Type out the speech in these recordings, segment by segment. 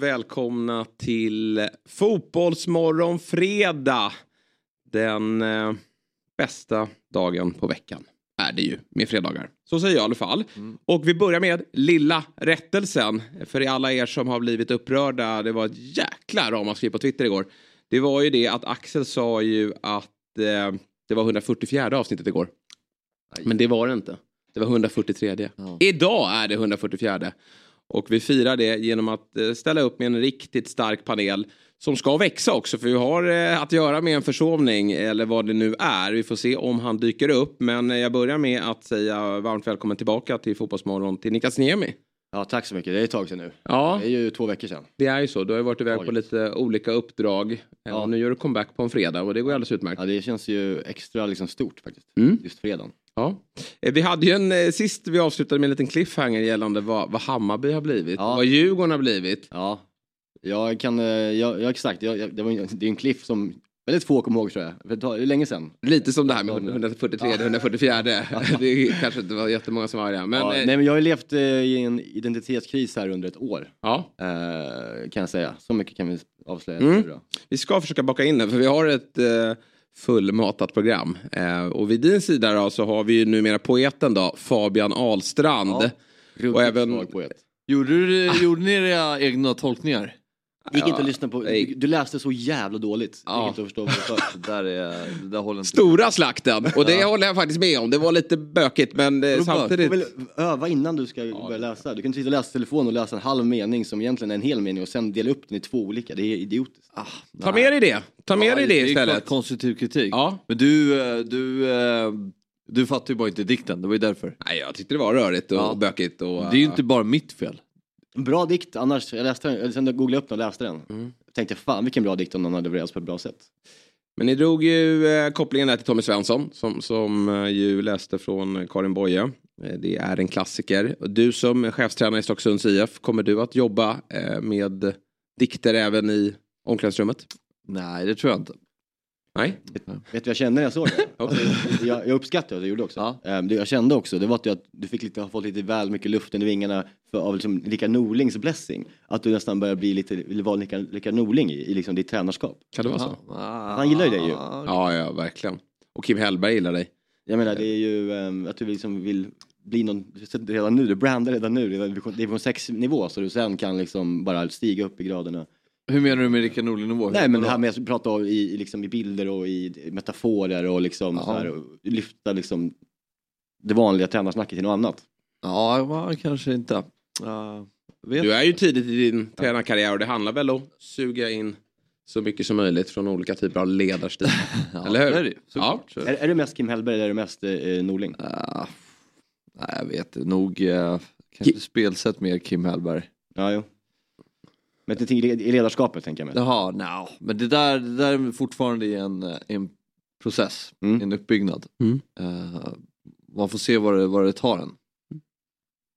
Välkomna till Fotbollsmorgon fredag. Den eh, bästa dagen på veckan är det ju med fredagar. Så säger jag i alla fall. Och vi börjar med lilla rättelsen. För alla er som har blivit upprörda, det var ett jäkla ramaskri på Twitter igår. Det var ju det att Axel sa ju att eh, det var 144 avsnittet igår. Men det var det inte. Det var 143. Idag är det 144. Och vi firar det genom att eh, ställa upp med en riktigt stark panel som ska växa också för vi har eh, att göra med en försovning eller vad det nu är. Vi får se om han dyker upp men jag börjar med att säga varmt välkommen tillbaka till Fotbollsmorgon till Niklas Niemi. Ja, tack så mycket. Det är ett tag sedan nu. Ja, Det är ju två veckor sedan. det är ju så. Du har ju varit iväg på lite olika uppdrag. Ja. Ja. Och nu gör du comeback på en fredag och det går alldeles utmärkt. Ja, det känns ju extra liksom stort faktiskt. Mm. Just fredagen. Ja. Eh, Vi hade ju en, eh, sist vi avslutade med en liten cliffhanger gällande vad, vad Hammarby har blivit. Ja. Vad Djurgården har blivit. Ja, jag kan, eh, jag, jag exakt, jag, jag, det, var, det är en cliff som väldigt få kommer ihåg tror jag. För det är länge sedan. Lite som det här med Ja. 143, 144. Det är kanske inte var jättemånga som var det. Men ja, eh, nej men jag har ju levt eh, i en identitetskris här under ett år. ja, Eh, kan jag säga. Så mycket kan vi avslöja. Mm. vi ska försöka baka in det för vi har ett fullmatat program. Eh, och vid din sida då så har vi ju numera poeten då, Fabian Ahlstrand. Ja. Och även-. Gjorde, du, gjorde ni era egna tolkningar? Det gick Ja, inte att lyssna på. Du, du läste så jävla dåligt. Det Ja. gick inte att förstå vad. Det där, är, det där håller inte. Stora slakten. Och det håller jag faktiskt med om. Det var lite bökigt men eh, Vadå samtidigt. Du får väl öva innan du ska börja läsa. Du kan inte sitta och läsa telefon och läsa en halv mening som egentligen är en hel mening och sen dela upp den i två olika. Det är idiotiskt. Ah, Ta med dig det. Ta med dig det är klart istället. konstruktiv kritik. Ja. Men du, eh, du, eh, du fattar ju bara inte dikten, det var ju därför. Nej, jag tyckte det var rörigt och Ja. bökigt. Och, Det är ju inte bara mitt fel. Bra dikt annars. Jag läste den, sen jag googlade upp den och läste den. Mm. Tänkte fan vilken bra dikt om den hade levererats på ett bra sätt. Men ni drog ju eh, kopplingen där till Tommy Svensson som, som eh, ju läste från Karin Boye. Eh, det är en klassiker. Du som chefstränare i Stocksunds IF, kommer du att jobba eh, med dikter även i omklädningsrummet? Nej, det tror jag inte. Nej? Vet vad jag kände när jag såg det? Okej. jag, jag uppskattar att du gjorde också. Ja. Ehm, det jag kände också, det var att du, att du fick lite, har fått lite väl mycket luft under vingarna för, av liksom Rickard Norlings blessing. Att du nästan börjar bli lite, eller vara Rickard, Norling i, i liksom ditt tränarskap. Kan det vara så? Ah, Han gillar ju dig ju. Ja, ja, verkligen. Och Kim Hellberg gillar dig. Jag menar det är ju ehm, att du liksom vill bli någon, redan nu, du brandar redan nu, det är division- division 6 nivå så du sen kan liksom bara stiga upp i graderna. Hur menar du med Rickard Norling-nivå? Nej men det här med att prata i, i, liksom, i bilder och i metaforer och liksom Ja. så här, och lyfta liksom det vanliga tränarsnacket till något annat. Ja, va, kanske inte. Uh, vet. Du är ju tidigt i din tränarkarriär och det handlar väl om att suga in så mycket som möjligt från olika typer av ledarstil. ja, eller hur? det är det. Så är. Är, det mest Kim Hellberg eller är det mest eh, Norling? Ah, nej, jag vet. Nog uh, kanske spelsätt mer Kim Hellberg. Ja, jo. Men det till i ledarskapet tänker jag mig. Jaha, no. men det där, det där är fortfarande i en, eh, en process, Mm. en uppbyggnad. Mm. Eh, man får se vad det, vad det tar en.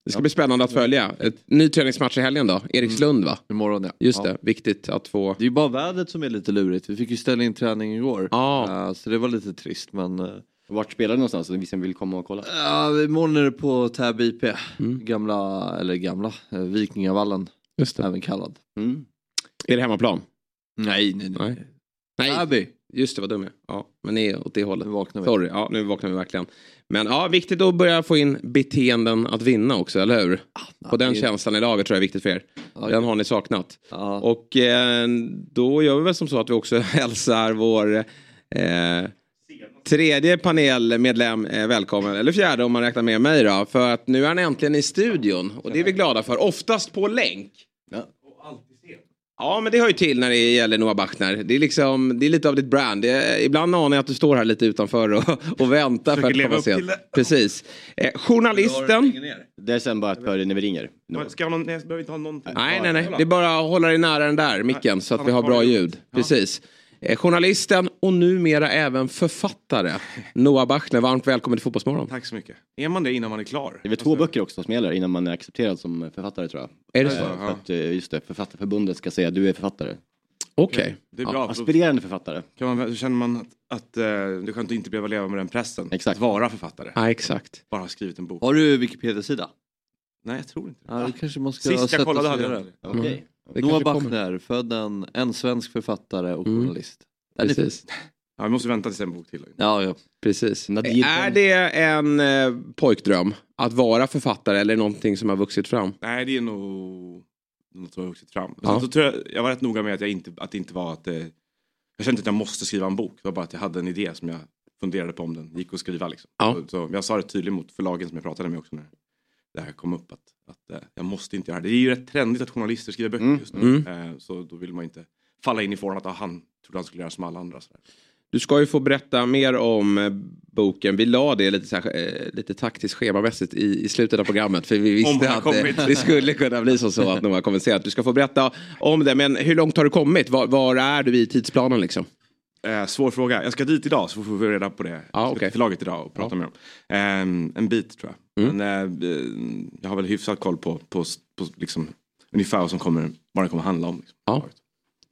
Det ska bli spännande att följa. Ett ny träningsmatch i helgen då. Erikslund va? Imorgon ja. Just ja. det, viktigt att få... Det är ju bara vädret som är lite lurigt. Vi fick ju ställa in träning igår. Ja. Eh, så det var lite trist men... eh, Vart spelar du någonstans? Så vi som vill komma och kolla. Ja, imorgon är det på Täby IP. Mm. Gamla, eller gamla, Vikingavallen Just det. även kallad. Mm. Är det hemmaplan? Nej, nej, nej. Nej. Nej, Täby. just det, vad dum jag är. Ja, men ni är åt det hållet. Nu vaknar vi. Sorry, ja, nu vaknar vi verkligen. Men ja, viktigt att börja få in beteenden att vinna också, eller hur? På den det- känslan i laget tror jag är viktigt för er. Ja, Den har ni saknat. Ja. Och eh, då gör vi väl som så att vi också hälsar vår eh, tredje panelmedlem eh, välkommen. Eller fjärde om man räknar med mig då. För att nu är han äntligen i studion. Och det är vi glada för. Oftast på länk. Ja. Ja, men det hör ju till när det gäller Noah Bachner. Det är, liksom, det är lite av ditt brand. Det är, ibland anar jag att du står här lite utanför och, och väntar för att komma sent. Precis. Eh, journalisten. Det är sen bara att börja när vi ringer. Men Ska någon, nej, jag behöver inte ha någonting. Nej, nej, nej. Det är bara att hålla dig nära den där micken så att vi har bra ljud. Precis. Eh, journalisten och numera även författare. Noah Bachner, varmt välkommen till Fotbollsmorgon. Tack så mycket. Är man det innan man är klar? Det är väl två böcker också som gäller innan man är accepterad som författare tror jag. Är det så? Eh, För att, eh, just det, Författarförbundet ska säga du är författare. Okej. Det är bra. för då Aspirerande författare. Kan man, känner man att, att eh, det är skönt att inte behöva leva med den pressen. Exakt. Att vara författare. Ja, exakt. Bara ha skrivit en bok. Har du Wikipedia-sida? Nej, jag tror inte det. Ja, det kanske man ska Sist jag kollade hade jag det. Okej. Det Noah. Bachner, född en, en svensk författare och Mm. journalist. Precis. Ja, vi måste vänta tills en bok till. Ja, ja. Precis. Nadir- Är det en eh, pojkdröm att vara författare eller någonting som har vuxit fram? Nej, det är nog något som har vuxit fram. Ja. Så tror jag, jag var rätt noga med att, jag inte, att det inte var att det, jag kände inte att jag måste skriva en bok. Det var bara att jag hade en idé som jag funderade på om den gick att skriva. Liksom. Ja. Så, så jag sa det tydligt mot förlagen som jag pratade med också när det här kom upp. Att, att eh, jag måste inte göra det. Det är ju rätt trendigt att journalister skriver böcker Mm. just nu. Mm. Eh, så då vill man inte falla in i fåran att ah, han trodde han skulle göra som alla andra. Så Du ska ju få berätta mer om eh, boken. Vi la det lite, så här, lite taktiskt schemamässigt i, i slutet av programmet. För vi visste att kommit. det skulle kunna bli så, så att Noah kommer att du ska få berätta om det. Men hur långt har du kommit? Var, var är du i tidsplanen liksom? Eh, svår fråga. Jag ska dit idag så får vi reda på det. Ska okej. till förlaget idag och prata med dem. Eh, en bit tror jag. Mm. Men, eh, jag har väl hyfsat koll på, på, på liksom, ungefär vad som kommer, vad det kommer handla om. Liksom. Ja.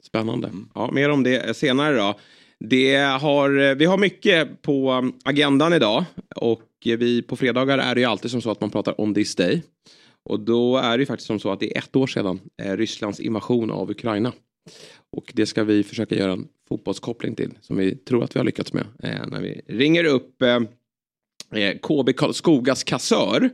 Spännande. Mm. Ja, mer om det senare då. Det har, vi har mycket på agendan idag och vi, på fredagar är det ju alltid som så att man pratar om this day. Och då är det ju faktiskt som så att det är ett år sedan eh, Rysslands invasion av Ukraina. Och det ska vi försöka göra en fotbollskoppling till som vi tror att vi har lyckats med. Eh, när vi ringer upp eh, eh KB Karlskogas kassör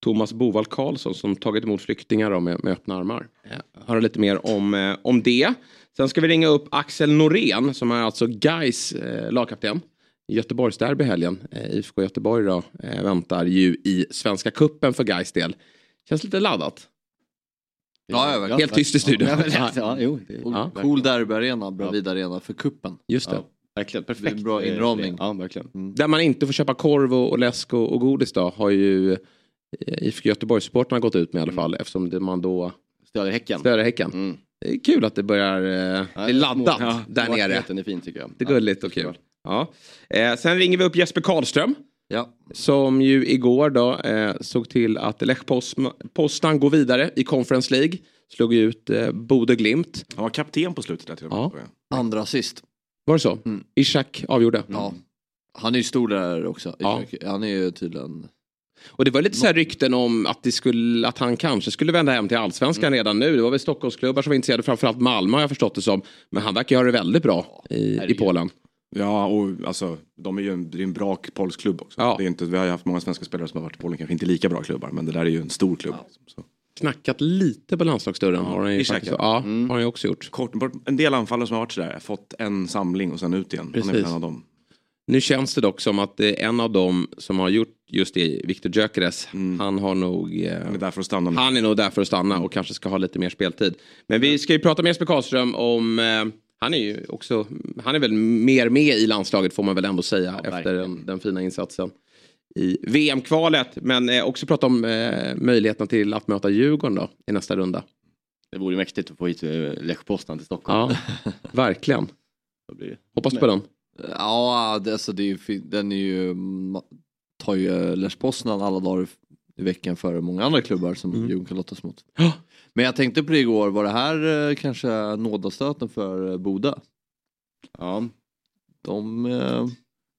Thomas Bovall Karlsson som tagit emot flyktingar då med, med öppna armar. Eh, höra lite mer om, eh, om det. Sen ska vi ringa upp Axel Norén som är alltså Gais eh, lagkapten. Göteborgsderby i helgen. Eh, IFK Göteborg då, väntar ju i Svenska Kuppen för Gais del. Känns lite laddat. Ja, ja, Helt tyst i studion. Ja, ja, jo, det, Ja. Cool derbyarena, Bravida arena för kuppen. Just det. ja, verkligen. Perfekt. Det är en bra inramning. Ja, verkligen. Där man inte får köpa korv och, och läsk och, och godis då har ju eh, IFK Göteborg-supportrarna gått ut med i alla fall eftersom det, man då Stöder Häcken. stöder Häcken. Mm. Det är kul att det börjar eh, Ja, bli laddat små- där nere. är fin tycker jag. Det är gulligt och kul. Ja. Eh, sen ringer vi upp Jesper Karlström. Ja. Som ju igår då eh, såg till att Lech Poznan går vidare i Conference League. Slog ut eh, Bode Glimt. Han var kapten på slutet där till och med. Ja. Andra sist. Var det så? Mm. Ishak avgjorde. Ja. Han är ju stor där också. Ja. Han är ju tydligen... Och det var lite så här rykten om att, det skulle, att han kanske skulle vända hem till allsvenskan Mm. redan nu. Det var väl Stockholmsklubbar som var intresserade, framförallt Malmö har jag förstått det som. Men han verkar göra det väldigt bra i, i herregud. Polen. Ja, och alltså, de är ju en, det är en bra polsk klubb också. Ja. Det är inte, vi har ju haft många svenska spelare som har varit i Polen, kanske inte lika bra klubbar, men det där är ju en stor klubb. liksom, Så. Knackat lite på landslagsdörren har han ju faktiskt. ja. Ja, Mm. har han också gjort. Kort, en del anfallare som har varit sådär, fått en samling och sen ut igen. Han är Precis. en av dem. Nu känns det dock som att en av dem som har gjort just det, Viktor Gyökeres. Han har nog... Eh, Han är där för att stanna. nu. han är nog där för att stanna och kanske ska ha lite mer speltid. Men vi ska ju prata med Jesper Karlström om... Eh, han är ju också... Han är väl mer med i landslaget får man väl ändå säga efter verkligen. den, den fina insatsen i VM-kvalet. Men eh, också prata om eh, möjligheten till att möta Djurgården då i nästa runda. Det vore mäktigt att få hit eh, Lech Poznan till Stockholm. Ja, verkligen. Hoppas på den. Ja, det, alltså det är ju, den är ju, ma- tar ju Lech Poznan alla dagar i veckan före många andra klubbar som Mm. Djurgården kan lottas mot. Men jag tänkte på det igår, var det här eh, kanske nådastöten för eh, Boda? Ja. De, eh,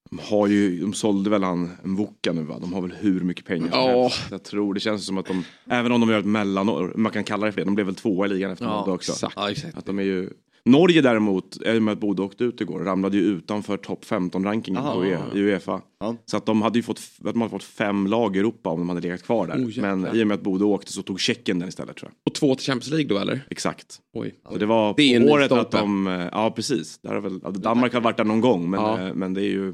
De, har ju, de sålde väl han en Voka nu va? De har väl hur mycket pengar som Ja. helst. Jag tror det känns som att de, även om de gör ett mellanår, man kan kalla det för det, de blev väl tvåa i ligan efter Ja, också. exakt. ja exakt. Att de är ju, Norge däremot, i och med att Bodø åkte ut igår, ramlade ju utanför topp 15-rankingen Aha. på i Uefa. Ja. Så att de hade ju fått, de hade fått fem lag i Europa om de hade legat kvar där. Oh. Men i och med att Bodø åkte så tog Tjeckien den istället tror jag. Och två till Champions League då eller? Exakt. Oj. Så det var Det på året att de, eh, ja precis. Där har väl, Danmark har varit där någon gång men, Ja. eh, men det är ju,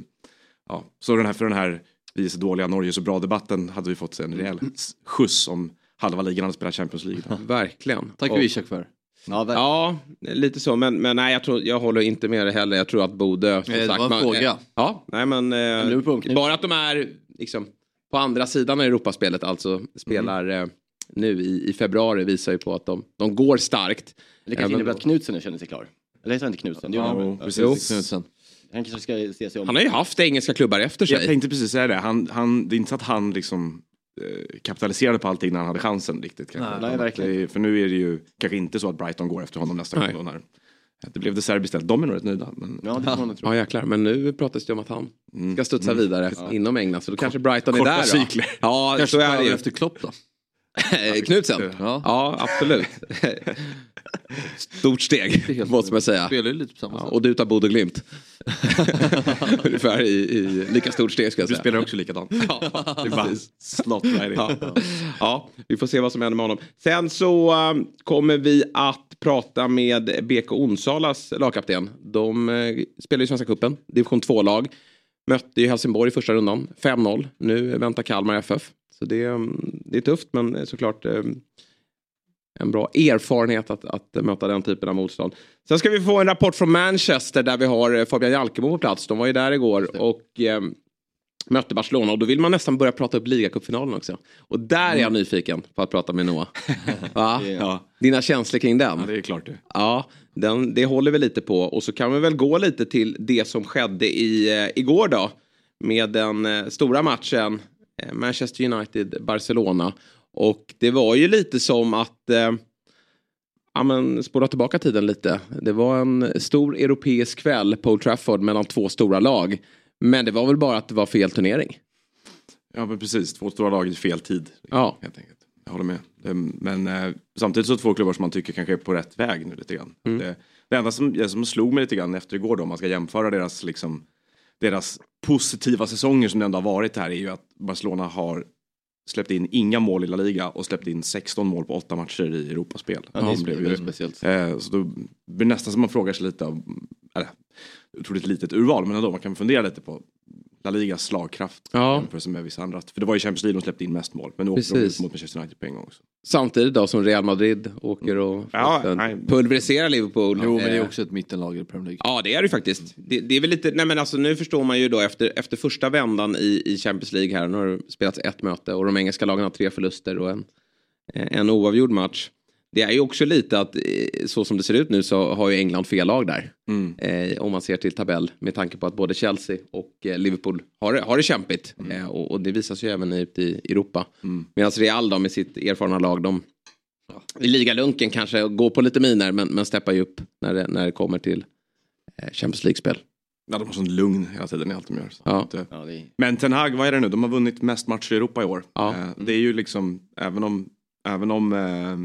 ja. Så den här, för den här, vi är så dåliga, Norge är så bra debatten hade vi fått en rejäl skjuts om halva ligan hade spelat Champions League. Verkligen. Tackar Och- Ishak för. Ja, verkligen. Ja, lite så. Men, men nej, jag, tror, jag håller inte med det heller. Jag tror att Bodö... som Eh, det sagt, var en man- fråga. eh, Ja, nej men... nu Eh, bara att de är liksom, på andra sidan av Europaspelet, alltså spelar eh, nu i, i februari, visar ju på att de, de går starkt. Det kanske Även innebär att Knutsen känner sig klar. Eller heter han inte Knutsen? Ja, precis. Knutsen. Han kanske ska se sig om. Han har ju haft engelska klubbar efter Jag sig. tänkte precis säga det. Han, han, det är inte så att han liksom eh, kapitaliserade på allting när han hade chansen riktigt. Kanske. Nej, Utan verkligen. För nu är det ju kanske inte så att Brighton går efter honom nästa Nej. gång. då När det blev det Serbi istället. De är nog rätt nöjda. Men... Ja, det får man nog tro. Ja jäklar, men nu pratas det om att han Mm. ska studsa vidare inom England. Så då kanske Brighton är där då. cykler. Ja, Kanske så är det ju. efter Klopp då. Knutsen? Ja. Ja, absolut. Stort steg, måste man säga. Spelar ju lite på samma Ja, sätt. och du tar Bodö Glimt. Ungefär i, i lika stort steg ska jag Du säga. spelar också likadant. Ja, Det är bara slott. Ja. ja, vi får se vad som händer med honom. Sen så um, kommer vi att prata med BK Onsala's lagkapten. De uh, spelar i Svenska Cupen, division 2-lag. Mötte ju Helsingborg i första rundan, 5-0. Nu väntar Kalmar FF. Så det, um, det är tufft men såklart um, en bra erfarenhet att, att möta den typen av motstånd. Sen ska vi få en rapport från Manchester där vi har eh, Fabian Jalkemo på plats. De var ju där igår och eh, mötte Barcelona och då vill man nästan börja prata upp ligacupfinalen också. Och där är jag nyfiken på att prata med Noah. Va? Ja, Dina känslor kring den? ja, det är klart det. Ja, den, det håller vi lite på. Och så kan vi väl gå lite till det som skedde i, eh, igår då. Med den eh, stora matchen eh, Manchester United-Barcelona. Och det var ju lite som att eh, ja, men spola tillbaka tiden lite. Det var en stor europeisk kväll på Old Trafford mellan två stora lag. Men det var väl bara att det var fel turnering. Ja men precis, två stora lag i fel tid. Ja. Helt enkelt. Jag håller med. Det, men eh, samtidigt så två klubbar som man tycker kanske är på rätt väg nu lite grann. Mm. Det, det enda som, som slog mig lite grann efter igår då, om man ska jämföra deras, liksom, deras positiva säsonger som det ändå har varit här är ju att Barcelona har släppt in inga mål i La Liga och släppt in 16 mål på åtta matcher i Europaspel. Ja, det blev ju- speciellt. Eh, så då blir det nästan som man frågar sig lite av, eller otroligt litet urval men ändå man kan fundera lite på La Ligas slagkraft Ja. i jämförelse med vissa andra. För det var ju Champions League de släppte in mest mål men nu åkte de ut mot Manchester United på en gång också. Samtidigt då som Real Madrid åker och Ja, pulveriserar Liverpool. Jo, men det är Eh, också ett mittenlag i Premier League. Ja, det är det ju faktiskt. Det, det är väl lite, nej men alltså nu förstår man ju då efter, efter första vändan i, i Champions League här, nu har det spelats ett möte och de engelska lagen har tre förluster och en, en oavgjord match. Det är ju också lite att eh, så som det ser ut nu så har ju England fel lag där. Mm. Eh, om man ser till tabell med tanke på att både Chelsea och eh, Liverpool har, det- har det kämpigt. Eh, och, och det visas ju även ute i Europa. Mm. Medan Real då med sitt erfarna lag, de i ligalunken kanske går på lite miner men, men steppar ju upp när det, när det kommer till eh, Champions League-spel. Ja, de har sån lugn hela tiden i allt de gör. Så Ja. Ja, är... Men Ten Hag, vad är det nu? De har vunnit mest matcher i Europa i år. Ja. Eh, Det är ju liksom, även om, även om eh,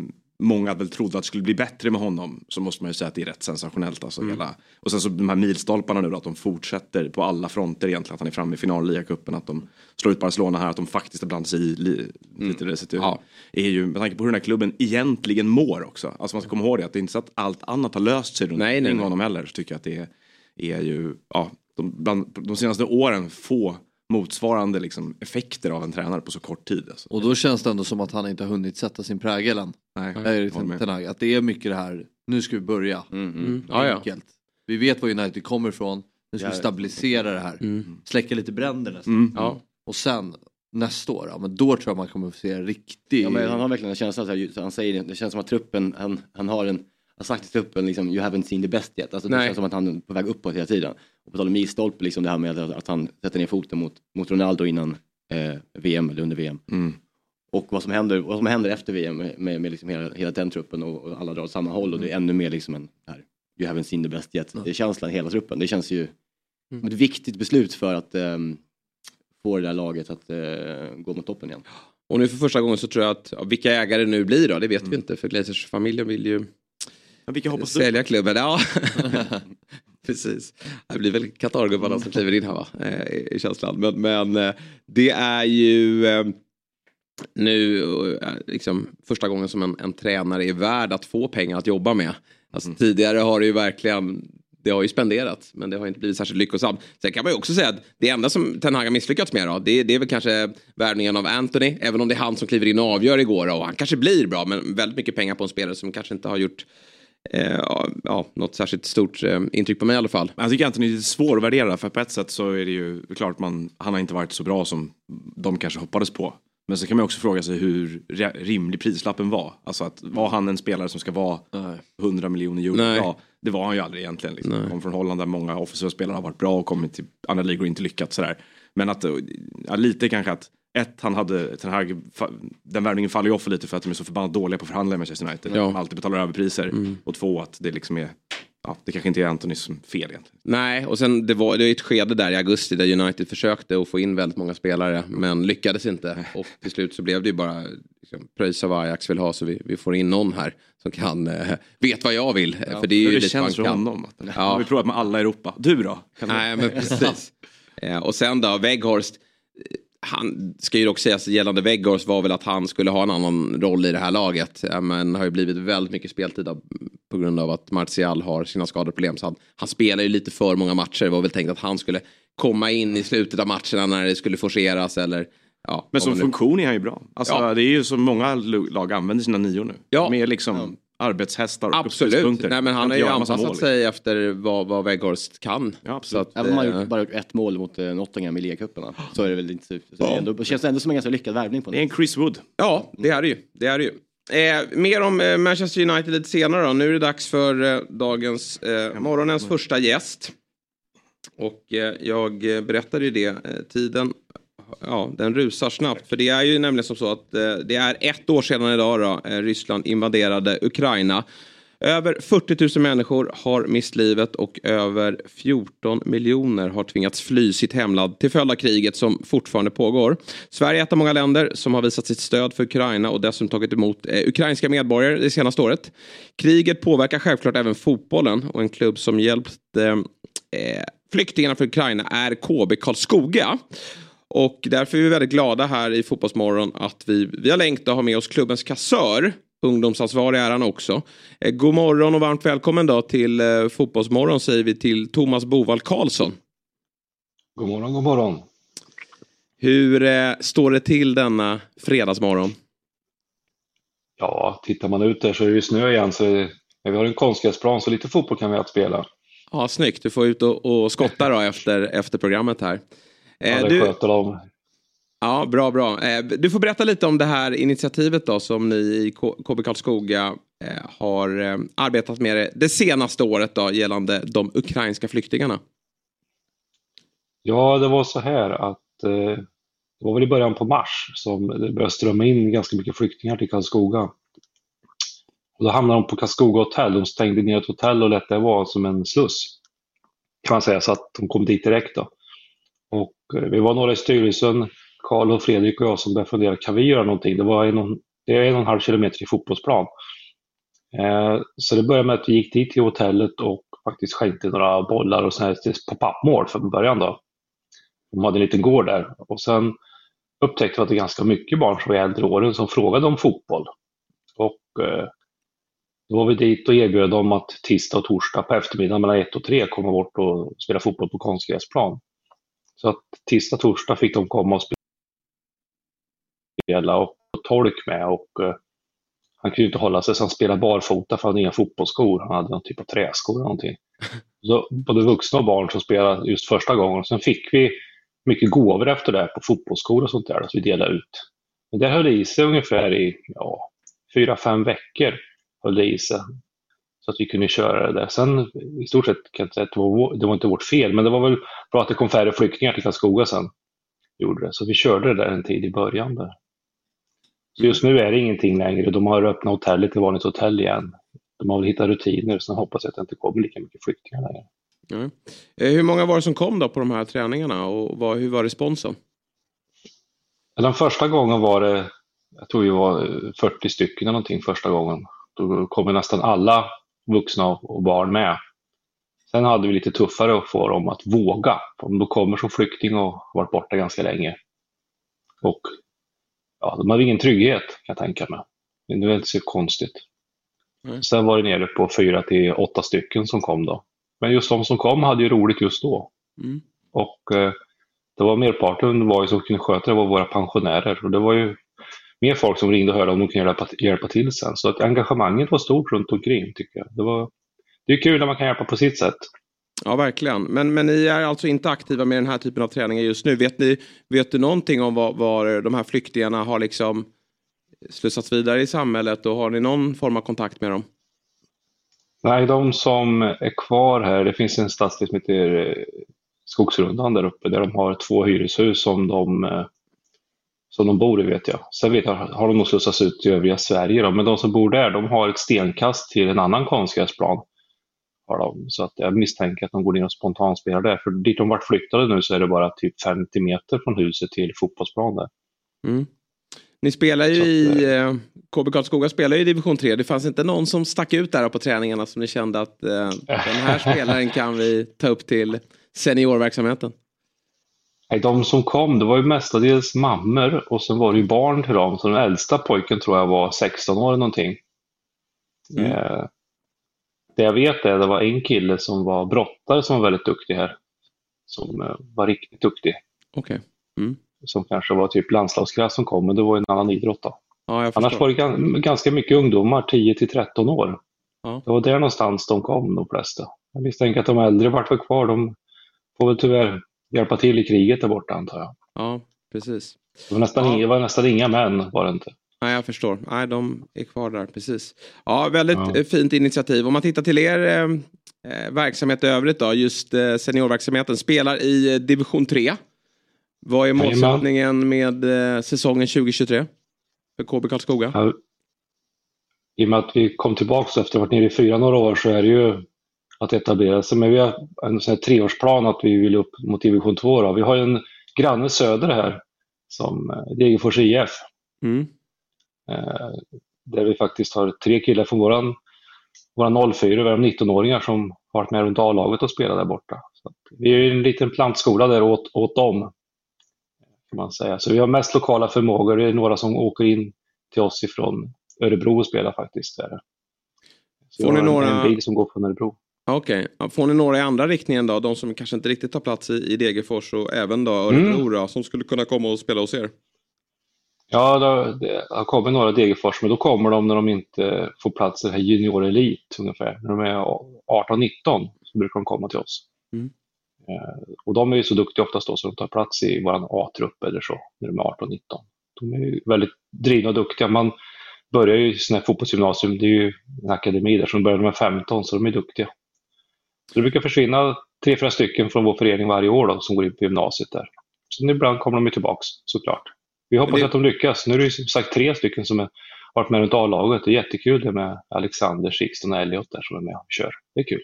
många väl trodde att det skulle bli bättre med honom så måste man ju säga att det är rätt sensationellt. Alltså hela, och sen så de här milstolparna nu då, att de fortsätter på alla fronter egentligen. Att han är framme i final i cupen att de slår ut Barcelona här, att de faktiskt har blandat sig i li, lite det sättet. Ja. Är ju, med tanke på hur den här klubben egentligen mår också. Alltså man ska komma ihåg det, att det är inte så att allt annat har löst sig runt Nej, nej, nej. honom heller. Så tycker jag att det är, är ju, ja, de, bland, de senaste åren få motsvarande liksom, effekter av en tränare på så kort tid. Alltså. Och då känns det ändå som att han inte har hunnit sätta sin prägel än. Nej, Där är Hag. Att det är mycket det här, nu ska vi börja. Mm. Ja, ja. Enkelt. Vi vet var United kommer ifrån, nu ska vi Ja. stabilisera det här. Mm. Släcka lite bränder nästan. Mm. Ja. Och sen nästa år, ja, men då tror jag man kommer att få se riktig... Ja, men han har verkligen en känsla, så här, så han säger det, det känns som att truppen, han, han har en, har sagt till truppen liksom, you haven't seen the best yet. Alltså, det Nej. känns som att han är på väg uppåt hela tiden. Och på tal om milstolpe, liksom det här med att, han sätter ner foten mot, mot Ronaldo innan eh, VM eller under VM. Mm. Och vad som händer, vad som händer efter VM med, med, med liksom hela, hela den truppen och, och alla drar åt samma håll och det är ännu mer liksom en, här, you haven't seen the best yet. Det är känslan i hela truppen. Det känns ju som ett viktigt beslut för att ehm, få det där laget att eh, gå mot toppen igen. Och nu för första gången så tror jag att ja, vilka ägare det nu blir då, det vet vi inte för Glazers-familjen vill ju Ja, vilka hoppas du? sälja klubben. Ja. Precis. Det blir väl Qatargubbarna som kliver in här va, eh, i känslan. Men, men eh, det är ju eh, nu liksom första gången som en, en tränare är värd att få pengar att jobba med. Alltså, Tidigare har det ju verkligen det har ju spenderats men det har inte blivit särskilt lyckosamt. Sen kan man ju också säga att det enda som Ten Hag har misslyckats med då, det, det är väl kanske värvningen av Anthony. Även om det är han som kliver in och avgör igår då, och han kanske blir bra men väldigt mycket pengar på en spelare som kanske inte har gjort ja, något särskilt stort eh, intryck på mig i alla fall. Jag tycker Anthony är svår att värdera för på ett sätt så är det ju klart man, han har inte varit så bra som de kanske hoppades på. Men så kan man också fråga sig hur rimlig prislappen var. Alltså att var han en spelare som ska vara Nej. 100 miljoner euro? Ja, det var han ju aldrig egentligen. Liksom. Kom från Holland där många offensiva spelare har varit bra och kommit till andra ligor och inte lyckats sådär. Men att, ja, lite kanske att ett, han hade, den, här, den värvningen faller ju offer lite för att de är så förbannat dåliga på förhandlingar med Manchester United. Ja. De alltid betalar överpriser. Mm. Och två, att det liksom är ja, det kanske inte är Antonys fel egentligen. Nej, och sen det var det ett skede där i augusti där United försökte att få in väldigt många spelare men lyckades inte. Och till slut så blev det ju bara liksom, pröjsa vad Ajax vill ha så vi, vi får in någon här som kan, äh, vet vad jag vill. Ja, för det är ju det lite känns för honom. Att, ja. Vi provat med alla i Europa. Du då? Nej, men precis. Eh, och sen då, Weghorst han ska ju dock sägas gällande Weghorst var väl att han skulle ha en annan roll i det här laget. Men har ju blivit väldigt mycket speltid på grund av att Martial har sina skadeproblem. Så han, han spelar ju lite för många matcher. Det var väl tänkt att han skulle komma in i slutet av matcherna när det skulle forceras eller Ja, men som funktion är han ju bra. Alltså, ja. Det är ju så många lag använder sina nior nu. Ja. Med liksom arbetshästar och Absolut, Nej, men han har ju anpassat sig efter vad, vad Weghorst kan. Ja, så att, Även om man har bara gjort ett mål mot eh, Nottingham i ligacuperna så är det väl inte så, så det, ändå, det känns ändå som en ganska lyckad värvning. På det är en Chris Wood. Ja, det är det ju. Det är det ju. Eh, mer om eh, Manchester United lite senare då. Nu är det dags för eh, dagens, eh, morgonens första gäst. Och eh, jag berättade ju det, eh, tiden ja, den rusar snabbt. För det är ju nämligen som så att eh, det är ett år sedan idag då, eh, Ryssland invaderade Ukraina. Över 40 000 människor har mist livet och över 14 miljoner har tvingats fly sitt hemland till följd av kriget som fortfarande pågår. Sverige är ett av många länder som har visat sitt stöd för Ukraina och dessutom tagit emot eh, ukrainska medborgare det senaste året. Kriget påverkar självklart även fotbollen och en klubb som hjälpt eh, eh flyktingarna från Ukraina är KB Karlskoga. Och därför är vi väldigt glada här i Fotbollsmorgon att vi via länk har med oss klubbens kassör. Ungdomsansvarig är han också. Eh, god morgon och varmt välkommen då till eh, Fotbollsmorgon säger vi till Thomas Bovald Karlsson. God morgon, god morgon. Hur eh, står det till denna fredagsmorgon? Ja, tittar man ut där så är det ju snö igen så vi har en konstgräsplan så lite fotboll kan vi att spela. Ja, snyggt. Du får ut och, och skotta då efter, efter programmet här. Ja, eh, det du... sköter de. Ja, bra, bra. Eh, du får berätta lite om det här initiativet då som ni i KB Karlskoga eh, har arbetat med det senaste året då gällande de ukrainska flyktingarna. Ja, det var så här att det var väl i början på mars som det började strömma in ganska mycket flyktingar till Karlskoga. Och då hamnade de på Karlskoga hotell. De stängde ner ett hotell och lät det vara som en sluss. Kan man säga, så att de kom dit direkt. Då. Och eh, vi var några i styrelsen, Karl och Fredrik och jag, som började fundera, kan vi göra någonting? Det, var en, det är en och en halv kilometer till fotbollsplan. Eh, så det började med att vi gick dit till hotellet och faktiskt skänkte några bollar och pop-up-mål från början. Då. De hade en liten gård där. Och sen upptäckte vi att det är ganska mycket barn som var i äldre åren som frågade om fotboll. Och eh, då var vi dit och erbjöd dem att tisdag och torsdag på eftermiddagen mellan ett och tre komma bort och spela fotboll på konstgräsplan. Så att tisdag, torsdag fick de komma och spela och tolk med och uh, han kunde inte hålla sig så han spelade barfota för han hade inga fotbollsskor. Han hade någon typ av träskor eller någonting. Så både vuxna och barn som spelade just första gången. Sen fick vi mycket gåvor efter det här på fotbollsskor och sånt där som vi delade ut. Men det höll i sig ungefär i ja, fyra, fem veckor. Höll det i sig. Så att vi kunde köra det där. Sen i stort sett kan jag säga att det var, det var inte vårt fel, men det var väl bra att det kom färre flyktingar till Karlskoga sen. Gjorde det. Så vi körde det där en tid i början. Där. Så just nu är det ingenting längre. De har öppnat hotellet till vanligt hotell igen. De har väl hittat rutiner, sen hoppas jag att det inte kommer lika mycket flyktingar längre. Mm. Hur många var det som kom då på de här träningarna och vad, hur var responsen? Den första gången var det, jag tror vi var 40 stycken eller någonting första gången. Då kom nästan alla vuxna och barn med. Sen hade vi lite tuffare att få dem att våga. Om de kommer som flykting och varit borta ganska länge. Och ja, de hade ingen trygghet kan jag tänka mig. Det är inte så konstigt. Mm. Sen var det nere på fyra till åtta stycken som kom då. Men just de som kom hade ju roligt just då. Mm. Och eh, det var merparten var ju som kunde sköta det var våra pensionärer. Och det var ju mer folk som ringde och hörde om de kan hjälpa, hjälpa till sen. Så att engagemanget var stort runt omkring tycker jag. Det, var, det är kul när man kan hjälpa på sitt sätt. Ja, verkligen. Men, men ni är alltså inte aktiva med den här typen av träningar just nu. Vet, ni, vet du någonting om var, var de här flyktingarna har liksom slussats vidare i samhället och har ni någon form av kontakt med dem? Nej, de som är kvar här, det finns en stadsdel som heter eh, Skogsrundan där uppe där de har två hyreshus som de, eh, som de bor i vet jag. Sen vet jag, har de nog slussats ut i övriga Sverige då, men de som bor där de har ett stenkast till en annan konstgräsplan. Har de. Så att jag misstänker att de går ner och spontanspelar där. För dit de varit flyttade nu så är det bara typ 50 meter från huset till fotbollsplan där. Mm. Ni spelar ju att, i, eh, KB Karlskoga spelar ju i division 3. Det fanns inte någon som stack ut där på träningarna som ni kände att eh, den här spelaren kan vi ta upp till seniorverksamheten? De som kom, det var ju mestadels mammor och sen var det ju barn till dem. Så den äldsta pojken tror jag var 16 år eller någonting. Mm. Eh, det jag vet är att det var en kille som var brottare som var väldigt duktig här. Som eh, var riktigt duktig. Okej. Mm. Som kanske var typ landslagsklass som kom, men det var en annan idrott då. Ja, Annars var det gan- ganska mycket ungdomar, 10 till 13 år. Ja. Det var där någonstans de kom, de flesta. Jag misstänker att de äldre vart väl kvar. De får väl tyvärr hjälpa till i kriget där borta, antar jag. Ja, precis. Det var nästan, Ja. inga, var nästan inga män, var det inte. Nej, jag förstår. Nej, de är kvar där, precis. Ja, väldigt Ja. eh, fint initiativ. Om man tittar till er eh, eh, verksamhet i övrigt då, just eh, seniorverksamheten, spelar i eh, division 3. Vad är målsättningen med eh, säsongen 2023? För KB Karlskoga? Ja, I och med att vi kom tillbaka efter att ha varit nere i fyra några år så är det ju att etablera sig. Men vi har en sån treårsplan att vi vill upp mot division 2. Då. Vi har en granne söder här, som eh, Degerfors IF. Mm. Eh, där vi faktiskt har tre killar från våran, våran 04, vi har 19-åringar som har varit med runt A-laget och spelat där borta. Vi är en liten plantskola där åt, åt dem. Kan man säga. Så vi har mest lokala förmågor. Det är några som åker in till oss ifrån Örebro och spelar faktiskt. Där. Så Får ni några- en bil som går från Örebro. Okej, Ja, får ni några i andra riktningen då? De som kanske inte riktigt tar plats i, i Degerfors och även då Örebro Mm. som skulle kunna komma och spela hos er? Ja, det har kommit några Degerfors, men då kommer de när de inte får plats i det här junior elit ungefär. När de är 18-19 så brukar de komma till oss. Mm. Eh, och de är ju så duktiga oftast då så de tar plats i våran A-trupp eller så, när de är 18-19. De är ju väldigt drivna och duktiga. Man börjar ju i här fotbollsgymnasium, det är ju en akademi där, som börjar när de är 15, så de är duktiga. Så det brukar försvinna tre, fyra stycken från vår förening varje år då, som går in på gymnasiet där. Sen ibland kommer de ju tillbaks såklart. Vi hoppas det- att de lyckas. Nu är det ju som sagt tre stycken som har varit med runt A-laget. Det är jättekul det med Alexander, Sixten och Elliot där som är med och kör. Det är kul.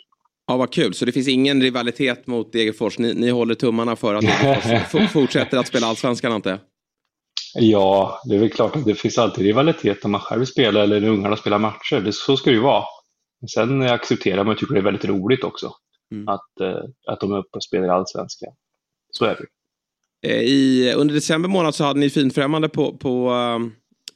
Ja, vad kul. Så det finns ingen rivalitet mot Degerfors. Ni, ni håller tummarna för att Degerfors fortsätter att spela allsvenskan, jag? Ja, det är väl klart att det finns alltid rivalitet när man själv spelar eller när ungarna spelar matcher. Det, så ska det ju vara. Sen accepterar man och tycker det är väldigt roligt också. Mm. Att, eh, att de är uppe och spelar Allsvenskan. Så är det. Eh, I, under december månad så hade ni finfrämmande på, på ehm,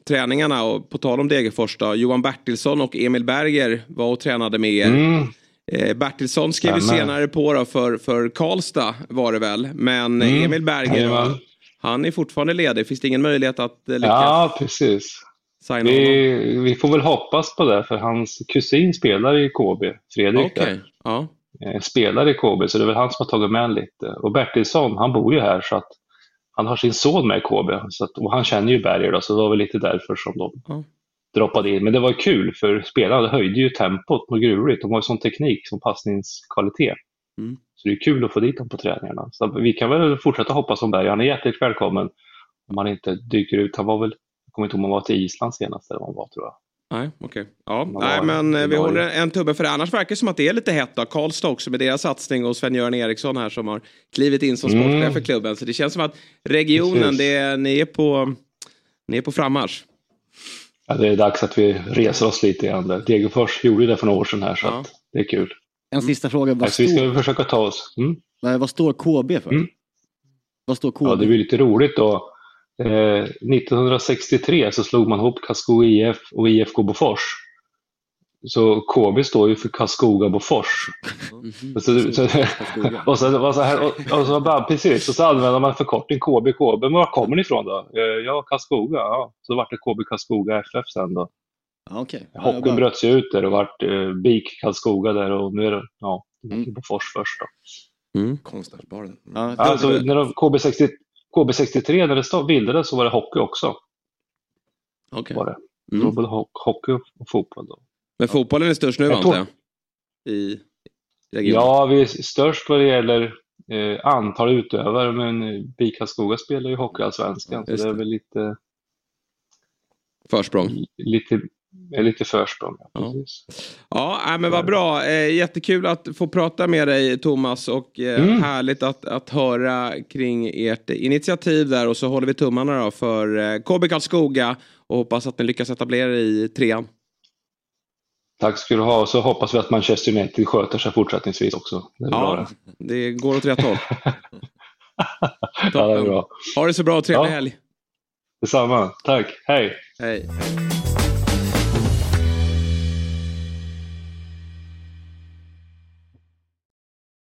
träningarna och på tal om Degerfors då, Johan Bertilsson och Emil Berger var och tränade med er. Mm. Eh, Bertilsson skrev ju senare på då för, för Karlstad var det väl. Men Mm. Emil Berger, Jajamän. han är fortfarande ledig. Finns det ingen möjlighet att eh, lyckas Ja, precis. Signa honom? Vi, vi får väl hoppas på det, för hans kusin spelar i KB, Fredrik. Där. ja. Eh, spelar i KB, så det är väl han som har tagit med en lite. Och Bertilsson, han bor ju här så att han har sin son med i KB. Så att, och han känner ju Berger då, så det var väl lite därför som de Ja. droppade in. Men det var kul, för spelarna höjde ju tempot och gruvligt. De har ju sån teknik, som passningskvalitet. Mm. Så det är kul att få dit dem på träningarna. Så vi kan väl fortsätta hoppas om Berger. Han är hjärtligt välkommen om han inte dyker ut. Han var väl, kommer inte ihåg om han var till Island senast eller vad han var tror jag. Nej, okej. Ja, Man nej, men eh, vi håller en tumme för det. Annars verkar det som att det är lite hett då. Karlstad också med deras satsning och Sven-Göran Eriksson här som har klivit in som Mm. sportchef för klubben. Så det känns som att regionen, Precis. det ni, är på, ni är på frammarsch. Ja, det är dags att vi reser oss lite grann där. Degerfors gjorde det för några år sedan här, så Ja. att det är kul. En sista fråga. Vad, Alltså, vi ska försöka ta oss. Mm. nej, vad står KB för? Mm. Vad står KB? Ja, det blir lite roligt då. Eh, 1963 så slog man ihop Karlskoga IF och IFK Bofors. så KB står ju för Karlskoga Bofors. Så, så, Karlskoga. och så, och så, här, och, och så bara, precis, och så använder man förkortning KB, KB. Men var kommer ni ifrån då? Eh, Ja, Karlskoga. Ja. Så vart det KB Karlskoga FF sen då. Ja, okej. Ja, Hockeyn bara- bröt sig ut där och vart eh, BIK Karlskoga där och nu är det, ja, Mm. Bofors först då. Mm. Konstnärsbaren. Ja, Alltså, när de, KB60, KB63 när det stod- bildades så var det hockey också. Okej. Det. Mm. Både ho- hockey och fotboll då. Men fotbollen är störst nu Jag antar jag? I regionen? Ja, vi är störst vad det gäller eh, antal utövare, men BIK Karlskoga spelar ju Hockeyallsvenskan, så det är väl lite, Försprång? lite, är lite försprång. Ja, Ja. men vad bra. Eh, jättekul att få prata med dig Thomas och eh, Mm. härligt att, att höra kring ert initiativ där och så håller vi tummarna då för eh, KB Karlskoga och hoppas att ni lyckas etablera er i trean. Tack ska du ha, och så hoppas vi att Manchester United sköter sig fortsättningsvis också. Det Ja, det. det går åt rätt håll. Ja, det är bra. Ha det så bra och trevlig Ja. helg. Detsamma. Tack. Hej. Hej.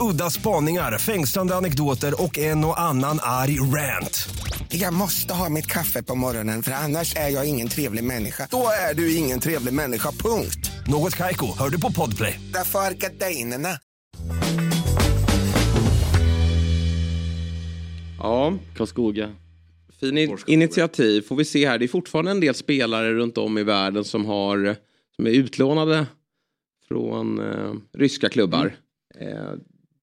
Udda spaningar, fängslande anekdoter och en och annan arg rant. Jag måste ha mitt kaffe på morgonen för annars är jag ingen trevlig människa. Då är du ingen trevlig människa, punkt. Något Kaiko, hör du på Podplay. Därför är gardinerna. Ja, Karlskoga. fin initiativ får vi se här. Det är fortfarande en del spelare runt om i världen som, har, som är utlånade från eh, ryska klubbar. Eh,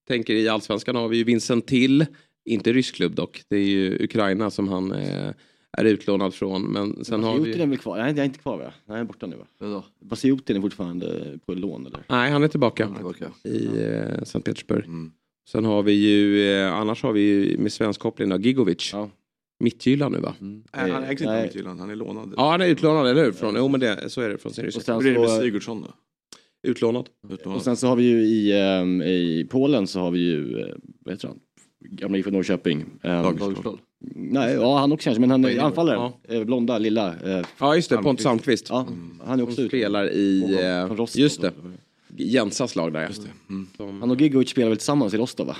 tänker i allsvenskan har vi ju Vincent Till, inte rysk klubb dock. Det är ju Ukraina som han eh, är utlånad från. Men sen har Basiotin är vi... väl kvar? Nej, jag är inte kvar va? Nej, jag är borta nu va? Basiotin är fortfarande på lån eller? Nej, han är tillbaka Tillbaka. i eh, Sankt Petersburg. Mm. Sen har vi ju, eh, annars har vi ju med svensk koppling då, Gigovic. Ja. Mittjylland nu va? Mm. Nej, han ägs inte av Nej. Midtjylland, han är lånad. Ja, han är utlånad, eller hur? Från, jo, men det, så är det från sin ryska Och sen, är det med Sigurdsson då? Utlånad. Utlånad. och sen så har vi ju i, ehm, i Polen så har vi ju, eh, vad heter han? Gamla IFK Norrköping. Ehm, Lagerstål. nej, ja han också kanske, men han är Ja. anfallaren. Eh, blonda, lilla. Eh, Ja, just det. Pontus Almqvist. ja, han är också Som spelar i, eh, Rostov. just det, Jensas lag där ja. Just det. Mm. Han och Gigovic spelar väl tillsammans i Rostov va?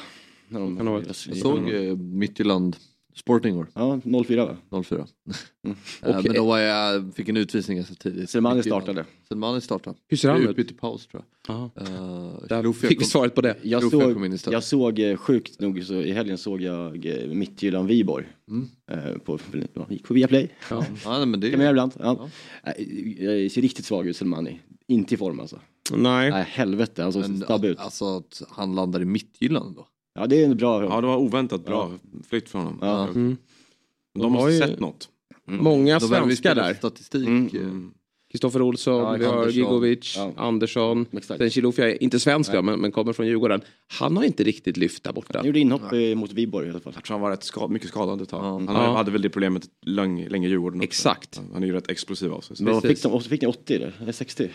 När de, Jag såg eh, Midtjylland Sporting år, Ja, 04 va? 04. Mm. Eh, Och- Men då var jag, fick en utvisning ganska tidigt. Selmani startade. Selmani startade. Hur ser han ut? Utbytt i paus tror jag. Ja. Uh, Där fick vi svaret på det. Jag såg, jag såg eh, sjukt nog så i helgen såg jag eh, Midtjylland Viborg. Mm. Eh, på, ja, gick på Viaplay. Ja. Ja, men det Kan man göra är ibland. Ja. Eh, Jag ser riktigt svag ut Selmani. Inte i form alltså. Nej. Nej helvete, han såg men, snabb ut. Alltså att han landar i Midtjylland då. Ja, det är en bra. Ja, det var oväntat bra flytt från honom. Ja. Mm. De, de, har ju sett något. Mm. Många svenskar där. Mm. Mm. Kristoffer mm. Olsson, vi har Gigovic, Andersson. Exakt. Sen Chilufya är inte svensk men, men, kommer från Djurgården. Han har inte riktigt lyft där borta. Han gjorde inhopp Nej. Eh, mot Viborg i alla fall. Jag tror han var rätt skad, mycket skadad ett tag. Han ja. hade väl det problemet länge i Djurgården också. Exakt. Han är ju rätt explosiv av sig. Så. Fick de, fick ni 80 eller 60?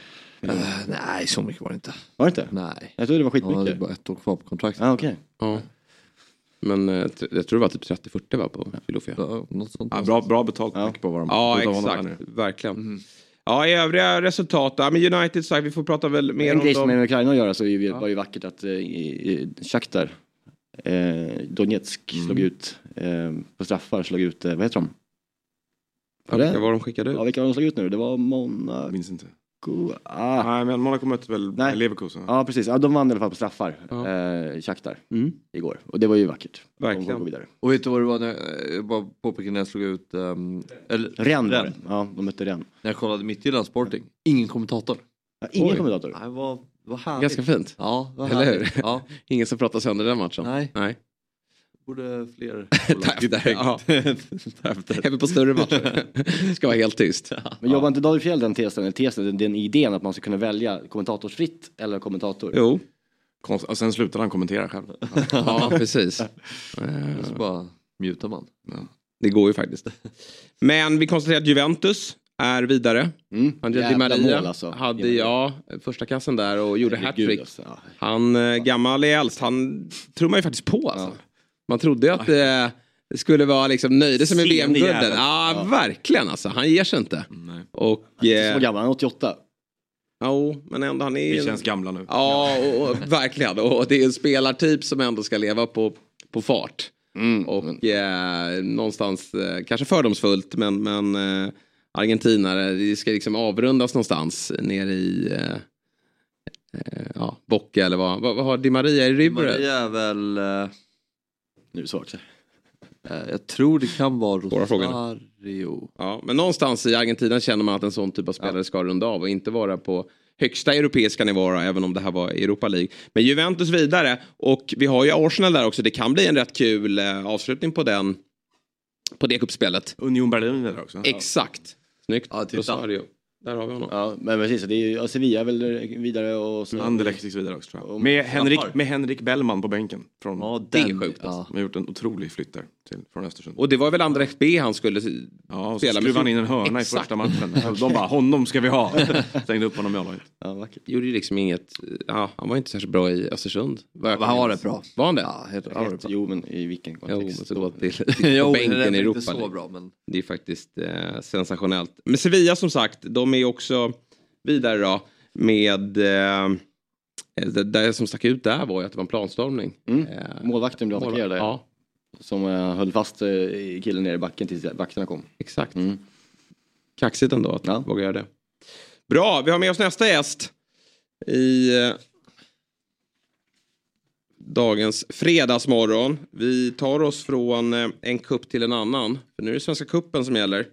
Uh, nej, så mycket var det inte. Var det inte? Nej. Jag trodde det var skitmycket. Ja, det var bara ett år kvar på kontraktet. Ah, okay. ja. Men eh, jag tror det var typ 30-40 va? på Filofia. Ja, ja, bra, bra betalt ja. på vad de Ja, exakt. Verkligen. Mm. Ja, i övriga resultat. Ja, men United sagt, vi får prata väl mer en om dem. En grej som har med Ukraina att göra så det var ju vackert att eh, Shakhtar, eh, Donetsk, mm. slog ut eh, på straffar, slog ut, eh, vad heter de? Var vilka var de skickade ut? Ja, vilka var de slog ut nu? Det var Monaco. Minns inte. Ah. Nej, men Monaco mötte väl Nej. Leverkusen? Ja, precis. Ja, de vann i alla fall på straffar, Ja. eh, Shakhtar, Mm. igår. Och det var ju vackert. De Verkligen. vidare. Och vet du vad det var när jag bara påpekade när jag slog ut, um, eller Rennes. det. Ja, de mötte Rennes. när jag kollade Midtjylland Sporting. Ingen kommentator. Ja, ingen Oj. kommentator. Nej, vad, vad härligt. Ganska fint. Ja, vad Eller hur? Ja, Ingen som pratar sönder den matchen. Nej. Nej. Borde fler. Ja. Även på större matcher. Ska vara helt tyst. Men jobbar inte David Fjell den tesen, eller tesen, den, den idén att man ska kunna välja kommentatorsfritt eller kommentator? Jo, Konst- och sen slutade han kommentera själv. ja precis. Eh, Så bara mutar man. Det går ju faktiskt. Men vi konstaterar att Juventus är vidare. Mm. Andrea Di Maria alltså. hade ja, första kassen där och gjorde hattrick. alltså. Ja. Han, eh, gammal är äldst, han tror man ju faktiskt på alltså. Man trodde att eh, det skulle vara liksom nöjde sig med VM-guldet. Ja, Ja. verkligen alltså. Han ger sig inte. Nej. Och... Så Eh, gammal, han är 88. jo, men ändå han är Vi känns gamla nu. Ja, och, och, verkligen. Och det är en spelartyp som ändå ska leva på, på fart. Mm. Och eh, någonstans, eh, kanske fördomsfullt, men, men eh, argentinare, det ska liksom avrundas någonstans nere i eh, eh, ja, Bocca eller vad, vad, vad har Di Maria i River? Maria är väl... Nu svårt. eh, jag tror det kan vara. Rosario. Ja, men någonstans i Argentina känner man att en sån typ av spelare ska runda av och inte vara på högsta europeiska nivå, även om det här var Europa League. Men Juventus vidare och vi har ju Arsenal där också. Det kan bli en rätt kul eh, avslutning på den på det kuppspelet. Union Berlin är där också. Exakt. Snyggt. Ja. Rosario. Där har vi honom. Ja, men precis. Det är ju, ja, Sevilla är väl vidare och så. Anderlecht gick vidare också tror jag. Och- Med Henrik, med Henrik Bellman på bänken. Från, Ja, Det är sjukt, Ja. De har gjort en otrolig flytt där till, från Östersund. Och det var väl Anderlecht B han skulle Ja, och spela med skruvade han in en hörna Exakt. i första matchen. De bara, honom ska vi ha. Stängde upp honom i A-laget. Ja, vackert. gjorde ju liksom inget, ja, han var inte särskilt bra i Östersund. Kan han var rätt bra. Var han det? Ja, helt, var rätt bra. Jo, men i vilken Jo, men kontext? gå till, Jo, på det är bänken i inte Europa så League. bra men... Det är faktiskt eh, sensationellt. Men Sevilla som sagt, de är också vidare då med... Eh, det, det som stack ut där var ju att det var en planstormning. Mm. Eh, Målvakten blev attackerad. Ja, Som eh, höll fast eh, killen nere i backen tills vakterna kom. exakt. Mm. Kaxigt ändå att Ja. våga göra det. Bra, vi har med oss nästa gäst i eh, dagens fredagsmorgon. Vi tar oss från eh, en kupp till en annan. För nu är det Svenska kuppen som gäller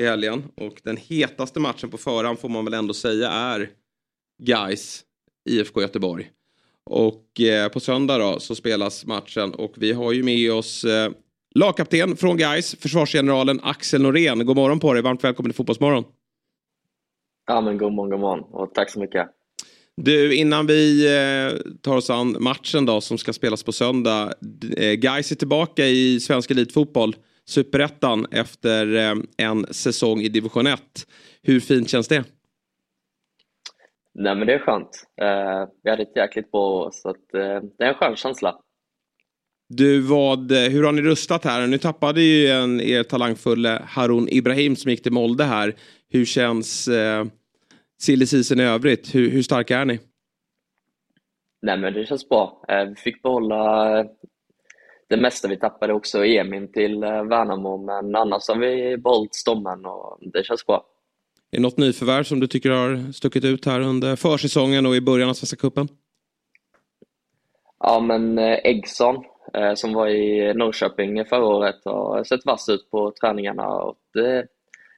i helgen. Och den hetaste matchen på förhand får man väl ändå säga är Gais IFK Göteborg. Och eh, på söndag då så spelas matchen och vi har ju med oss eh, lagkapten från Gais, försvarsgeneralen Axel Norén. God morgon på dig, varmt välkommen till Fotbollsmorgon. Ja, men god morgon, god morgon och tack så mycket. Du, innan vi eh, tar oss an matchen då som ska spelas på söndag. Eh, Gais är tillbaka i svensk elitfotboll, superettan, efter eh, en säsong i division 1. Hur fint känns det? Nej, men det är skönt. Eh, vi hade ett jäkligt bra år, så att, eh, det är en skön känsla. Du, vad, hur har ni rustat här? Nu tappade ju en, er talangfulle Harun Ibrahim som gick till Molde här. Hur känns eh, silly season i övrigt? Hur, hur starka är ni? Nej, men det känns bra. Vi fick behålla eh, det mesta. Vi tappade också Emin till eh, Värnamo, men annars har vi behållit stommen och det känns bra. Är det något nyförvärv som du tycker har stuckit ut här under försäsongen och i början av Svenska cupen? Ja, men eh, Eggson, eh, som var i Norrköping förra året, har sett vass ut på träningarna och det är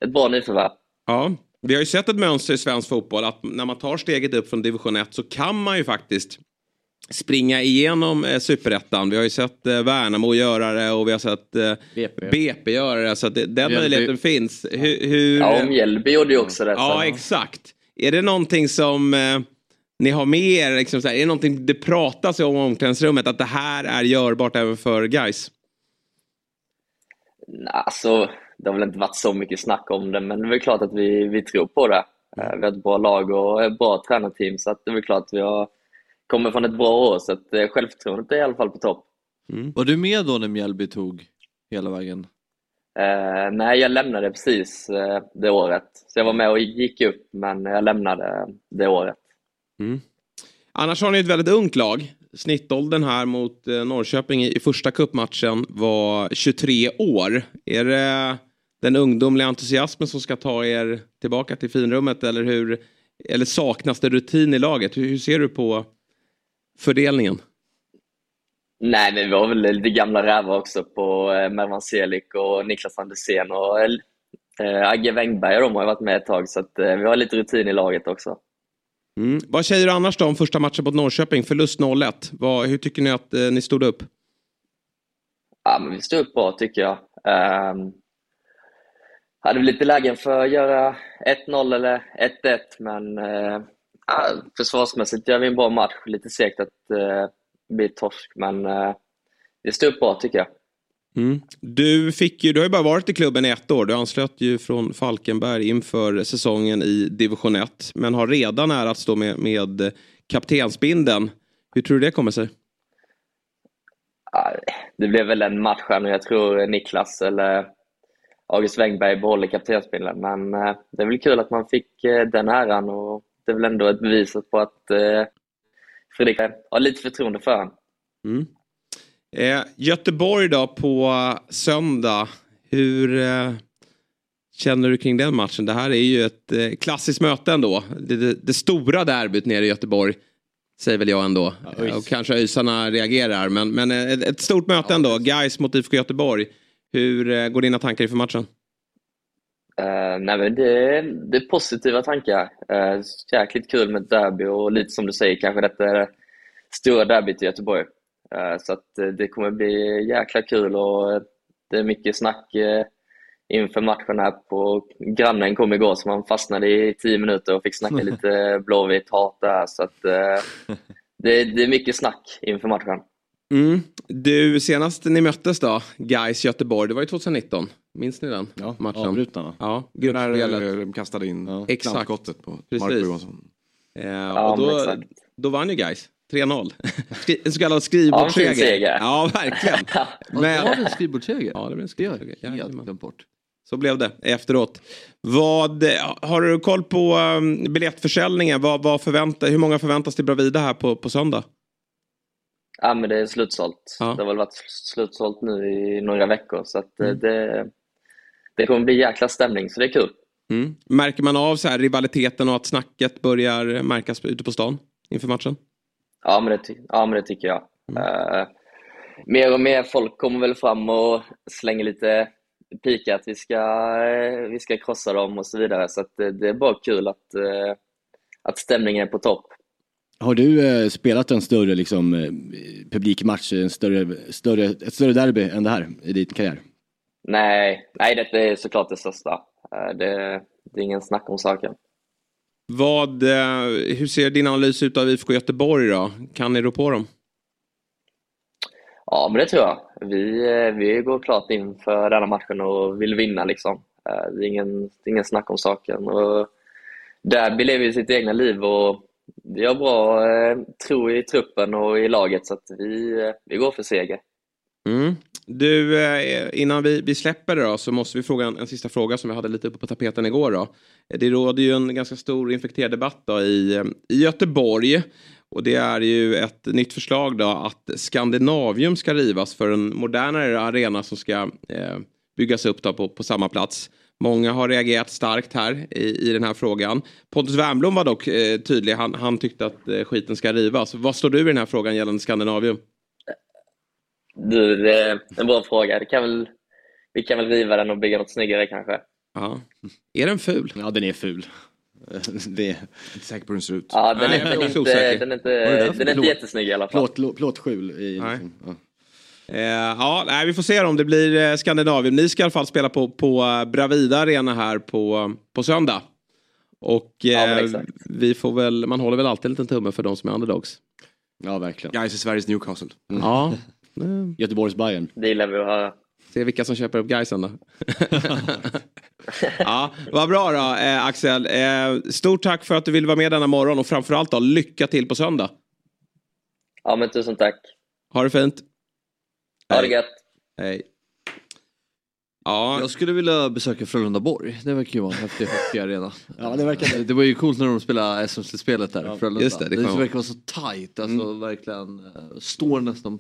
ett bra nyförvärv. Ja, vi har ju sett ett mönster i svensk fotboll att när man tar steget upp från division 1 så kan man ju faktiskt springa igenom eh, superettan. Vi har ju sett eh, Värnamo göra det och vi har sett eh, BP. BP göra det. Så att det, den möjligheten finns. Hur, hur, Ja, och Mjällby gjorde ju också det. ja, exakt. Är det någonting som eh, ni har med er? Liksom, så här, är det någonting det pratas om i omklädningsrummet att det här är görbart även för guys? Nej, Alltså, det har väl inte varit så mycket snack om det, men det är väl klart att vi, vi tror på det. Eh, Vi har ett bra lag och ett bra tränarteam, så att det är väl klart att vi har kommer från ett bra år, så att eh, självförtroendet är i alla fall på topp. Var du med då när Mjällby tog hela vägen? Eh, nej, jag lämnade precis eh, det året. Så jag var med och gick upp, men jag lämnade det året. Annars har ni ett väldigt ungt lag. Snittåldern här mot eh, Norrköping i, i första kuppmatchen var 23 år. Är det den ungdomliga entusiasmen som ska ta er tillbaka till finrummet eller, hur, eller saknas det rutin i laget? Hur, hur ser du på fördelningen? Nej, men vi var väl lite gamla rävar också på eh, Mervan Selik och Niklas Andersén och eh, Agge Wängberg och de har varit med ett tag, så att eh, vi har lite rutin i laget också. Mm. Vad säger du annars då om första matchen mot Norrköping? Förlust 0-1. Vad, hur tycker ni att eh, ni stod upp? Ja, men vi stod upp bra tycker jag. Um, hade vi lite lägen för att göra 1-0 eller 1-1, men uh, försvarsmässigt gör vi en bra match. Lite segt att uh, bli torsk, men uh, vi stod upp bra tycker jag. Mm. Du, fick ju, du har ju bara varit i klubben i ett år. Du anslöt ju från Falkenberg inför säsongen i division 1. Men har redan är att stå med, med kaptensbinden. Hur tror du det kommer sig? Ja, Det blev väl en match här nu. Jag tror Niklas eller August Wengberg behåller kaptensbindeln. Men eh, det är väl kul att man fick eh, den äran och är väl ändå ett bevis på att eh, Fredrik har lite förtroende för honom. Mm. Eh, Göteborg då på söndag. Hur eh, känner du kring den matchen? Det här är ju ett eh, klassiskt möte ändå. Det, det, det stora derbyt nere i Göteborg. Säger väl jag ändå. ÖIS. och kanske ÖISarna reagerar. Men, men eh, ett, ett stort möte ändå. Gais mot IFK Göteborg. Hur eh, går dina tankar inför matchen? Uh, nej, men det, det är positiva tankar. Uh, jäkligt kul med ett derby och lite som du säger kanske detta är det stora derbyt i Göteborg. Eh, så att det kommer bli jäkla kul och det är mycket snack eh, inför matchen här på grannen kom igår så man fastnade i tio minuter och fick snacka lite blåvitt hat där. Så att eh, det, det är mycket snack inför matchen. Mm. Du, senast ni möttes då, Gais Göteborg, det var ju 2019. Minns ni den Ja, matchen? avbrutna va? Ja, När gruppspelet. eh, de kastade in Exakt. knallskottet på Precis. Marco Johansson. Eh, Ja, och då, exakt. då vann ju Gais 3-0. Skri- en så kallad Ja, skrivbordsseger. seger. Ja, verkligen. Men... Var det en skrivbordsseger? ja, det blev en skrivbordsseger. jag helt glömt bort. Så blev det efteråt. Vad, har du koll på um, biljettförsäljningen? Vad, vad förväntar, hur många förväntas till Bravida här på, på söndag? Ja, men det är slutsålt. Ja. Det har väl varit slutsålt nu i några veckor så att eh, Mm. det, det kommer bli jäkla stämning så det är kul. Mm. Märker man av så här rivaliteten och att snacket börjar märkas ute på stan inför matchen? Ja, men det, ja, men det tycker jag. Eh, mer och mer folk kommer väl fram och slänger lite pika att vi ska, eh, vi ska krossa dem och så vidare. Så att, eh, det är bara kul att, att stämningen är på topp. Har du spelat en större liksom, publikmatch, en större, större, ett större derby än det här i din karriär? Nej, nej det är såklart det största. Eh, det, det är ingen snack om saken. Vad, eh, hur ser din analys ut av IFK Göteborg då? Kan ni rå på dem? Ja, men det tror jag. Vi, eh, vi går klart in för denna matchen och vill vinna. Liksom. Det är ingen, ingen snack om saken. Och Derby lever ju sitt egna liv och vi har bra tro i truppen och i laget så att vi, vi går för seger. Mm. Du, eh, innan vi, vi släpper det då så måste vi fråga en, en sista fråga som jag hade lite uppe på tapeten igår då. Det råder ju en ganska stor infekterad debatt då i, eh, i Göteborg. Och det är ju ett nytt förslag då att Skandinavium ska rivas för en modernare arena som ska eh, byggas upp då på, på samma plats. Många har reagerat starkt här i, i den här frågan. Pontus Wernbloom var dock eh, tydlig. Han, han tyckte att eh, skiten ska rivas. Vad står du i den här frågan gällande Skandinavium? Du, det är en bra fråga. Det kan väl, vi kan väl riva den och bygga något snyggare kanske. Ja. Är den ful? Ja, den är ful. det är Inte säker på hur den ser ut. Ja, den Nej, är, jag är den inte, den är inte, är den är inte plåt? jättesnygg i alla fall. plåt, plåtskjul. I, Nej. liksom, ja. Eh, ja, nej, vi får se om det blir eh, Skandinavien. Ni ska i alla fall spela på, på eh, Bravida Arena här på, på söndag. Och Ja, eh, vi får väl, man håller väl alltid en liten tumme för de som är underdogs. ja, verkligen. Guys i Sveriges Newcastle. Ja, eh, Göteborgs Bayern. Det gillar vi att höra. se vilka som köper upp Gaisen då. ja, vad bra då eh, Axel. Eh, stort tack för att du ville vara med denna morgon och framförallt då lycka till på söndag. Ja, men tusen tack. Ha det fint. Ha det gött. Hej. Ja, Jag skulle vilja besöka Frölundaborg. Det verkar ju vara en häftig hockeyarena. Ja, det verkar det. Det var ju coolt när de spelade SM-slutspelet där i Frölunda. just det, det det verkar vara så tajt, alltså verkligen eh, står nästan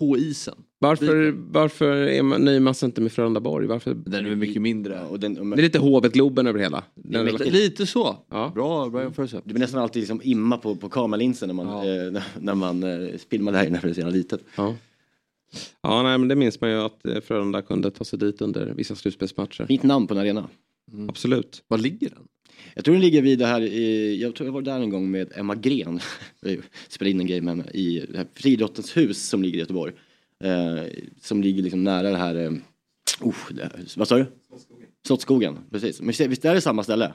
på isen. varför, varför är man, nöjer man sig inte med Frölundaborg? Varför? Den är väl mycket mindre. Och den, Det är lite Hovet-Globen över hela. Den mäktigt. relationen. Lite så. Ja. Bra, bra jämförelse. det blir nästan alltid liksom imma på, på kameralinsen när man, Ja. eh, när- när man eh, filmar det här inne för det jävla litet. Ja. ja, nej men det minns man ju att eh, Frölunda kunde ta sig dit under vissa slutspelsmatcher. Fint namn på en arena. Absolut. Var ligger den? Jag tror den ligger vid det här, i, jag tror jag var där en gång med Emma Gren. Spelade in en grej med henne i det här friidrottens hus som ligger i Göteborg. Eh, som ligger liksom nära det här, eh, oh, det, vad sa du? Slottsskogen, precis. Men visst är- det samma ställe?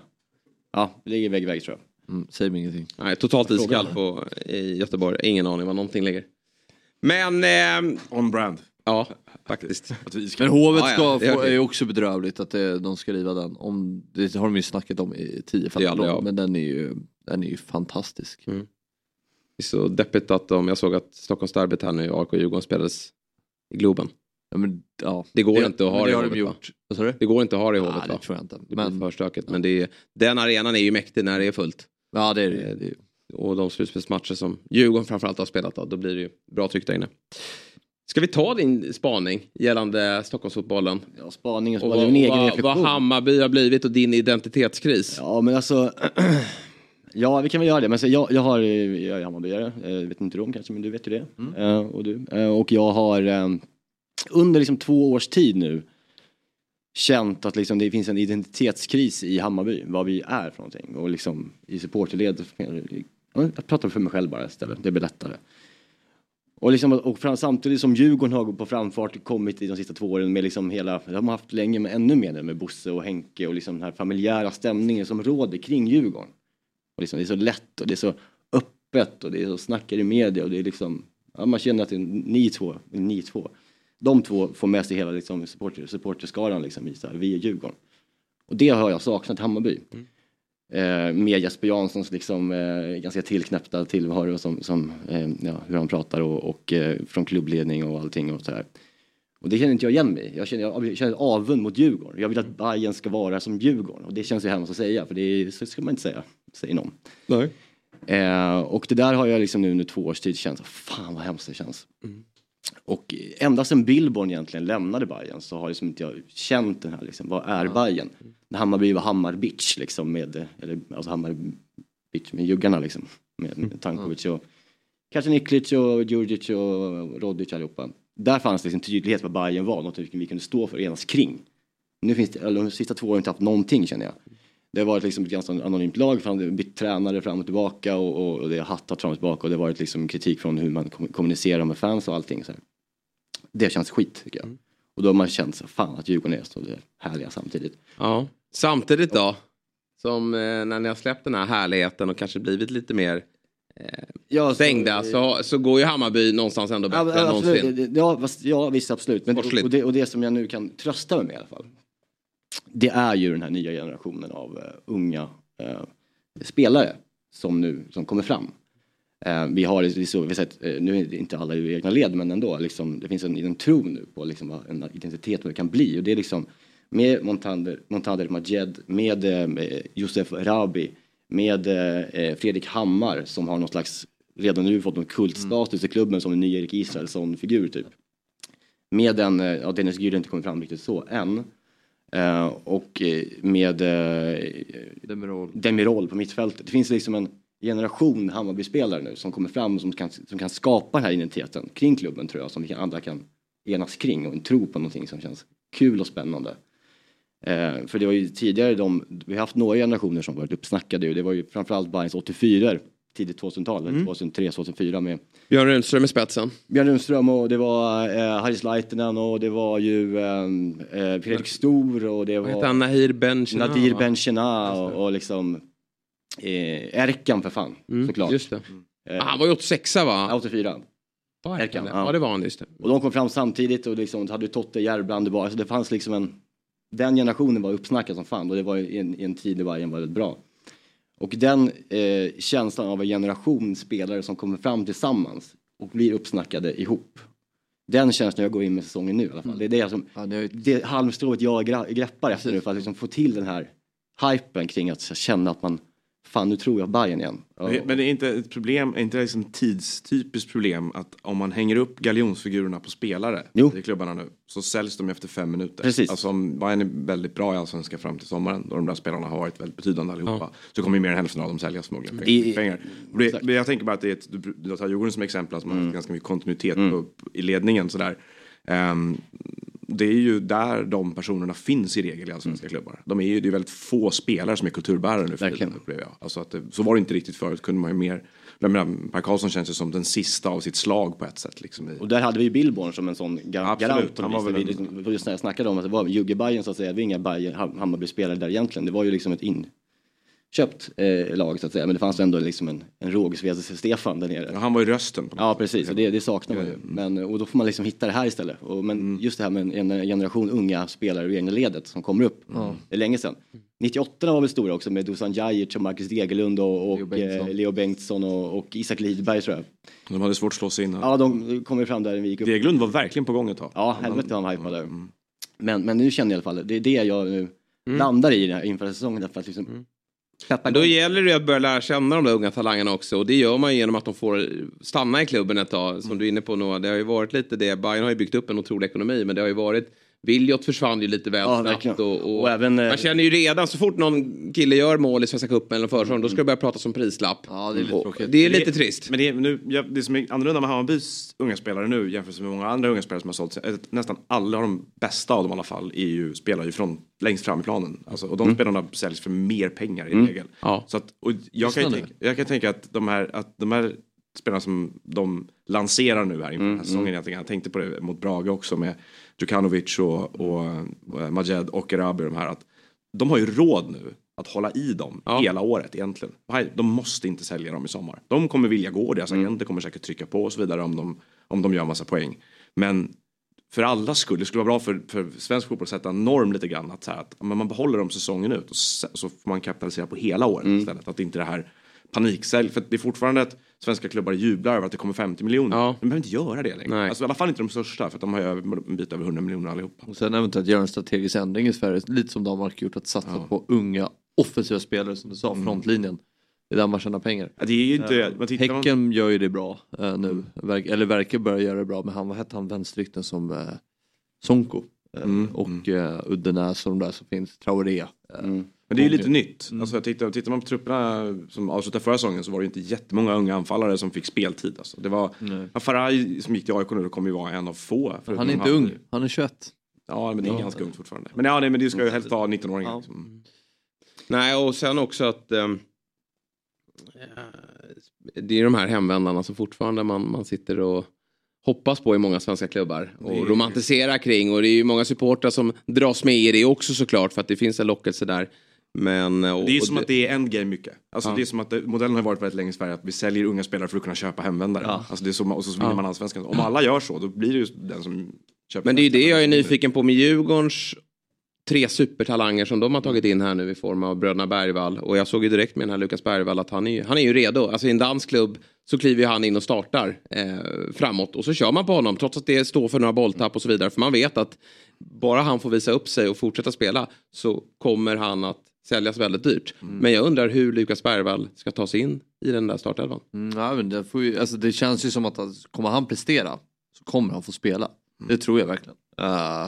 Ja, det ligger vägg i vägg tror jag. Mm, säg mig ingenting. Nej, totalt iskall på, i Göteborg. Ingen aning var någonting ligger. Men eh, On brand. Ja, faktiskt. Men Hovet Ja, ja, ska det är få, är ju också bedrövligt att det, de ska riva den. Om, det har de ju snackat om i 10 Det är aldrig år, av. men den är ju, den är ju fantastisk. Det är så deppigt att de, jag såg att Stockholmsderbyt här nu, AIK och Djurgården spelades i Globen. Ja, men, ja. Det går Det- inte att ha det det i Hovet va? gjort. Du? Det går inte att ha det i Ja, Hovet det va? tror jag inte. Det Men- för stökigt. Men det är, den arenan är ju mäktig när det är fullt. Ja det är det. det är, Och de slutspelsmatcher som Djurgården framförallt har spelat då, då blir det ju bra tryck där inne. Ska vi ta din spaning gällande Stockholmsfotbollen? Ja, spaningen Och var vad, en egen vad, vad reflektion. Hammarby har blivit och din identitetskris. Ja men alltså, ja vi kan väl göra det. Men så jag, jag har, jag är Hammarbyare, eh, vet inte du om kanske men du vet ju det. Eh, och, du. Eh, och jag har eh, under liksom två års tid nu känt att liksom det finns en identitetskris i Hammarby, vad vi är för någonting. Och liksom i supporterled, ja, jag pratar för mig själv bara istället, det blir lättare. Och, liksom, och fram, samtidigt som Djurgården har på framfart kommit i de sista två åren med liksom hela, det har man haft länge men ännu mer nu med Bosse och Henke och liksom den här familjära stämningen som råder kring Djurgården. Och liksom, det är så lätt och det är så öppet och det är så snackar i media och det är liksom, ja, man känner att det är ni två, ni två. De två får med sig hela liksom, supporter, supporterskaran liksom, i så här, vi är Djurgården. Och det har jag saknat i Hammarby. Mm. Eh, med Jesper Janssons liksom, eh, ganska tillknäppta tillvaro som, som eh, ja, hur han pratar och, och eh, från klubbledning och allting och så här. Och det känner inte jag igen mig jag känner, jag känner avund mot Djurgården. Jag vill att Bayern ska vara som Djurgården och det känns ju hemskt att säga för det är, så ska man inte säga, säger någon. Nej. Eh, och det där har jag liksom nu under två års tid känt, fan vad hemskt det känns. Och ända sedan Billborn egentligen lämnade Bayern så har liksom inte jag känt den här liksom, vad är Bayern? När Hammarby var Hammarbitch liksom med, eller alltså Hammarbitch med juggarna liksom. Med, med Tankovic och kanske Niklic och Djurdjic och Rodic allihopa. Där fanns det liksom tydlighet vad Bayern var, något vi kunde stå för och enas kring. Nu finns det, eller de sista två åren har inte haft någonting känner jag. Det har varit liksom ett ganska anonymt lag, har bytt tränare fram och tillbaka och, och, och det har hattat fram och tillbaka och det har varit liksom kritik från hur man kom- kommunicerar med fans och allting. Så här. Det känns skit tycker jag. Och då har man känt så fan att Djurgården är så härliga samtidigt. Ja. Samtidigt då, som eh, när ni har släppt den här härligheten och kanske blivit lite mer eh, stängda så, så går ju Hammarby någonstans ändå bättre än Ja, någonsin. absolut. Ja, ja visst absolut. Men, och, det, och det som jag nu kan trösta mig med i alla fall. Det är ju den här nya generationen av eh, unga eh, spelare som nu som kommer fram. Eh, vi har vi så, vi har sett, nu är det inte alla i egna led men ändå, liksom, det finns en, en tro nu på liksom, vad en identitet vad det kan bli. Och det är liksom med Montander, Montander Majed, med eh, Josef Rabi, med eh, Fredrik Hammar som har någon slags, redan nu fått någon kultstatus i klubben som en ny Erik Israelsson-figur typ. Med den, ja Dennis Gür har inte kommit fram riktigt så än. Eh, och eh, med eh, Demirol. Demirol på mittfältet. Det finns liksom en generation Hammarby-spelare nu som kommer fram och som kan, som kan skapa den här identiteten kring klubben tror jag, som vi andra kan enas kring och en tro på någonting som känns kul och spännande. Eh, för det var ju tidigare de, vi har haft några generationer som varit uppsnackade och det var ju framförallt Bayerns 84 tidigt 2000-tal, Mm. 2003, 2004 med Björn Rundström i spetsen. Björn Lundström och det var eh, Haris Laitinen och det var ju eh, eh, Fredrik Stor och det var han? Nahir Ben Chena, Nadir va? Ben Chena och, och liksom eh, Erkan för fan såklart. Mm, Just det. Eh, Ah, han var ju 86 va? 84. Var Erkan, ja. det var han just det. Och de kom fram samtidigt och liksom hade Totte, Järbrand, var, alltså det fanns liksom en... Den generationen var uppsnackad som fan och det var i en, i en tid där Bayern var väldigt bra. Och den eh, känslan av en generation spelare som kommer fram tillsammans och blir uppsnackade ihop. Den känslan jag går in med säsongen nu i alla fall. Det är det som, det halmstrået jag greppar efter nu för att liksom få till den här hypen kring att känna att man, fan nu tror jag Bayern igen. Ja. Men, men det är inte ett problem, är inte det liksom tidstypiskt problem att om man hänger upp galjonsfigurerna på spelare i klubbarna nu så säljs de efter fem minuter. Precis. Alltså om Bayern är väldigt bra i Allsvenskan fram till sommaren då de där spelarna har varit väldigt betydande allihopa så kommer ju mer än hälften av dem säljas förmodligen för I- pengar. Det, men jag tänker bara att det är ett, du, du tar Djurgården som exempel, alltså man Mm. har ganska mycket kontinuitet på, i ledningen sådär. Ehm, det är ju där de personerna finns i regel i allsvenska klubbar. De är ju, det är väldigt få spelare som är kulturbärare nu för tiden, upplever jag. Alltså att det, så var det inte riktigt förut, kunde man ju mer. Jag menar, Per Karlsson känns ju som den sista av sitt slag på ett sätt. Liksom, Och där hade vi Billborn som en sån gar Absolut, garant. han var Han väl vi en- just när jag snackade om att det var Jugge Bajen så att säga, det var inga Hammarby-spelare där egentligen. Det var ju liksom ett köpt eh, lag så att säga. Men det fanns ändå liksom en, en rågsved Stefan där nere. Ja, han var ju rösten. På Ja precis, och det, det saknar man ju. Men, och då får man liksom hitta det här istället. Och, men just det här med en, en generation unga spelare i egna ledet som kommer upp. Det är länge sedan. 98 var väl stora också med Dusan Djajic och Marcus Degerlund och, och Leo Bengtsson. eh, Leo Bengtsson och, och Isak Lidberg tror jag. De hade svårt att slå sig in. Ja, de kom ju fram där när vi gick upp. Deglund var verkligen på gång ett tag. Ja, helvete vad han hypade där. Men, men nu känner jag i alla fall, det är det jag nu landar i den här inför säsongen. Därför att liksom, sätta då gäller det att börja lära känna de där unga talangerna också. Och det gör man ju genom att de får stanna i klubben ett tag. Som du är inne på Noah. Det har ju varit lite det. Bayern har ju byggt upp en otrolig ekonomi. Men det har ju varit Viljot försvann ju lite väl Ja, snabbt. Och, och, Och även, eh, man känner ju redan så fort någon kille gör mål i Svenska cupen eller försäsong. Då ska det börja pratas om prislapp. Ja, det är lite Och. Det är lite trist. Men det, är, nu, det som är annorlunda med Hammarbys unga spelare nu jämfört med många andra unga spelare som har sålt är att nästan alla de bästa av dem i alla fall är ju, spelar ju från längst fram i planen. Alltså, och de spelarna säljs för mer pengar i regel. Ja. Så att, och jag, kan tänka, jag kan tänka att de här, att de här spelarna som de lanserar nu här inför den här säsongen egentligen. Jag tänkte på det mot Brage också med Djukanovic och, och, och Majed och Erabi de här. Att de har ju råd nu att hålla i dem Ja. hela året egentligen. De måste inte sälja dem i sommar. De kommer vilja gå och deras agenter kommer säkert trycka på och så vidare om de, om de gör massa poäng. Men för alla skull, det skulle vara bra för, för svensk fotboll att sätta en norm lite grann. Att, så här, att man behåller dem säsongen ut och så, får man kapitalisera på hela året istället. Att inte det här paniksälj, för det är fortfarande att svenska klubbar jublar över att det kommer 50 miljoner. Ja. De behöver inte göra det längre. Nej. Alltså, I alla fall inte de största för att de har ju över- en bit över 100 miljoner allihopa. Och sen eventuellt göra en strategisk ändring i Sverige, lite som Danmark gjort, att satsa på unga offensiva spelare som du sa, frontlinjen. Det är där man tjänar pengar. Ja, Det är ju inte, man tittar man, Häcken gör ju det bra eh, nu, Verk, eller verkar börja göra det bra, men han, vad hette han vänsterrykten som eh, Sonko? Eh, Mm, och eh, Uddenäs och de där som finns, Traoré. Eh, Men det är ju lite nytt. Mm. Alltså, tittar, tittar man på trupperna som avslutade förra säsongen så var det inte jättemånga unga anfallare som fick speltid. Alltså. Det var Nej. Faraj som gick till AIK nu kommer ju vara en av få. Han är inte ung, han är 21. Ja men det är Ja. ganska ungt fortfarande. Men ja nej, men det ska ju helst vara 19-åringar. Ja. Liksom. Nej, och sen också att eh, det är de här hemvändarna som fortfarande man, man sitter och hoppas på i många svenska klubbar och Det är- romantiserar kring. Och det är ju många supportrar som dras med i det också såklart för att det finns en lockelse där. Men, och, Det är ju som att det är endgame mycket. Alltså Ja. det är som att det, modellen har varit väldigt länge i Sverige att vi säljer unga spelare för att kunna köpa hemvändare. Alltså det är så, och så vinner Ja. man allsvenskan. Om alla gör så då blir det ju den som köper. Men det är ju det jag är nyfiken på med Djurgårdens tre supertalanger som de har tagit in här nu i form av bröderna Bergvall. Och jag såg ju direkt med den här Lukas Bergvall att han är, ju- han är ju redo. Alltså i en dansk klubb så kliver han in och startar eh, framåt. Och så kör man på honom trots att det står för några bolltapp och så vidare. För man vet att bara han får visa upp sig och fortsätta spela så kommer han att säljas väldigt dyrt. Men jag undrar hur Lukas Bergvall ska ta sig in i den där startelvan. Mm, ja, men det, får ju, alltså, det känns ju som att kommer han prestera så kommer han få spela. Det tror jag verkligen. Eh,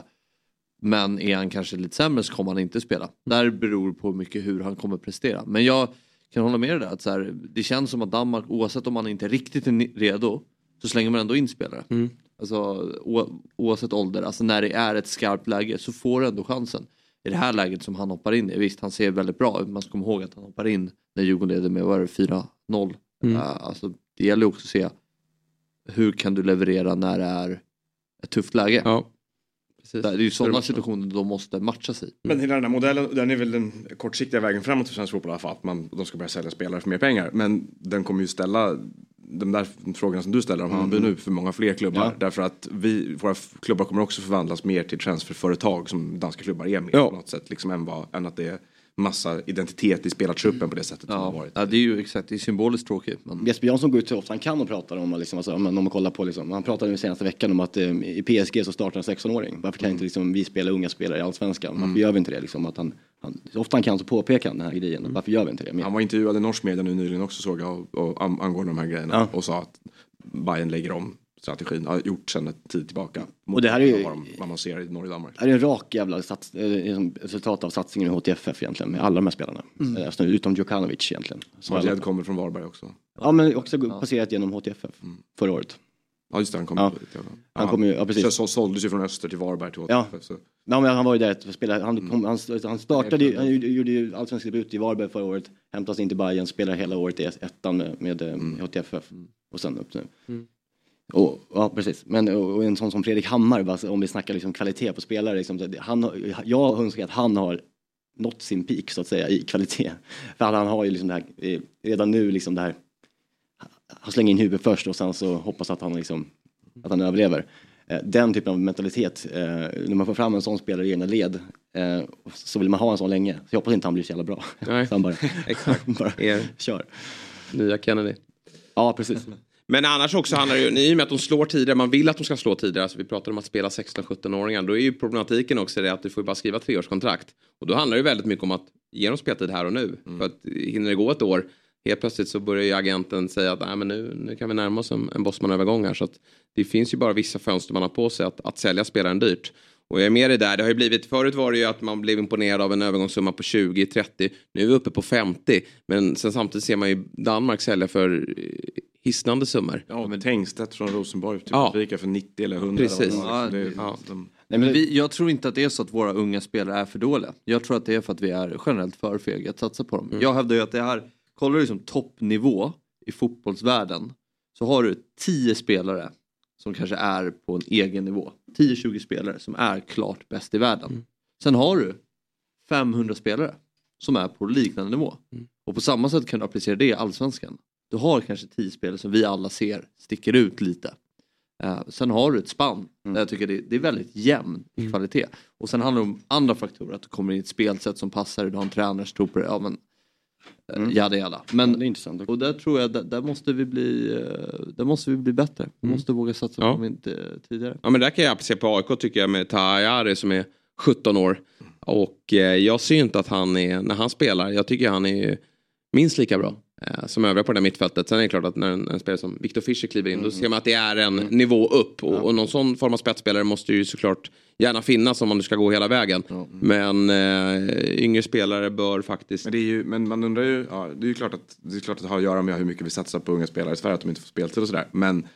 men är han kanske lite sämre så kommer han inte spela. Där beror på mycket hur han kommer prestera. Men jag kan hålla med dig där att så här, det känns som att Danmark oavsett om man inte riktigt är redo så slänger man ändå in spelare. Alltså o, oavsett ålder, alltså när det är ett skarpt läge så får du ändå chansen. I det här läget som han hoppar in i, visst han ser väldigt bra ut, man ska komma ihåg att han hoppar in när Djurgården leder med, vad är det, 4-0. Mm. Eh, alltså, det gäller också att se hur kan du leverera när det är ett tufft läge. Ja, Det är ju sådana situationer de måste matcha sig. Men hela den här modellen, den är väl den kortsiktiga vägen framåt för svensk fotboll i alla fall. Att man, de ska börja sälja spelare för mer pengar. Men den kommer ju ställa de där frågorna som du ställer om Hammarby nu för många fler klubbar. Ja. Därför att vi, våra klubbar kommer också förvandlas mer till transferföretag som danska klubbar är mer Ja. på något sätt. Liksom än, vad, än att det är massa identitet i spelartruppen på det sättet som har Ja, varit. ja, det är ju exakt, det är symboliskt tråkigt. Men... Jesper Jansson går ut så ofta han kan och pratar om, liksom, alltså, om man kollar på, liksom, han pratade ju senaste veckan om att eh, i PSG så startar en 16-åring. Varför kan inte liksom, vi spela unga spelare i Allsvenskan? Varför gör vi inte det? Liksom, att han, han, ofta han kan så påpekar han den här grejen. Varför gör vi inte det? mer? Han var intervjuad i norsk media nu nyligen också såg jag och, och, angående de här grejerna. Ja. Och sa att Bayern lägger om strategin, har gjort sedan ett tid tillbaka. Och det här är ju- vad, de, vad man ser i Norge och Danmark. Det här är en rak jävla sats, eh, liksom resultat av satsningen i HTFF egentligen med alla de här spelarna. Eh, Alltså, utom Djukanovic egentligen. Majed kommer från Varberg också. Ja men också passerat genom HTFF förra året. Ja just det, han kom Ja. dit, ja. Han kom ju- ja, precis. Så, så såldes ju från Öster till Varberg till Ja. HTF. Så. Ja, men han var ju där och spelade, han, kom, han, han startade ju, han gjorde, ju allsvensk debut i Varberg förra året, hämtas in till Bayern, spelar hela året i ettan med, med eh, HTFF och sen upp nu. Och, ja precis, men och, och en sån som Fredrik Hammar, om vi snackar liksom kvalitet på spelare, liksom, han, har- jag önskar att han har nått sin peak så att säga i kvalitet. För han har ju liksom det här, eh, redan nu liksom det här, han slänger in huvudet först och sen så hoppas att han liksom, att han överlever. Eh, Den typen av mentalitet, eh, när man får fram en sån spelare i egna led så vill man ha en sån länge. Så jag hoppas inte han blir så jävla bra. Nej, så han bara, exakt. bara kör. nya Kennedy. Ja, precis. Men annars också handlar det ju, i och med att de slår tidigare, man vill att de ska slå tidigare, alltså vi pratar om att spela 16-17-åringar, då är ju problematiken också det att du får ju bara skriva treårskontrakt. Och då handlar det väldigt mycket om att ge dem speltid här och nu. För att hinner det gå ett år, helt plötsligt så börjar ju agenten säga att Nej, men nu, nu kan vi närma oss en, en Bosman-övergång här. Så att det finns ju bara vissa fönster man har på sig att, att sälja spelaren dyrt. Och jag är med dig där, det har ju blivit, förut var det ju att man blev imponerad av en övergångssumma på 20-30, nu är vi uppe på 50. Men sen samtidigt ser man ju Danmark sälja för eh, hisnande summor. Ja, men Tengstedt från Rosenborg till Ja. Benfica för 90 eller 100. Precis. det. Ja, Det- ja. de- Nej, men Vi, jag tror inte att det är så att våra unga spelare är för dåliga. Jag tror att det är för att vi är generellt för fega att satsa på dem. Jag hävdar ju att det här, kollar du liksom toppnivå i fotbollsvärlden så har du 10 spelare som kanske är på en egen nivå. 10-20 spelare som är klart bäst i världen. Sen har du 500 spelare som är på liknande nivå. Och på samma sätt kan du applicera det i allsvenskan. Du har kanske 10 spelare som vi alla ser sticker ut lite. Eh, sen har du ett spann där jag tycker det, det är väldigt jämn i kvalitet. Och sen handlar det om andra faktorer, att du kommer in i ett spelsätt som passar, du har en tränare som tror på det. Ja, men, mm. Jada jada. Men, det är intressant. och där tror jag, där, där måste vi bli, eh, där måste vi bli bättre. Vi måste våga satsa Ja. på dem inte eh, tidigare. Ja men där kan jag se på AIK tycker jag med Tahari som är 17 år. Och eh, jag ser ju inte att han är, när han spelar, jag tycker han är minst lika bra. Eh, Som övriga på det där mittfältet. Sen är det klart att när en, en spelare som Victor Fischer kliver in då ser man att det är en nivå upp. Och, och någon sån form av spetsspelare måste ju såklart gärna finnas om man nu ska gå hela vägen. Men eh, yngre spelare bör faktiskt... Men, det är ju, men man undrar ju, ja, det är ju klart att det, är klart att det har att göra med hur mycket vi satsar på unga spelare i Sverige, att de inte får speltid och sådär. Men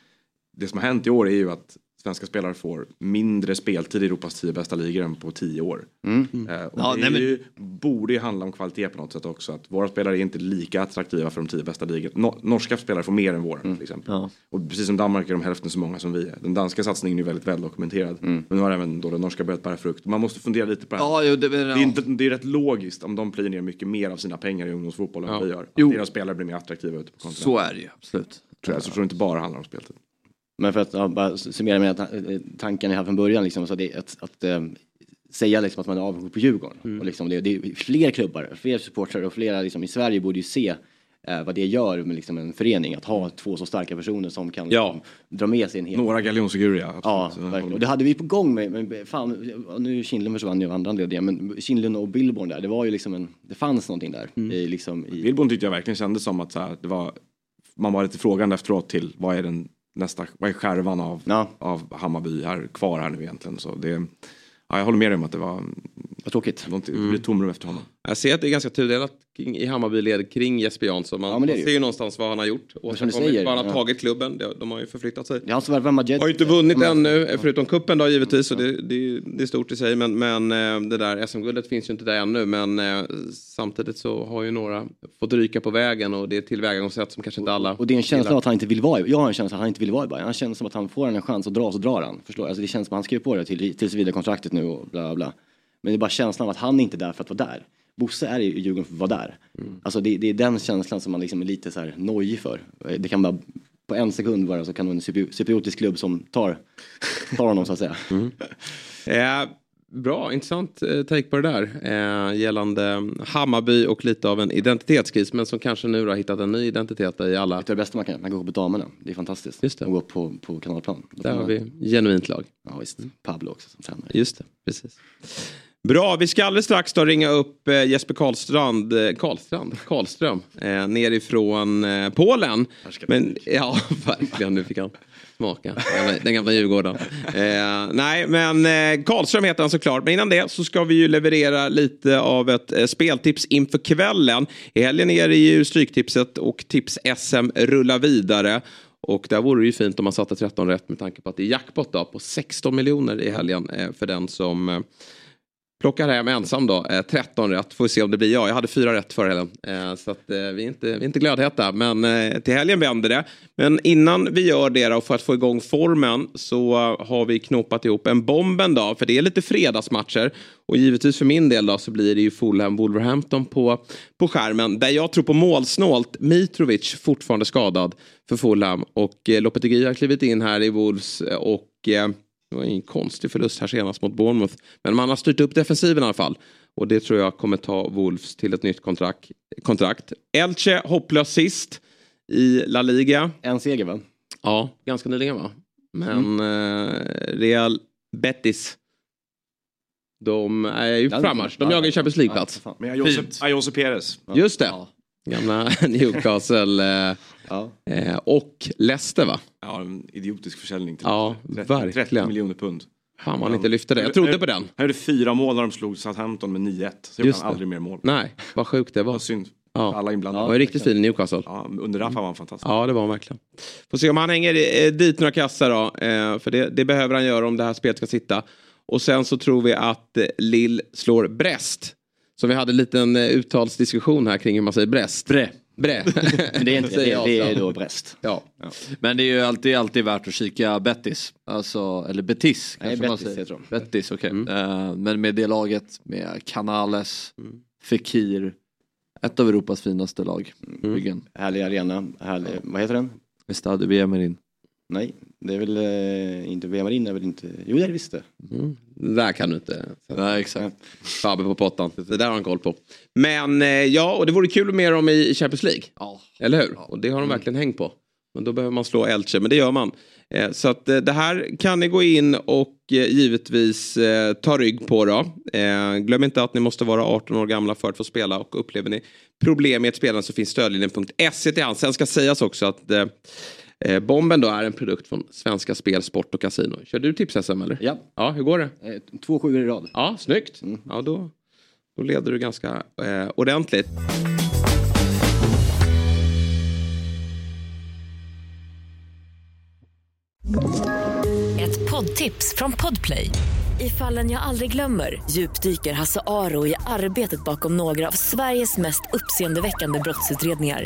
det som har hänt i år är ju att svenska spelare får mindre speltid i Europas tio bästa ligor än på tio år. Mm. Eh, och Ja, det nej, men- borde ju handla om kvalitet på något sätt också. Att våra spelare är inte lika attraktiva för de tio bästa ligorna. No, norska spelare får mer än våra till exempel. Ja. Och precis som Danmark är de hälften så många som vi är. Den danska satsningen är väldigt väldokumenterad. Men nu har även då den norska börjat bära frukt. Man måste fundera lite på det här. Ja, jo, det, Det är, inte, det är rätt logiskt om de plöjer ner mycket mer av sina pengar i ungdomsfotboll än vi gör. Att Jo. deras spelare blir mer attraktiva ute på kontinenten. så är det ju, absolut. Tror jag, så jag tror det inte bara handlar om speltid. Men för att ja, bara summera med att, eh, tanken jag hade från början, liksom, så det, är att, att eh, säga liksom, att man är avundsjuk på Djurgården. Och liksom, det, det är fler klubbar, fler supportrar och flera liksom, i Sverige borde ju se eh, vad det gör med liksom, en förening. Att ha två så starka personer som kan Ja. liksom, dra med sig en hel... Några galjonsfigurer ja. Ja, absolut. Verkligen. Och det hade vi på gång med, men fan, nu Kindlund försvann ju av andra anledningar, men Kindlund och Billborn där, det var ju liksom en, det fanns någonting där. I, liksom, i, Billborn tyckte jag verkligen kändes som att här, det var, man var lite frågande efteråt till vad är den nästa, vad är skärvan av, Ja. av Hammarby här, kvar här nu egentligen. Så det, ja, jag håller med dig om att det var, vad tråkigt. det blir tomrum efter honom. Jag ser att det är ganska tudelat i Hammarby-led kring Jesper Jansson. Man, Ja, man ser ju någonstans vad han har gjort. Och som du vad säger, han har tagit klubben. De, har ju förflyttat sig. Det är han som värvar Majed. Har ju inte vunnit ännu, eh, förutom kuppen då givetvis. Och det, det, det är stort i sig. Men, men eh, det där SM-guldet finns ju inte där ännu. Men eh, samtidigt så har ju några fått ryka på vägen. Och det är tillvägagångssätt som kanske inte alla Och det är en känsla gillar. att han inte vill vara i, jag har en känsla att han inte vill vara i Bayern. Han känner som att han får en chans att dra så drar han. Förstår? du? Alltså det känns som att han skriver på det till, tills vidare kontraktet nu och bla bla. Men det är bara känslan av att han inte är där för att vara där. Bosse är i Djurgården för att vara där. Alltså det, det är den känslan som man liksom är lite så här nojig för. Det kan bara på en sekund bara så kan en cypri- cypriotisk klubb som tar, tar honom så att säga. Eh, bra, intressant eh, take på det där. Eh, gällande Hammarby och lite av en identitetskris. Men som kanske nu har hittat en ny identitet i alla. Det är det bästa man kan. Man kan gå på damerna. Det är fantastiskt. Just det. Och gå på, på kanalplan. Då Där har man- vi genuint lag. Ja visst. Pablo också som tränare. Just det, precis. Bra, vi ska alldeles strax då ringa upp eh, Jesper Karlstrand, eh, Karlstrand, Karlström, eh, nerifrån eh, Polen. Men ja, verkligen, nu fick han smaka. Den- gamla Djurgården. Eh, nej, men eh, Karlström heter han såklart. Men innan det så ska vi ju leverera lite av ett eh, speltips inför kvällen. I helgen är det ju Stryktipset och Tips-SM rullar vidare. Och där vore det ju fint om man satte 13 rätt med tanke på att det är jackpot då på 16 miljoner i helgen för den som Plockar hem ensam då, eh, 13 rätt. Får vi se om det blir jag. Jag hade fyra rätt förra helgen. Eh, så att, eh, vi, är inte, vi är inte glödheta. Men eh, till helgen vänder det. Men innan vi gör det och för att få igång formen så har vi knoppat ihop en bomben då. För det är lite fredagsmatcher. Och givetvis för min del då så blir det ju Fulham Wolverhampton på, på skärmen. Där jag tror på målsnålt. Mitrovic fortfarande skadad för Fulham. Och eh, Lopetegui har klivit in här i Wolves och eh, det var en konstig förlust här senast mot Bournemouth. Men man har styrt upp defensiven i alla fall. Och det tror jag kommer ta Wolves till ett nytt kontrakt. kontrakt. Elche hopplös sist i La Liga. En seger va? Ja, ganska nyligen va? Men eh, Real Betis. De är ju Ja, frammarsch. De jagar ju Champions League-plats. Ja. Men Ayose, Perez. Just det. Gamla Newcastle eh, Ja. eh, och Leicester va? Ja, en idiotisk försäljning. Till Ja, 30, verkligen. 30 miljoner pund. Fan man inte lyfte det. Jag trodde på den. Han gjorde fyra mål när de slog Southampton med 9-1. Så gjorde han det. aldrig mer mål. Nej, vad sjukt det var. Vad synd. Ja. Alla inblandade. var ju riktigt fin i Newcastle. Ja, under Rafa var han fantastisk. Ja, det var han verkligen. Får se om han hänger eh, dit några kassar då. Eh, för det, det behöver han göra om det här spelet ska sitta. Och sen så tror vi att eh, Lill slår Brest. Så vi hade en liten uttalsdiskussion här kring hur man säger Brest. Bre. Men det är inte det, det, är då Brest. Ja. Men det är ju alltid, alltid värt att kika Betis. Alltså, eller Betis Nej, man Betis, säger. jag tror. Betis, okej. Mm. Eh, men med det laget, med Canales, Fekir. Ett av Europas finaste lag. Mm. Byggen. Härlig arena, härlig, vad heter den? Stade Viemerin. Nej, det är väl eh, inte Vemarin är väl inte, jo det är det visst det. Mm. Det där kan du inte. Nej, exakt. Fabbe på pottan. Det där har han koll på. Men eh, ja, och det vore kul med dem i Champions League. Ja. Eller hur? Och det har de verkligen hängt på. Men då behöver man slå Elche, men det gör man. Eh, så att eh, det här kan ni gå in och givetvis ta rygg på då. Glöm inte att ni måste vara 18 år gamla för att få spela och upplever ni problem med ett spelande så finns stödlinjen.se till hands. Sen ska sägas också att eh, Bomben då är en produkt från Svenska Spel, Sport och Casino. Kör du tips-SM eller? Ja, Ja, hur går det? eh, två sjuor i rad. Ja, snyggt. Ja, då, då leder du ganska eh, ordentligt. Ett poddtips från Podplay. I fallen jag aldrig glömmer djupdyker Hasse Aro i arbetet bakom några av Sveriges mest uppseendeväckande brottsutredningar.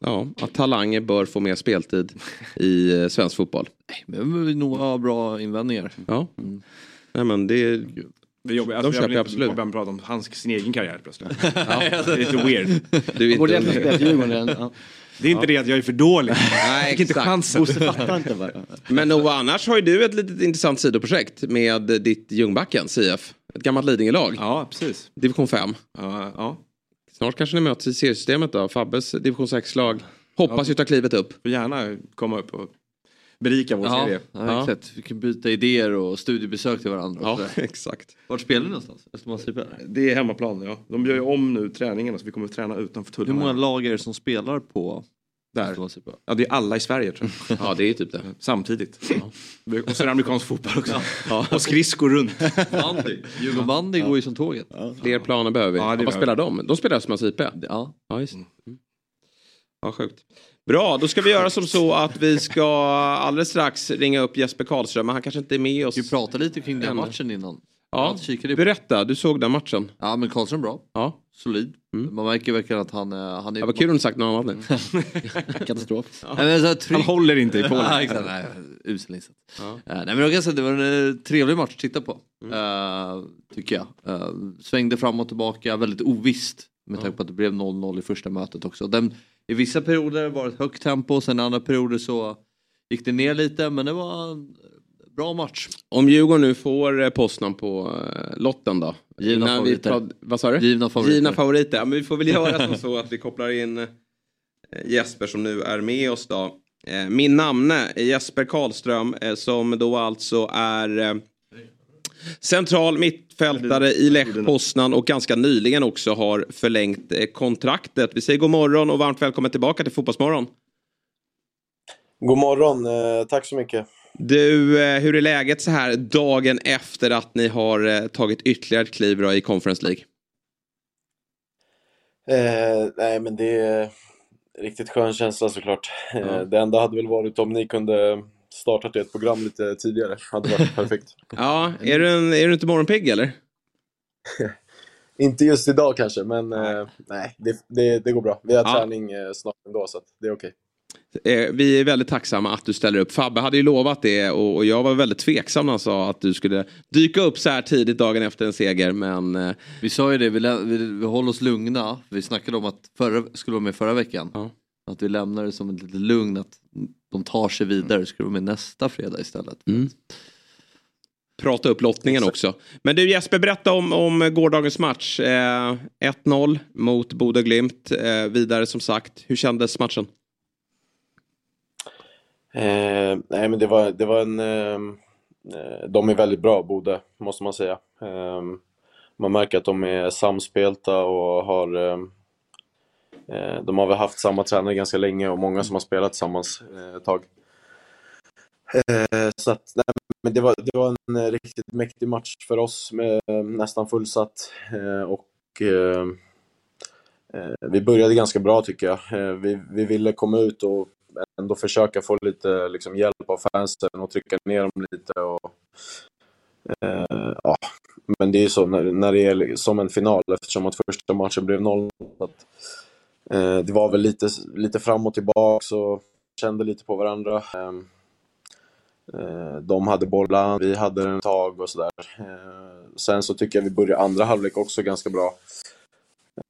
ja, att talanger bör få mer speltid i eh, svensk fotboll. Det är väl några bra invändningar. Ja. Nej, men det är... Det är jobbigt. De Alltså, köper jag jag absolut. börja prata om hans sin egen karriär plötsligt. ja, det är lite weird. Du är Borde inte... spela Djurgården. Ja. Det är inte det att jag är för dålig. Nej, Jag fick inte chansen. Inte bara. Men Noah, annars har ju du ett litet intressant sidoprojekt med ditt Ljungbacken, CF. Ett gammalt Lidingö-lag. Ja, precis. Division 5. Ja, ja. Snart kanske ni möts i seriesystemet då. Fabbes division 6 -lag. Hoppas ju ta klivet upp. Får gärna komma upp och berika vår Ja, serie. ja, exakt. Vi kan byta idéer och studiebesök till varandra. Ja, exakt. Vart spelar ni någonstans? Östermalms? Det är hemmaplan, ja. De gör ju om nu träningarna så vi kommer att träna utanför Hur tullarna. många lag är det som spelar på Där. Ja, det är alla i Sverige tror jag. Ja, det är typ det. Samtidigt. Och så är det amerikansk fotboll också. Ja. Och skridskor runt. Bandy. Djurgården bandy går ju som tåget. Fler planer behöver vi. Ja, Ja, vad spelar de? De spelar Östermalms IP. Ja. Ja, just. det. Mm. Ja, sjukt. Bra, då ska vi göra som så att vi ska alldeles strax ringa upp Jesper Karlström. Men han kanske inte är med oss. Vi pratade lite kring den matchen innan. Ja, kikade berätta. Du såg den matchen. Ja men Karlström bra. Ja. Solid. Mm. Man märker verkligen att han, är- han är... Det var kul om du sagt något annat nu. Katastrof. Nej, men så trygg- Han håller inte i Polen. Ja, exakt. Nej, usel insats. Ja. Eh, nej men jag kan säga att det var en eh, trevlig match att titta på. Mm. Eh, tycker jag. Eh, svängde fram och tillbaka, väldigt ovisst. Med tanke på att det blev 0-0 i första mötet också. Den, I vissa perioder var det ett högt tempo, sen i andra perioder så gick det ner lite. Men det var bra match. Om Djurgården nu får eh, postnamn på eh, lotten då? Givna vi favoriter. prad- Vad sa du? Givna favoriter. Givna favoriter. Ja, men vi får väl göra som så att vi kopplar in eh, Jesper som nu är med oss då. Min namne är Jesper Karlström som då alltså är Central mittfältare i Lech Poznan och ganska nyligen också har förlängt kontraktet. Vi säger god morgon och varmt välkommen tillbaka till Fotbollsmorgon. God morgon, tack så mycket. Du, eh, hur är läget så här dagen efter att ni har eh, tagit ytterligare ett kliv i Conference League? Eh, nej, men det är riktigt skön känsla såklart. Eh, det enda hade väl varit om ni kunde startat ett program lite tidigare. hade varit perfekt. Ja, är du, en, är du inte morgonpigg eller? Inte just idag kanske, men eh, nej, det, det, det går bra. Vi har Ja. träning eh, snart ändå, så det är okej. Eh, Vi är väldigt tacksamma att du ställer upp. Fabbe hade ju lovat det och jag var väldigt tveksam när han sa att du skulle dyka upp så här tidigt dagen efter en seger. Men eh, Vi sa ju det, vi, vi, vi håller oss lugna. Vi snackade om att förra, skulle vara med förra veckan. Att vi lämnar det som ett litet lugn att de tar sig vidare. Ska vara med nästa fredag istället. Mm. prata upp lottningen också. Men du Jesper, berätta om, om gårdagens match. Eh, 1-0 mot Bodø Glimt. Eh, vidare som sagt. Hur kändes matchen? Eh, nej, men det var, det var en... Ehm, eh, de är väldigt bra, Bode, måste man säga. Eh, man märker att de är samspelta och har... Ehm, eh, de har väl haft samma tränare ganska länge och många som har spelat tillsammans eh, ett tag. Eh, så att, nej, men det var, det var en eh, riktigt mäktig match för oss med eh, nästan fullsatt. Eh, och ehm, eh, vi började ganska bra tycker jag. Eh, vi, vi ville komma ut och ändå försöka få lite liksom, hjälp av fansen och trycka ner dem lite. Och, eh, ja. Men det är ju så när, när det är som en final eftersom att första matchen blev 0 att, eh, Det var väl lite, lite fram och tillbaka och kände lite på varandra. Ehm, eh, de hade bollen, vi hade den ett tag och sådär. Eh, sen så tycker jag vi började andra halvlek också ganska bra.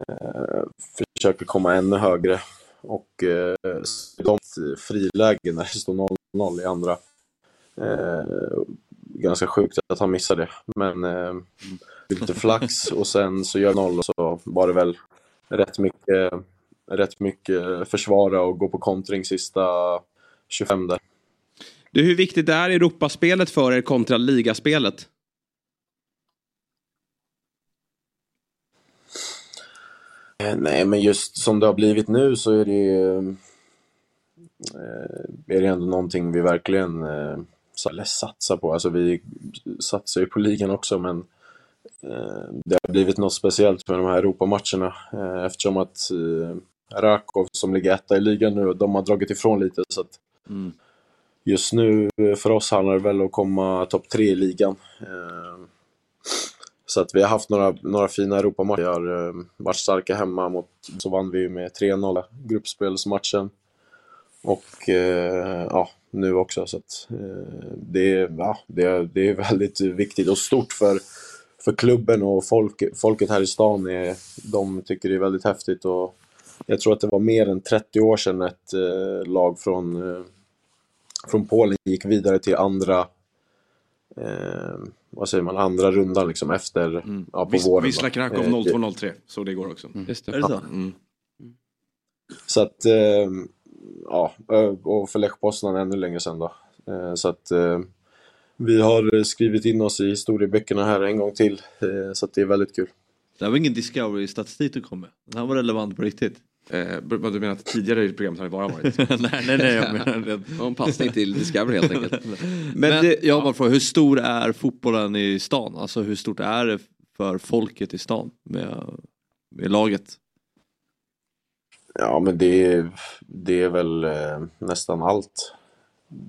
Eh, försöker komma ännu högre. Och eh, de frilägen när det står 0-0 i andra. Eh, ganska sjukt att han missade det. Men eh, lite flax och sen så gör 0 och så var det väl rätt mycket, rätt mycket försvara och gå på kontring sista 25 där. Du, hur viktigt är Europaspelet för er kontra ligaspelet? Nej, men just som det har blivit nu så är det ju, eh, är det ändå någonting vi verkligen eh, satsar på. Alltså vi satsar ju på ligan också men eh, det har blivit något speciellt med de här Europamatcherna eh, eftersom att eh, Rakov som ligger etta i ligan nu, de har dragit ifrån lite så att Mm. just nu eh, för oss handlar det väl om att komma topp tre i ligan. Så att vi har haft några, några fina Europamatcher. Vi har eh, varit starka hemma mot, så vann vi med 3-0 gruppspelsmatchen. Och eh, ja, nu också. Så att, eh, det, är- ja, det, är- det är väldigt viktigt och stort för, för klubben och folk, folket här i stan. Är, de tycker det är väldigt häftigt. Och jag tror att det var mer än 30 år sedan ett eh, lag från, eh, från Polen gick vidare till andra eh, vad säger man, andra rundan liksom efter, ja, på Vis, våren. Krakow Eh, det- 0203, så det går också. Just Är det så? Mm. Så att, eh, ja, eh, och för Lech Poznan ännu längre sedan då. Eh, så att eh, vi har skrivit in oss i historieböckerna här en gång till, eh, så att det är väldigt kul. Det här var ingen Discovery-statistik du kom med. Den här var relevant på riktigt. Eh, du menar att tidigare i programmet har det bara varit? nej, nej, nej. Jag menar det. En passning till Discovery helt enkelt. Men, Men det- jag har bara frågat, hur stor är fotbollen i stan? Alltså hur stort är det för folket i stan med, med laget? Ja, men det är, det är väl eh, nästan allt.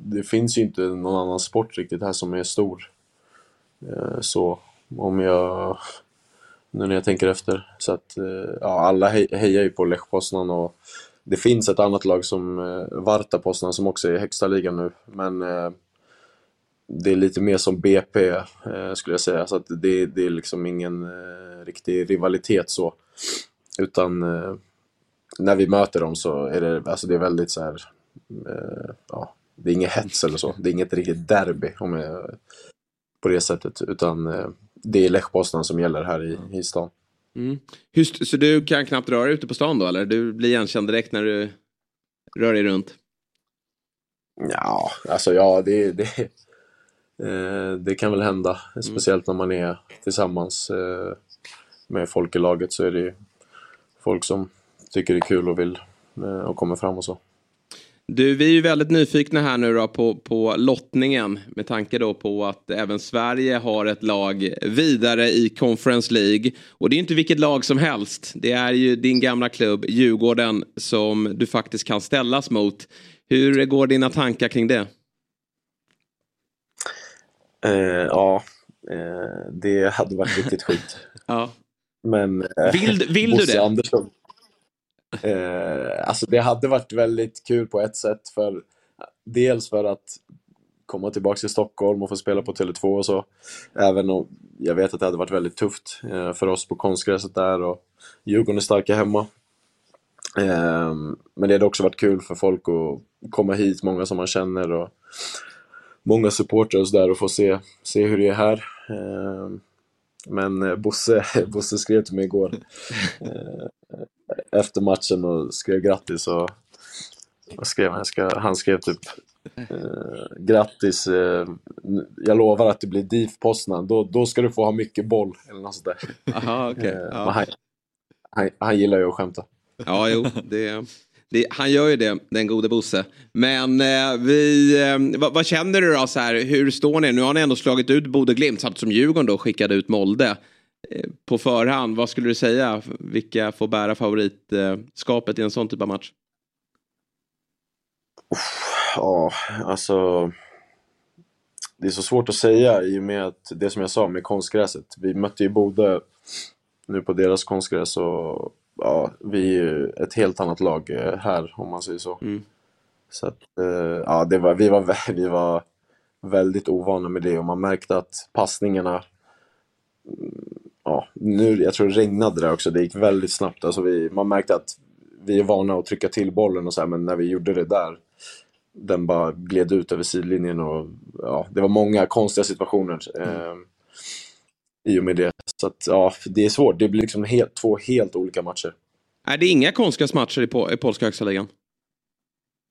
Det finns ju inte någon annan sport riktigt här som är stor. Eh, så om jag, nu när jag tänker efter. Så att eh, ja, alla hejar ju på Lech Poznan och det finns ett annat lag som eh, Varta Poznan som också är i högsta ligan nu. Men eh, det är lite mer som BP skulle jag säga. Så att det, det är liksom ingen riktig rivalitet så. Utan när vi möter dem så är det, alltså det är väldigt så här, ja, det är inget hets eller så. Det är inget riktigt derby om jag, på det sättet. Utan det är Lech Poznan som gäller här i, i stan. Mm. Hur, st- så du kan knappt röra dig ute på stan då eller? Du blir igenkänd direkt när du rör dig runt? Ja, alltså ja, det, det, Eh, det kan väl hända, speciellt när man är tillsammans eh, med folk i laget så är det ju folk som tycker det är kul och vill eh, och kommer fram och så. Du, vi är ju väldigt nyfikna här nu då på, på lottningen med tanke då på att även Sverige har ett lag vidare i Conference League. Och det är inte vilket lag som helst. Det är ju din gamla klubb Djurgården som du faktiskt kan ställas mot. Hur går dina tankar kring det? Eh, ja, eh, det hade varit riktigt skit. ja. Men eh, Vill- vill du det? Andersson, eh, alltså det hade varit väldigt kul på ett sätt. för Dels för att komma tillbaka till Stockholm och få spela på Tele2 och så. Även om jag vet att det hade varit väldigt tufft eh, för oss på konstgräset där och Djurgården är starka hemma. Eh, men det hade också varit kul för folk att komma hit, många som man känner och många supportrar där och få se, se hur det är här. Eh, Men Bosse, Bosse skrev till mig igår efter matchen och skrev grattis och vad skrev han? Ska, han skrev typ eh, grattis, eh, jag lovar att det blir DIF Poznan, då, då ska du få ha mycket boll eller något sånt där. Aha, okej. Eh, Ja. han, han, han gillar ju att skämta. Ja, jo, det, det, han gör ju det, den gode Bosse. Men eh, vi, eh, vad, vad känner du då så här, hur står ni? Nu har ni ändå slagit ut Bode Glimt samtidigt som Djurgården då skickade ut Molde. På förhand, vad skulle du säga? Vilka får bära favoritskapet i en sån typ av match? Ja, alltså. Det är så svårt att säga i och med att det som jag sa med konstgräset. Vi mötte ju Bode nu på deras konstgräs och ja, vi är ju ett helt annat lag eh, här om man säger så. Så att, eh, ja, det var, vi, var, vi var väldigt ovana med det och man märkte att passningarna mm, Ja, nu, jag tror det regnade där också, det gick väldigt snabbt. Alltså vi, man märkte att vi är vana att trycka till bollen och så här, men när vi gjorde det där den bara gled ut över sidlinjen och ja, det var många konstiga situationer eh, i och med det. Så att, ja, det är svårt. Det blir liksom helt, två helt olika matcher. Är det inga konstgräsmatcher i, po- i polska högsta ligan?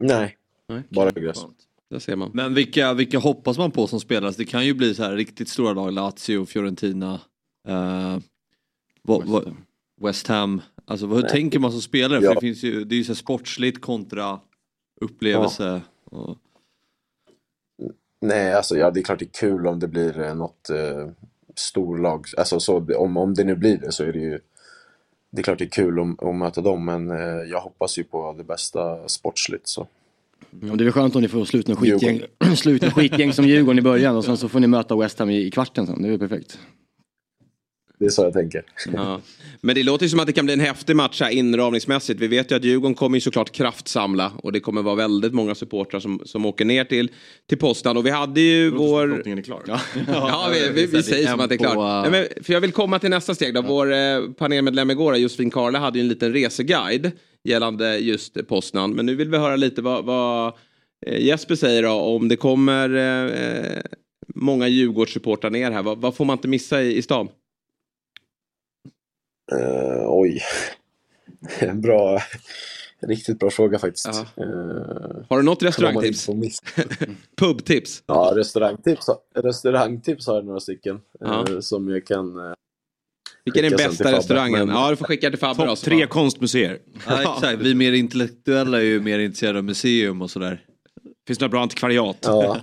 Nej, bara gräs. Där ser man. Men vilka, vilka hoppas man på som spelas? Det kan ju bli så här riktigt stora lag, Lazio, Fiorentina, eh, vad- vad- West Ham. Alltså hur Nej. tänker man som spelare? För Ja. det, finns ju, det är ju så sportsligt kontra upplevelse. Och, Nej, alltså ja, det är klart det är kul om det blir eh, något eh, storlag. Alltså så, om, om det nu blir det så är det ju det är klart det är kul att, att möta dem, men eh, jag hoppas ju på det bästa sportsligt. Så. Ja, det är väl skönt om ni får slutna skitgäng, slutna skitgäng som Djurgården i början och sen så får ni möta West Ham i, i kvarten sen. Det är väl perfekt. Det är så jag tänker. Ja. Men det låter ju som att det kan bli en häftig match här inramningsmässigt. Vi vet ju att Djurgården kommer ju såklart kraftsamla och det kommer vara väldigt många supportrar som, som åker ner till, till Poznan. Och vi hade ju vår... Är klar. Ja, ja vi, vi, vi säger som att det är klart. Nej, men, för jag vill komma till nästa steg då. Vår eh, panelmedlem igår, Josefin Karle, hade ju en liten reseguide gällande just Poznan. Men nu vill vi höra lite vad, vad eh, Jesper säger då, om det kommer eh, många Djurgårdssupportrar ner här. Vad, vad får man inte missa i, i stan? Eh, oj. bra. Riktigt bra fråga faktiskt. Eh, Har du något restaurangtips? Pubtips? Ja, restaurangtips, restaurangtips har jag några stycken. Eh, som jag kan Vilken är den bästa restaurangen? Men- Ja, du får skicka till Fabbe då. Topp tre konstmuseer. ja, exakt. Vi mer intellektuella är ju mer intresserade av museum och sådär. Finns det några bra antikvariat? Ja.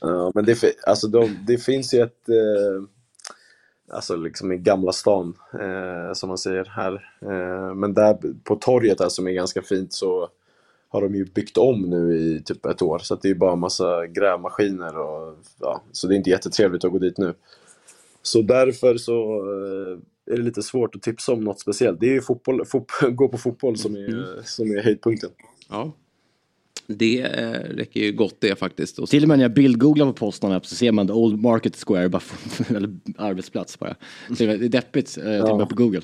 ja men det, alltså de, det finns ju ett, eh, alltså liksom i Gamla stan, eh, som man säger här. Eh, men där på torget där som är ganska fint så har de ju byggt om nu i typ ett år. Så det är bara en massa grävmaskiner och ja, så det är inte jättetrevligt att gå dit nu. Så därför så eh, är det lite svårt att tipsa om något speciellt. Det är ju fotboll, fot, gå på fotboll som är, som är höjdpunkten. Ja. Det eh, räcker ju gott det faktiskt. Och så- Till och med när jag bildgooglar på posten så ser man The Old Market Square, bara, eller arbetsplats bara. Så det är deppigt, eh, till och med på Google.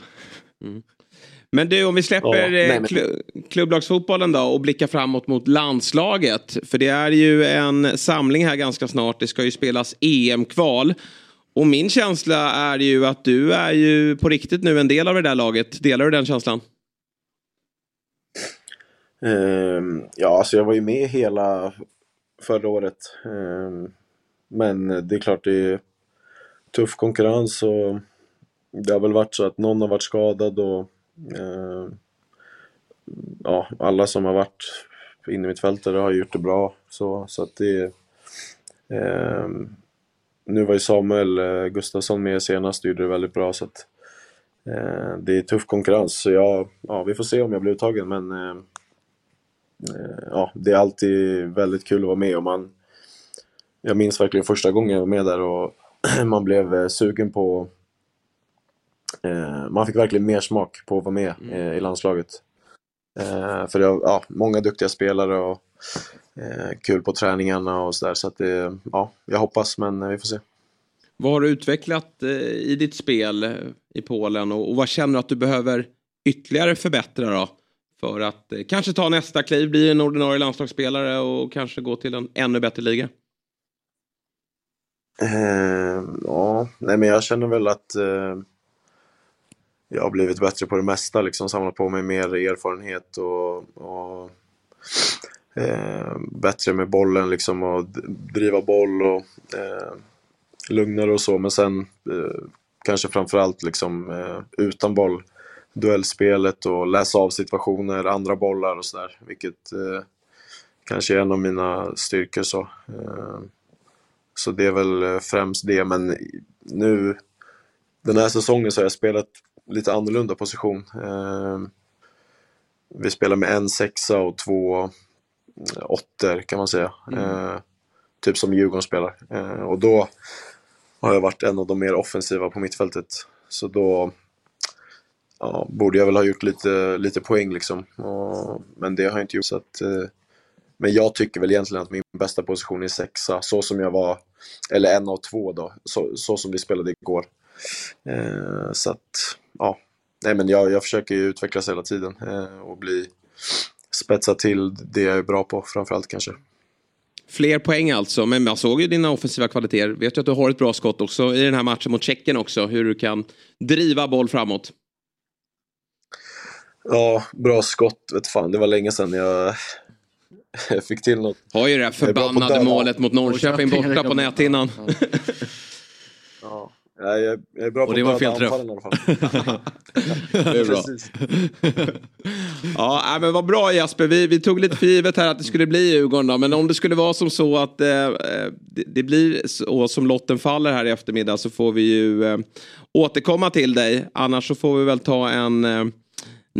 Men du, om vi släpper Ja, eh, klu- klubblagsfotbollen då och blickar framåt mot landslaget. För det är ju en samling här ganska snart. Det ska ju spelas EM-kval. Och min känsla är ju att du är ju på riktigt nu en del av det där laget. Delar du den känslan? Ehm, ja, alltså jag var ju med hela förra året. Ehm, men det är klart det är tuff konkurrens och det har väl varit så att någon har varit skadad och ehm, ja, alla som har varit inne i mitt fältare har gjort det bra. Så, så att det Nu var ju Samuel eh, Gustafsson med senast och gjorde det väldigt bra så att eh, det är tuff konkurrens. Så jag, ja, vi får se om jag blir uttagen men ja, det är alltid väldigt kul att vara med och man Jag minns verkligen första gången jag var med där och man blev eh, sugen på man fick verkligen mer smak på att vara med i landslaget. Eh, för det har ja, många duktiga spelare och eh, kul på träningarna och sådär. Så att det, ja, jag hoppas men vi får se. Vad har du utvecklat eh, i ditt spel eh, i Polen och, och vad känner du att du behöver ytterligare förbättra då? För att eh, kanske ta nästa kliv, bli en ordinarie landslagsspelare och kanske gå till en ännu bättre liga? Eh, ja, nej men jag känner väl att eh, jag har blivit bättre på det mesta, liksom samlat på mig mer erfarenhet och, och eh, bättre med bollen liksom och driva boll och eh, lugnare och så. Men sen eh, kanske framförallt liksom eh, utan boll, duellspelet och läsa av situationer, andra bollar och sådär. Vilket eh, kanske är en av mina styrkor. Så, eh, så det är väl främst det, men nu den här säsongen så har jag spelat lite annorlunda position. Eh, vi spelar med en sexa och två åttor kan man säga. Mm. Eh, typ som Djurgården spelar. Eh, och då har jag varit en av de mer offensiva på mittfältet. Så då ja, borde jag väl ha gjort lite, lite poäng liksom. Och, men det har jag inte gjort. Så att, eh, men jag tycker väl egentligen att min bästa position är sexa, så som jag var, eller en av två då, så, så som vi spelade igår. Eh, så att, ja. Nej men jag, jag försöker ju utvecklas hela tiden eh, och bli spetsa till det jag är bra på framförallt kanske. Fler poäng alltså, men jag såg ju dina offensiva kvaliteter. Vet ju att du har ett bra skott också i den här matchen mot Tjeckien också. Hur du kan driva boll framåt. Ja, bra skott. Vet fan, det var länge sedan jag fick till något. Har ju det här förbannade målet mot Norrköping borta på näthinnan. ja. Ja, jag, jag är bra och på det var fel träff. i alla fall. det är bra. ja, men vad bra Jasper. Vi, vi tog lite för givet här att det skulle bli Djurgården. Då. Men om det skulle vara som så att eh, det, det, blir så som lotten faller här i eftermiddag så får vi ju eh, återkomma till dig. Annars så får vi väl ta en eh,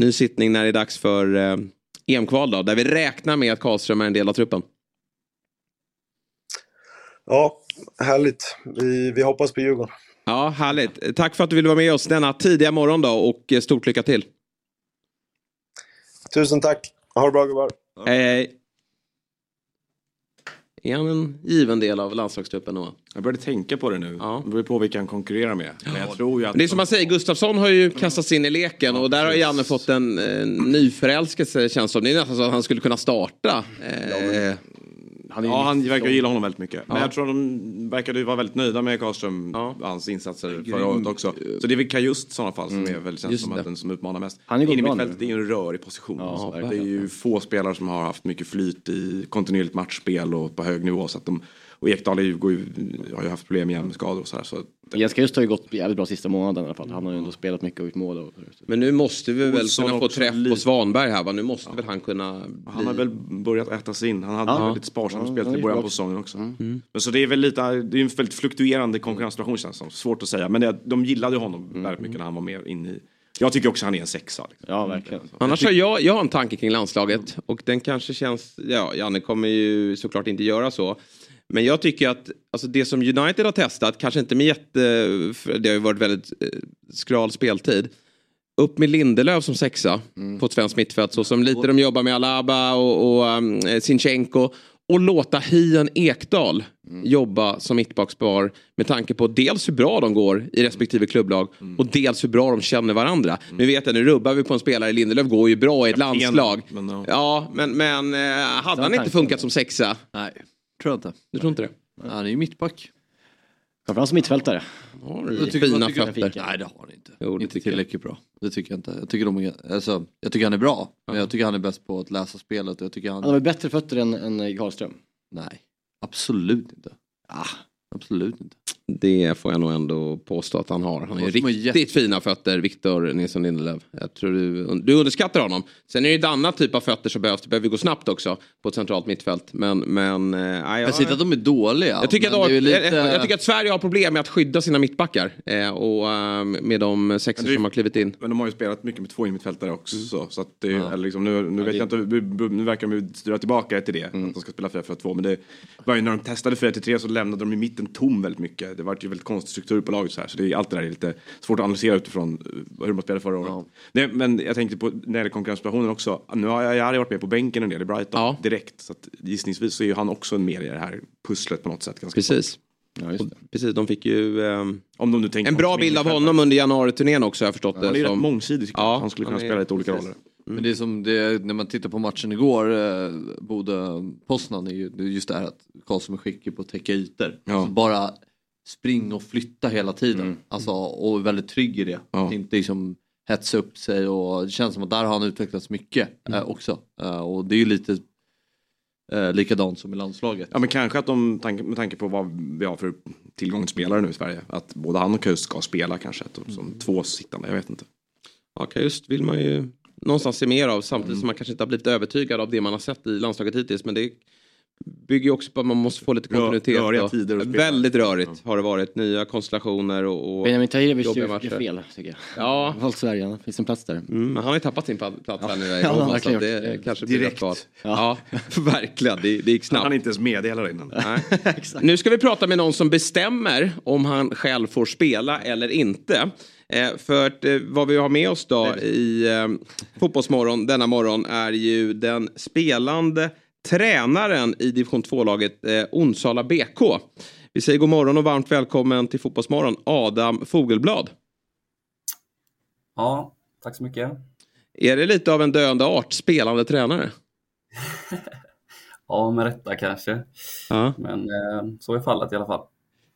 ny sittning när det är dags för eh, EM-kval då. Där vi räknar med att Karlström är en del av truppen. Ja, härligt. Vi, vi hoppas på Djurgården. Ja, härligt. Tack för att du ville vara med oss denna tidiga morgon då och eh, stort lycka till. Tusen tack. Ha det bra gubbar. Hej hej. Är han en given del av landslagstruppen Noah? Jag började tänka på det nu. Ja. Det beror på vilka han konkurrerar med. Men jag tror ju att det är som man säger, Gustafsson har ju kastats in i leken och där har Janne fått en eh, nyförälskelse känns som. Det är nästan så att han skulle kunna starta. Eh, han ja, han verkar gilla honom väldigt mycket. Men jag tror de verkade vara väldigt nöjda med Karlström, hans insatser förra året också. Så det är väl Kajust i sådana fall som mm. är väl känns som att den som utmanar mest. Han är In i mittfältet är ju en rörig position. Det är ju få spelare som har haft mycket flyt i kontinuerligt matchspel och på hög nivå. Så att de, och Ekdal är ju, har ju haft problem med hjärnskador och så här. Så Jens Just har ju gått jävligt bra sista månaden i alla fall. Han har ju ändå spelat mycket och gjort mål. Och... Men nu måste vi väl Olsson kunna få träff på Svanberg här va? Nu måste ja. väl han kunna bli... Han har väl börjat äta sig in. Han hade ja. väldigt sparsamt ja, spel i början på säsongen också. Mm. Men så det är väl lite, det är en väldigt fluktuerande konkurrenssituation känns som. Svårt att säga. Men det, de gillade honom mm. väldigt mycket när han var med in i jag tycker också han är en sexa. Liksom. Ja, verkligen. Annars har jag, jag har en tanke kring landslaget och den kanske känns, ja, Janne kommer ju såklart inte göra så. Men jag tycker att alltså det som United har testat, kanske inte med jätte... Det har ju varit väldigt eh, skral speltid. Upp med Lindelöf som sexa mm. på ett svenskt mittfält. Så som lite de jobbar med Alaba och, och um, Sinchenko. Och låta Hien Ekdal mm. jobba som mittbackspar med tanke på dels hur bra de går i respektive klubblag mm. och dels hur bra de känner varandra. Mm. Nu vet jag, nu rubbar vi på en spelare, Lindelöf går ju bra i ett landslag. Men no. Ja, men, men eh, hade han inte funkat som sexa? Nej. Tror jag inte. Du tror inte det? Han är ju mittback. Framförallt som mittfältare. Har du fina fötter? Nej det har han inte. Jo, inte tillräckligt bra. Det tycker jag inte. Jag tycker, de, alltså, jag tycker han är bra. Men jag tycker han är bäst på att läsa spelet. Jag tycker han... han har bättre fötter än, än Karlström? Nej, absolut inte. Ah, Absolut inte. Det får jag nog ändå påstå att han har. Han har ju riktigt fina fötter, Victor Nilsson Lindelöf. Jag tror du, du underskattar honom. Sen är det ju ett annat typ av fötter som behövs. Det behöver gå snabbt också på ett centralt mittfält. Men, men, nej, Jag säger inte att de är dåliga. jag tycker, att, lite- jag, jag tycker att Sverige har problem med att skydda sina mittbackar. Eh, och eh, med de sexor som har klivit in. Men de har ju spelat mycket med två innermittfältare också. Mm. Så att det, eller liksom, nu nu, vet jag inte, nu verkar de styra tillbaka till det. Mm. Att de ska spela 4-4-2. Men det var ju när de testade 4-3 så lämnade de i mitten tom väldigt mycket. Det var ju väldigt konstig struktur på laget så här. Så det, är- allt det där är lite svårt att analysera utifrån eh, hur de spelade förra året. Det, men jag tänkte på när det gäller konkurrenssituationen också. Nu har jag, jag hade varit med på bänken en del i Brighton direkt. Så att gissningsvis så är ju han också en mer i det här pusslet på något sätt. Ganska Precis. Och Precis, de fick ju Om de nu tänker en bra bild av honom under januariturnén också har jag förstått Han är som- rätt mångsidig jag. Han skulle kunna är- spela lite olika precis. roller. Men det är som det, när man tittar på matchen igår, eh, Bode-Poznan, är ju det är just det här att Karlsson är skicklig på att täcka ytor. Alltså bara springa och flytta hela tiden. Alltså, och är väldigt trygg i det. Att inte liksom hetsa upp sig och det känns som att där har han utvecklats mycket eh, också. Eh, och det är ju lite eh, likadant som i landslaget. Ja men kanske att de, tanke- med tanke på vad vi har för tillgång till spelare nu i Sverige, att både han och Kust ska spela kanske att de- som två sittande, jag vet inte. Ja, just vill man ju någonstans se mer av samtidigt som man kanske inte har blivit övertygad av det man har sett i landslaget hittills. Men det bygger ju också på att man måste få lite kontinuitet. röriga och- tider spela. Väldigt rörigt har det varit. Nya konstellationer och, och Benjamin Tahirovic gör fel tycker jag. Ja. Valt Sverige, det finns en plats där. Mm, men han har ju tappat sin plats här nu i Ja, Roma, så verkligen att det kanske blir Direkt. rätt kvar. Ja, verkligen. Det, det gick snabbt. Han inte ens meddelade innan. Nej. Nu ska vi prata med någon som bestämmer om han själv får spela eller inte. Eh, för att, eh, vad vi har med oss då i eh, Fotbollsmorgon denna morgon är ju den spelande tränaren i division 2-laget eh, Onsala BK. Vi säger god morgon och varmt välkommen till Fotbollsmorgon Adam Fogelblad. Ja, tack så mycket. Är det lite av en döende art, spelande tränare? Ja, med rätta kanske. Ja. Men eh, så är fallet i alla fall.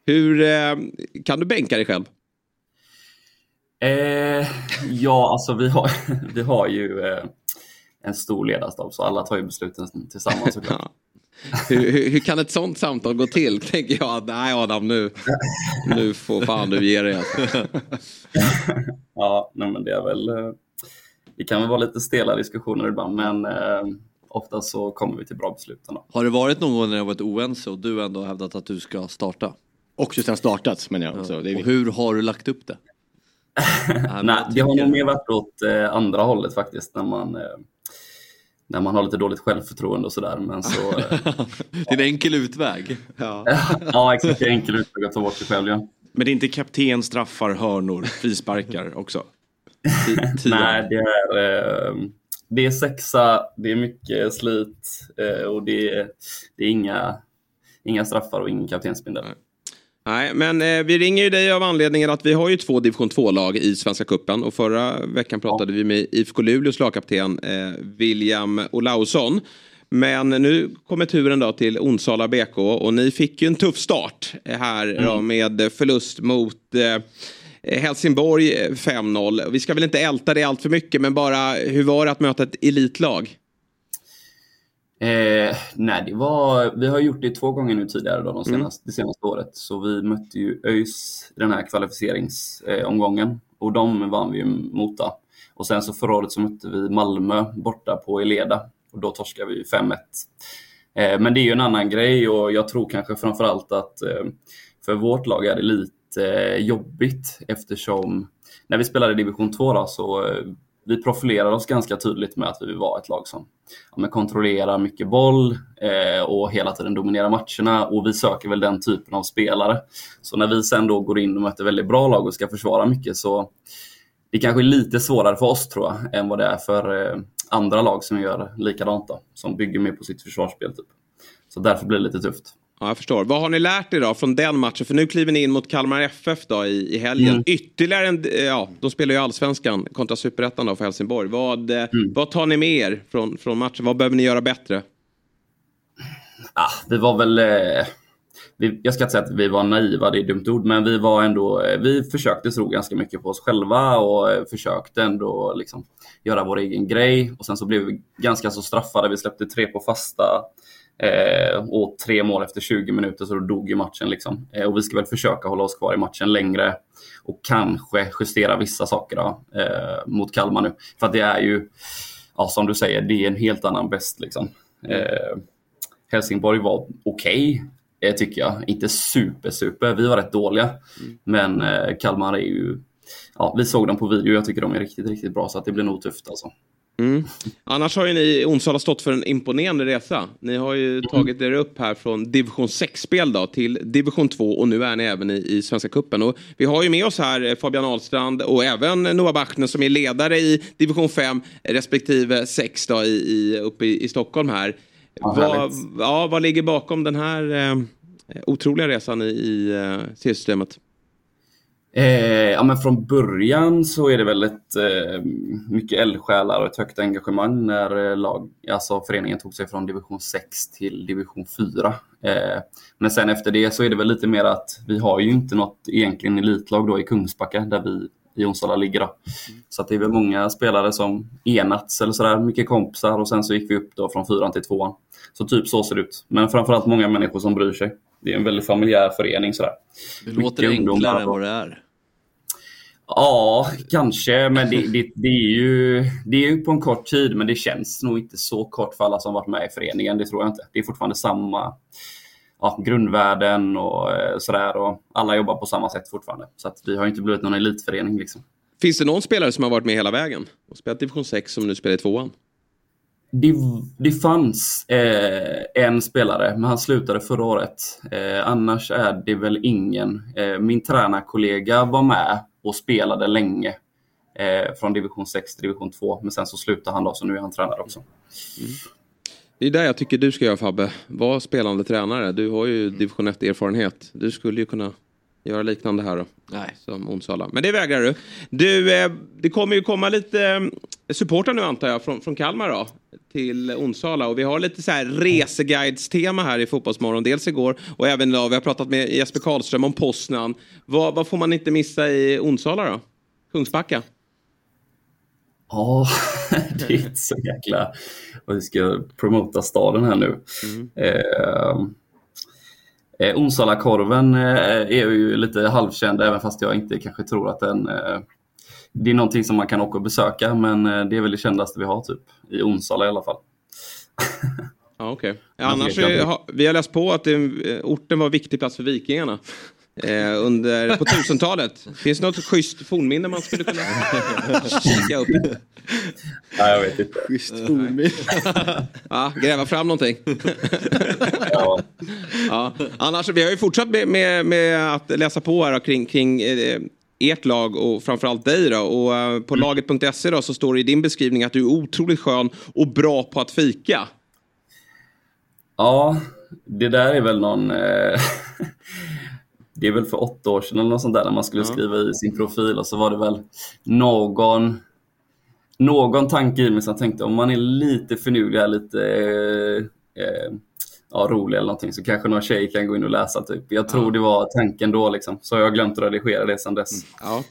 Hur eh, kan du bänka dig själv? Eh, ja, alltså vi har, vi har ju eh, en stor ledarstab så alla tar ju besluten tillsammans såklart. hur, hur, hur kan ett sånt samtal gå till? Tänker jag. Nej Adam, nu, nu får fan du ge dig. Ja, nej, men det är väl... Eh, det kan väl vara lite stela diskussioner ibland, men eh, ofta så kommer vi till bra beslut ändå. Har det varit någon gång när det har varit oense och du ändå har hävdat att du ska starta? Och just den startat menar jag också. Det är och hur har du lagt upp det? Nej, det har nog mer varit åt eh, andra hållet faktiskt, när man, eh, när man har lite dåligt självförtroende och sådär. Men så... Eh, det är en enkel utväg. Ja, ja exakt. Det är enkel utväg att ta bort sig själv, ja. Men det är inte kapten, straffar, hörnor, frisparkar också? Nej, det är, eh, det är sexa, det är mycket slit och det är, det är inga, inga straffar och ingen kaptensbindel. Nej, men eh, vi ringer ju dig av anledningen att vi har ju två division 2-lag i Svenska Cupen och förra veckan pratade vi med IFK Luleås lagkapten eh, William Olausson. Men nu kommer turen då till Onsala BK och ni fick ju en tuff start här då Mm. med förlust mot eh, Helsingborg eh, 5-0. Vi ska väl inte älta det allt för mycket men bara hur var det att möta ett elitlag? Eh, nej, det var, vi har gjort det två gånger nu tidigare då, de Mm. senaste, det senaste året. Så vi mötte ju ÖIS i den här kvalificeringsomgången och de vann vi mot. Och sen så förra året så mötte vi Malmö borta på Eleda och då torskade vi ju 5-1. Eh, men det är ju en annan grej och jag tror kanske framförallt att eh, för vårt lag är det lite eh, jobbigt eftersom när vi spelade i division 2 då, så eh, vi profilerar oss ganska tydligt med att vi vill vara ett lag som ja, men kontrollerar mycket boll eh, och hela tiden dominerar matcherna och vi söker väl den typen av spelare. Så när vi sen då går in och möter väldigt bra lag och ska försvara mycket så det kanske är lite svårare för oss tror jag än vad det är för eh, andra lag som gör likadant då, som bygger mer på sitt försvarsspel. Typ. Så därför blir det lite tufft. Ja, jag förstår. Vad har ni lärt er då från den matchen? För nu kliver ni in mot Kalmar FF då i, i helgen. Mm. Ytterligare en, eh, ja, de spelar ju allsvenskan kontra superettan då för Helsingborg. Vad, eh, vad tar ni med er från, från matchen? Vad behöver ni göra bättre? Ah, vi var väl... Eh, vi, jag ska inte säga att vi var naiva, det är ett dumt ord, men vi var ändå... Eh, vi försökte tro ganska mycket på oss själva och försökte ändå liksom göra vår egen grej. Och sen så blev vi ganska så straffade. Vi släppte tre på fasta Eh, och tre mål efter 20 minuter så då dog ju matchen. Liksom. Eh, och vi ska väl försöka hålla oss kvar i matchen längre och kanske justera vissa saker då, eh, mot Kalmar nu. För det är ju, ja, som du säger, det är en helt annan bäst. Liksom. Eh, Helsingborg var okej, okay, tycker jag. Inte super, super. Vi var rätt dåliga. Men eh, Kalmar är ju... Ja, vi såg dem på video. Jag tycker de är riktigt, riktigt bra. Så att det blir nog tufft alltså. Mm. Annars har ju ni i Onsala stått för en imponerande resa. Ni har ju tagit er upp här från division 6-spel då till division 2 och nu är ni även i, i Svenska Cupen. Och vi har ju med oss här eh, Fabian Ahlstrand och även Noah Bachner som är ledare i division 5 respektive 6 då i, i, uppe i, i Stockholm här. Ja, vad, ja, vad ligger bakom den här eh, otroliga resan i, i eh, systemet? Eh, ja, men från början så är det väl ett, eh, mycket eldsjälar och ett högt engagemang när eh, lag, alltså föreningen tog sig från division 6 till division 4. Eh, men sen efter det så är det väl lite mer att vi har ju inte något egentligen elitlag då i Kungsbacka där vi i Onsala ligger. Då. Så att det är väl många spelare som enats eller sådär, mycket kompisar och sen så gick vi upp då från fyran till tvåan. Så typ så ser det ut. Men framförallt många människor som bryr sig. Det är en väldigt familjär förening sådär. Det låter enklare än vad det är. Ja, kanske, men det, det, det, är ju, det är ju på en kort tid, men det känns nog inte så kort för alla som varit med i föreningen. Det tror jag inte. Det är fortfarande samma ja, grundvärden och eh, sådär. Och alla jobbar på samma sätt fortfarande. Så att vi har inte blivit någon elitförening. Liksom. Finns det någon spelare som har varit med hela vägen och spelat division 6 som nu spelar i tvåan? Det, det fanns eh, en spelare, men han slutade förra året. Eh, annars är det väl ingen. Eh, min tränarkollega var med och spelade länge. Eh, från division 6 till division 2. Men sen så slutade han då, så nu är han tränare också. Mm. Det är där jag tycker du ska göra Fabbe. Var spelande tränare. Du har ju division 1 erfarenhet. Du skulle ju kunna göra liknande här då. Nej. Som Onsala. Men det vägrar du. Du, eh, det kommer ju komma lite eh, supportrar nu antar jag från, från Kalmar då. Till Onsala. Och vi har lite så här reseguides-tema här i Fotbollsmorgon. Dels igår och även idag. Vi har pratat med Jesper Karlström om Poznan. Vad, vad får man inte missa i Onsala då? Kungsbacka? Ja, det är inte så jäkla... Och vi ska promota staden här nu. Mm. Eh, eh, Onsala-korven eh, är ju lite halvkänd även fast jag inte kanske tror att den... Eh, det är någonting som man kan åka och besöka men eh, det är väl det kändaste vi har typ. I Onsala i alla fall. Ja, okej. Okay. Annars är, vi har läst på att det, orten var en viktig plats för vikingarna. Eh, under, på 1000-talet. Finns det något schysst fornminne man skulle kunna kika upp? Nej, jag vet inte. Schysst fornminne. ja, gräva fram någonting. ja. ja. Annars, vi har ju fortsatt med, med, med att läsa på här kring, kring eh, ert lag och framförallt dig då. Och uh, på mm. laget.se då så står det i din beskrivning att du är otroligt skön och bra på att fika. Ja, det där är väl någon... Eh, det är väl för åtta år sedan eller något sånt där när man skulle skriva i sin profil och så var det väl någon någon tanke i mig som tänkte om man är lite finurlig, lite eh, ja, rolig eller någonting så kanske någon tjej kan gå in och läsa typ. Jag tror ja. det var tanken då liksom. Så jag har glömt att redigera det sedan dess. Mm. Ja.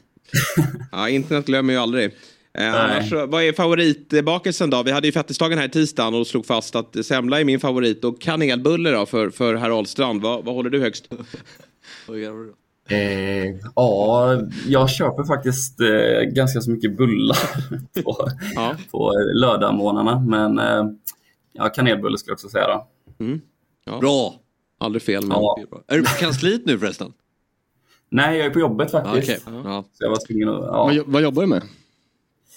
ja, internet glömmer ju aldrig. Eh, annars, vad är favoritbakelsen då? Vi hade ju fettisdagen här i tisdagen och slog fast att semla är min favorit och kanelbulle då för, för herr Ahlstrand. Vad, vad håller du högst? Eh, ja, jag köper faktiskt eh, ganska så mycket bullar på, ja. på lördagmorgnarna. Men eh, ja, kanelbulle skulle jag också säga. Då. Mm. Ja. Bra! Aldrig fel. Men ja. Är du på kansliet nu förresten? Nej, jag är på jobbet faktiskt. Okay. Ja. Så jag var tvungen att, ja. vad, vad jobbar du med?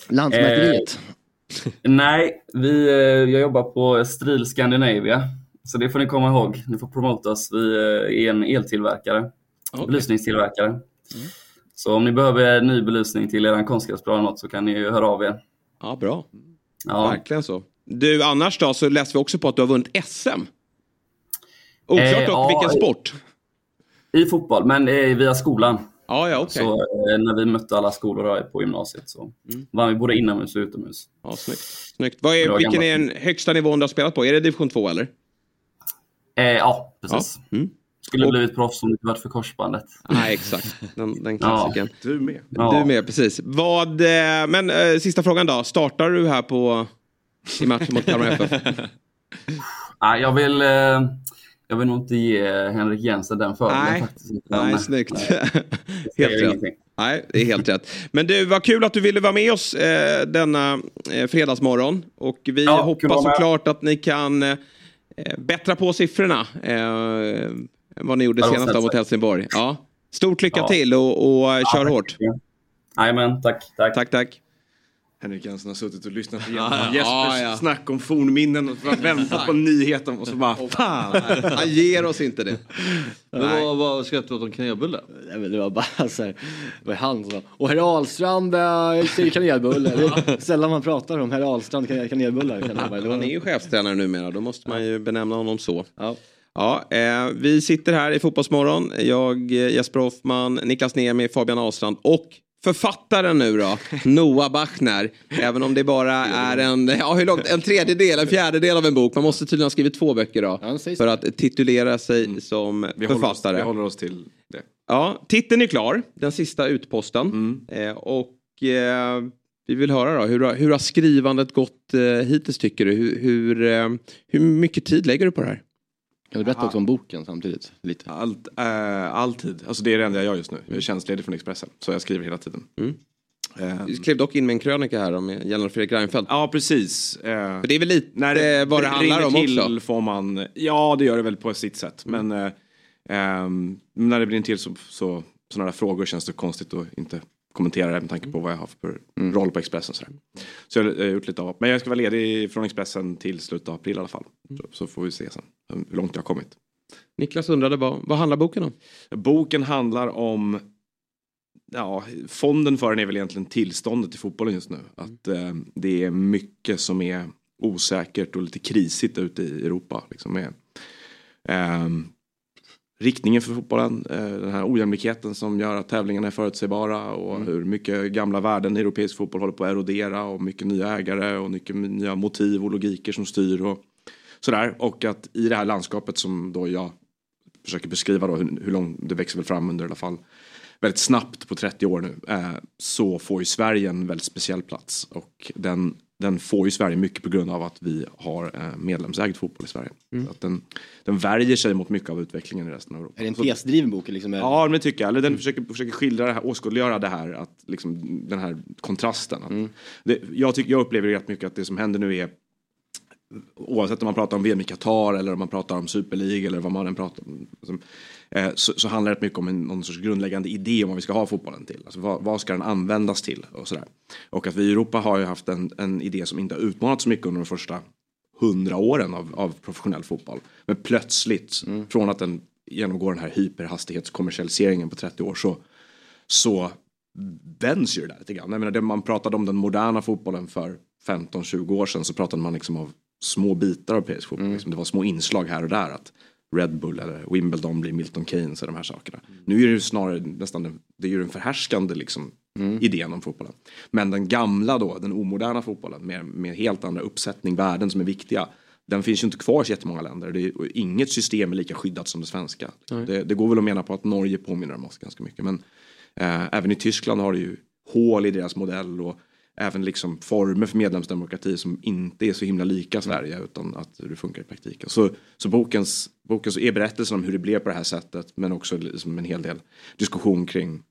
Lantmäteriet? Eh, nej, vi, eh, jag jobbar på Stril Scandinavia. Så det får ni komma ihåg. Ni får promota oss. Vi eh, är en eltillverkare. Okay. Belysningstillverkare. Mm. Så om ni behöver ny belysning till er konstgräsplan eller något så kan ni ju höra av er. Ja, bra. Ja. Verkligen så. Du, annars då så läste vi också på att du har vunnit SM. Oklart eh, ja, vilken sport. I fotboll, men eh, via skolan. Ja, ja, okay. Så eh, när vi mötte alla skolor på gymnasiet så mm. vann vi både inomhus och utomhus. Ja, snyggt. snyggt. Vad är, vilken är den högsta nivån du har spelat på? Är det division 2 eller? Eh, ja, precis. Ja. Mm. Skulle och... blivit proffs om det inte varit för korsbandet. Nej, exakt. Den, den klassiken. Ja. Du med. Ja. Du med, precis. Vad, eh, men eh, sista frågan då. Startar du här på i matchen mot Kalmar FF? Nej, jag vill... Eh, jag vill nog inte ge Henrik Jensen den fördelen Nej. faktiskt. Nej, Men- snyggt. Nej, det helt rätt. Nej, det är helt rätt. Men du, vad kul att du ville vara med oss eh, denna eh, fredagsmorgon. Och vi Ja, hoppas såklart att ni kan eh, bättra på siffrorna eh, vad ni gjorde Ja, senast mot. Helsingborg. Ja. Stort lycka Ja. till och, och eh, kör tack. hårt. Jajamän, tack, tack. Tack, tack. Henrik Jensen har suttit och lyssnat igenom. Jespers Ja, ja. snack om fornminnen och väntat på nyheten och så bara fan. Han ger oss inte det. Men vad, vad skrattade du åt om kanelbulle? Nej, men det var bara så här, det var han som och herr Ahlstrand äh, säger kanelbulle. Det är sällan man pratar om herr Ahlstrand kan- kanelbullar. Han är ju chefstränare numera, då måste man ju benämna honom så. Ja. Ja, eh, vi sitter här i Fotbollsmorgon. Jag, eh, Jesper Hoffman, Niklas Niemi, Fabian Ahlstrand och författaren nu då, Noah Bachner. Även om det bara är en, ja, hur långt, en tredjedel, en fjärdedel av en bok. Man måste tydligen ha skrivit två böcker då. För att titulera sig som Mm. Vi håller, oss, författare. vi håller oss till det. Ja, titeln är klar, den sista utposten. Mm. Eh, och eh, vi vill höra då, hur, har- hur har skrivandet gått eh, hittills tycker du? Hur, hur, eh, hur mycket tid lägger du på det här? Kan du berätta också om boken samtidigt? Lite. Allt, eh, alltid. Alltså det är det enda jag gör just nu. Jag är tjänstledig från Expressen. Så jag skriver hela tiden. Eh, Du skrev dock in med en krönika här om gällande Fredrik Reinfeldt. Ja, precis. Eh, För det är väl lite vad det handlar om till också? får man, ja det gör det väl på sitt sätt. Men eh, ehm, när det brinner till så, så sådana där frågor känns det konstigt att inte kommentera det med tanke på vad jag har för roll på Expressen. Sådär. Så jag har eh, gjort lite av. Men jag ska vara ledig från Expressen till slutet av april i alla fall. Så, så får vi se sen hur långt jag har kommit. Niklas undrade vad, vad handlar boken om? Boken handlar om Ja, fonden för den är väl egentligen tillståndet i fotbollen just nu. Att eh, det är mycket som är osäkert och lite krisigt ute i Europa. Liksom med, ehm, riktningen för fotbollen, eh, den här ojämlikheten som gör att tävlingarna är förutsägbara och hur mycket gamla värden i europeisk fotboll håller på att erodera och mycket nya ägare och mycket nya motiv och logiker som styr och sådär. Och att i det här landskapet som då jag försöker beskriva då hur, hur långt det växer väl fram under i alla fall väldigt snabbt på 30 år nu eh, så får ju Sverige en väldigt speciell plats och den, den får ju Sverige mycket på grund av att vi har eh, medlemsägd fotboll i Sverige. Så att den, den värjer sig mot mycket av utvecklingen i resten av Europa. Är det en tesdriven bok? Liksom, Ja, det tycker jag. Eller den försöker, försöker skildra det här, åskådliggöra det här, att liksom, den här kontrasten. Att det, jag, tycker, jag upplever rätt mycket att det som händer nu är Oavsett om man pratar om VM i Qatar eller om man pratar om Super League eller vad man än pratar om. som, eh, Så, så handlar det mycket om en, någon sorts grundläggande idé om vad vi ska ha fotbollen till. Alltså vad, vad ska den användas till och sådär. Och att vi i Europa har ju haft en, en idé som inte har utmanat så mycket under de första hundra åren av, av professionell fotboll. Men plötsligt, från att den genomgår den här hyperhastighetskommersialiseringen på 30 år så, så vänds ju det där lite grann. Jag menar, det man pratade om den moderna fotbollen för 15-20 år sedan så pratade man liksom av små bitar av europeisk fotboll. Liksom, det var små inslag här och där. Att Red Bull eller Wimbledon blir Milton Keynes och de här sakerna. Nu är det ju snarare nästan det är ju den förhärskande liksom, idén om fotbollen. Men den gamla då, den omoderna fotbollen med, med helt andra uppsättning, värden som är viktiga. Den finns ju inte kvar i så jättemånga länder. Det är, inget system är lika skyddat som det svenska. Det, det går väl att mena på att Norge påminner om oss ganska mycket. Men eh, även i Tyskland har det ju hål i deras modell och även liksom former för medlemsdemokrati som inte är så himla lika Sverige utan att hur det funkar i praktiken. Så, så bokens, boken så är berättelsen om hur det blev på det här sättet men också liksom en hel del diskussion kring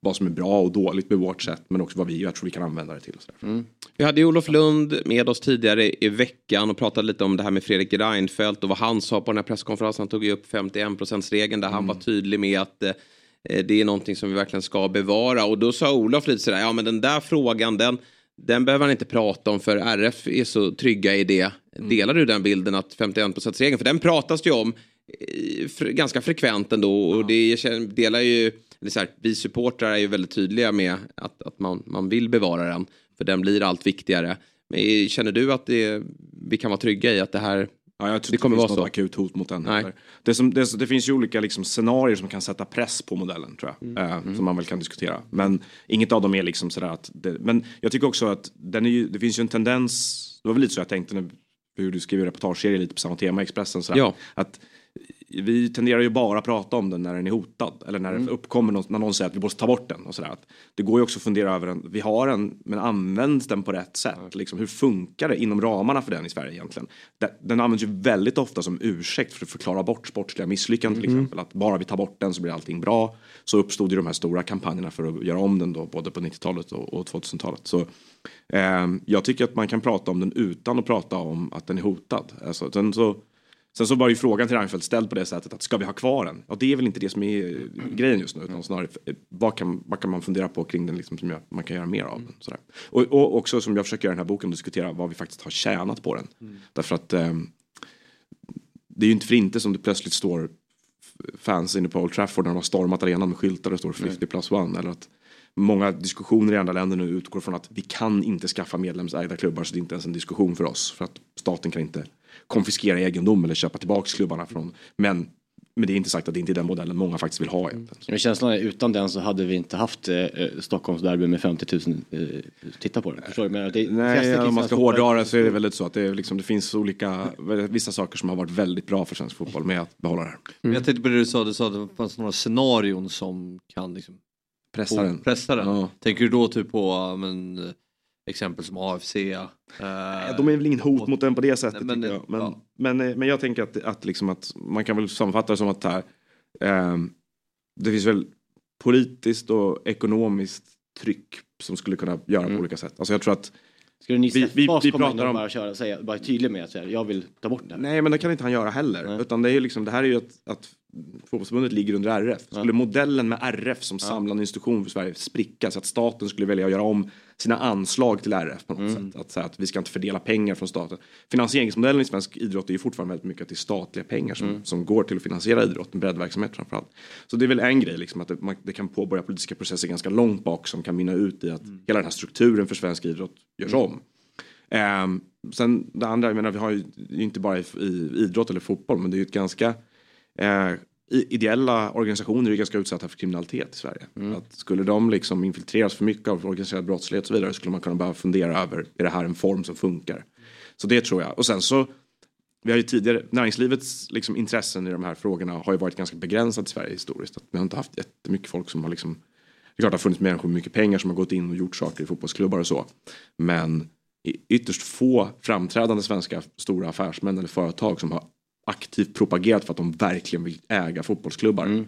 vad som är bra och dåligt med vårt sätt men också vad vi, jag tror vi kan använda det till. Sådär. Vi hade ju Olof Lund med oss tidigare i veckan och pratade lite om det här med Fredrik Reinfeldt och vad han sa på den här presskonferensen. Han tog ju upp 51%-regeln där han var tydlig med att eh, det är någonting som vi verkligen ska bevara. Och då sa Olof lite sådär, ja men den där frågan den, den behöver han inte prata om för RF är så trygga i det. Delar du den bilden att 51%-regeln, för den pratas det ju om eh, ganska frekvent ändå och det delar ju, eller så här, vi supportrar är ju väldigt tydliga med att, att man, man vill bevara den för den blir allt viktigare. Men eh, känner du att det, vi kan vara trygga i att det här Ja, jag tror det kommer det vara finns så? något akut hot mot den. Nej. Det, som, det, det finns ju olika liksom, scenarier som kan sätta press på modellen tror Mm. jag. Eh, Som man väl kan diskutera. Men inget av dem är liksom sådär att... Det, men jag tycker också att den är ju, det finns ju en tendens, det var väl lite så jag tänkte när vi skrev reportageserier lite på samma tema i Expressen. Sådär, Ja. Att vi tenderar ju bara att prata om den när den är hotad. Eller när Mm. det uppkommer någon, när någon säger att vi måste ta bort den. Och sådär. Det går ju också att fundera över den. Vi har den, men används den på rätt sätt? Liksom, hur funkar det inom ramarna för den i Sverige egentligen? Den, används ju väldigt ofta som ursäkt för att förklara bort sportsliga misslyckanden till Mm. exempel. Att bara vi tar bort den så blir allting bra. Så uppstod ju de här stora kampanjerna för att göra om den då, både på 90-talet och, och 2000-talet. Så Ehm, jag tycker att man kan prata om den utan att prata om att den är hotad. Alltså, sen, så, sen så var ju frågan till Reinfeldt ställd på det sättet att ska vi ha kvar den? Ja, det är väl inte det som är eh, grejen just nu utan snarare eh, vad kan, vad kan man fundera på kring den liksom, som gör, man kan göra mer av den. Sådär. Och, och också som jag försöker göra i den här boken diskutera vad vi faktiskt har tjänat på den. Därför att ehm, det är ju inte för inte som det plötsligt står fans inne på Old Trafford när de har stormat arenan med skyltar det står 50 plus one. Eller att många diskussioner i andra länder nu utgår från att vi kan inte skaffa medlemsägda klubbar så det är inte ens en diskussion för oss. För att staten kan inte konfiskera egendom eller köpa tillbaks klubbarna från. Men, men det är inte sagt att det inte är den modellen många faktiskt vill ha egentligen. Men känslan är utan den så hade vi inte haft eh, Stockholmsderby med 50 000 eh, titta på det. Förstår du? Men det, Nej, intresset om man ska hårdra det så är det väl lite så att det, är liksom, det finns olika, vissa saker som har varit väldigt bra för svensk fotboll med att behålla det här. Men Jag tänkte på det du sa, du sa att det fanns några scenarion som kan liksom Pressa den. Pressa den. Ja. Tänker du då typ på ja, men, eh, exempel som AFC? eh, de är väl ingen hot mot den på det sättet. Nej, men, jag. Men, ja. men, eh, men jag tänker att, att, liksom att man kan väl sammanfatta det som att här, ehm, det finns väl politiskt och ekonomiskt tryck som skulle kunna göra på olika sätt. Alltså jag tror att Skulle ni vi, vi, vi komma in pratar och om... bara köra, säga, bara tydlig med att säga, jag vill ta bort det här? Nej men det kan inte han göra heller. Utan det, är ju liksom, det här är ju att, att fotbollsförbundet ligger under RF. Skulle modellen med RF som samlande institution för Sverige spricka så att staten skulle välja att göra om sina anslag till RF på något sätt. Att säga att vi ska inte fördela pengar från staten. Finansieringsmodellen i svensk idrott är ju fortfarande väldigt mycket att det är statliga pengar som, som går till att finansiera idrotten, breddverksamhet framförallt. Så det är väl en grej liksom att det, man, det kan påbörja politiska processer ganska långt bak som kan mynna ut i att hela den här strukturen för svensk idrott görs om. Ehm, sen det andra, jag menar vi har ju inte bara i, i idrott eller fotboll men det är ju ett ganska eh, ideella organisationer är ganska utsatta för kriminalitet i Sverige. Att skulle de liksom infiltreras för mycket av organiserad brottslighet och så vidare skulle man kunna börja fundera över, är det här en form som funkar? Så det tror jag. Och sen så, vi har ju tidigare, näringslivets liksom intressen i de här frågorna har ju varit ganska begränsat i Sverige historiskt. Att vi har inte haft jättemycket folk som har liksom, det är klart det har funnits människor med mycket pengar som har gått in och gjort saker i fotbollsklubbar och så. Men ytterst få framträdande svenska stora affärsmän eller företag som har aktivt propagerat för att de verkligen vill äga fotbollsklubbar.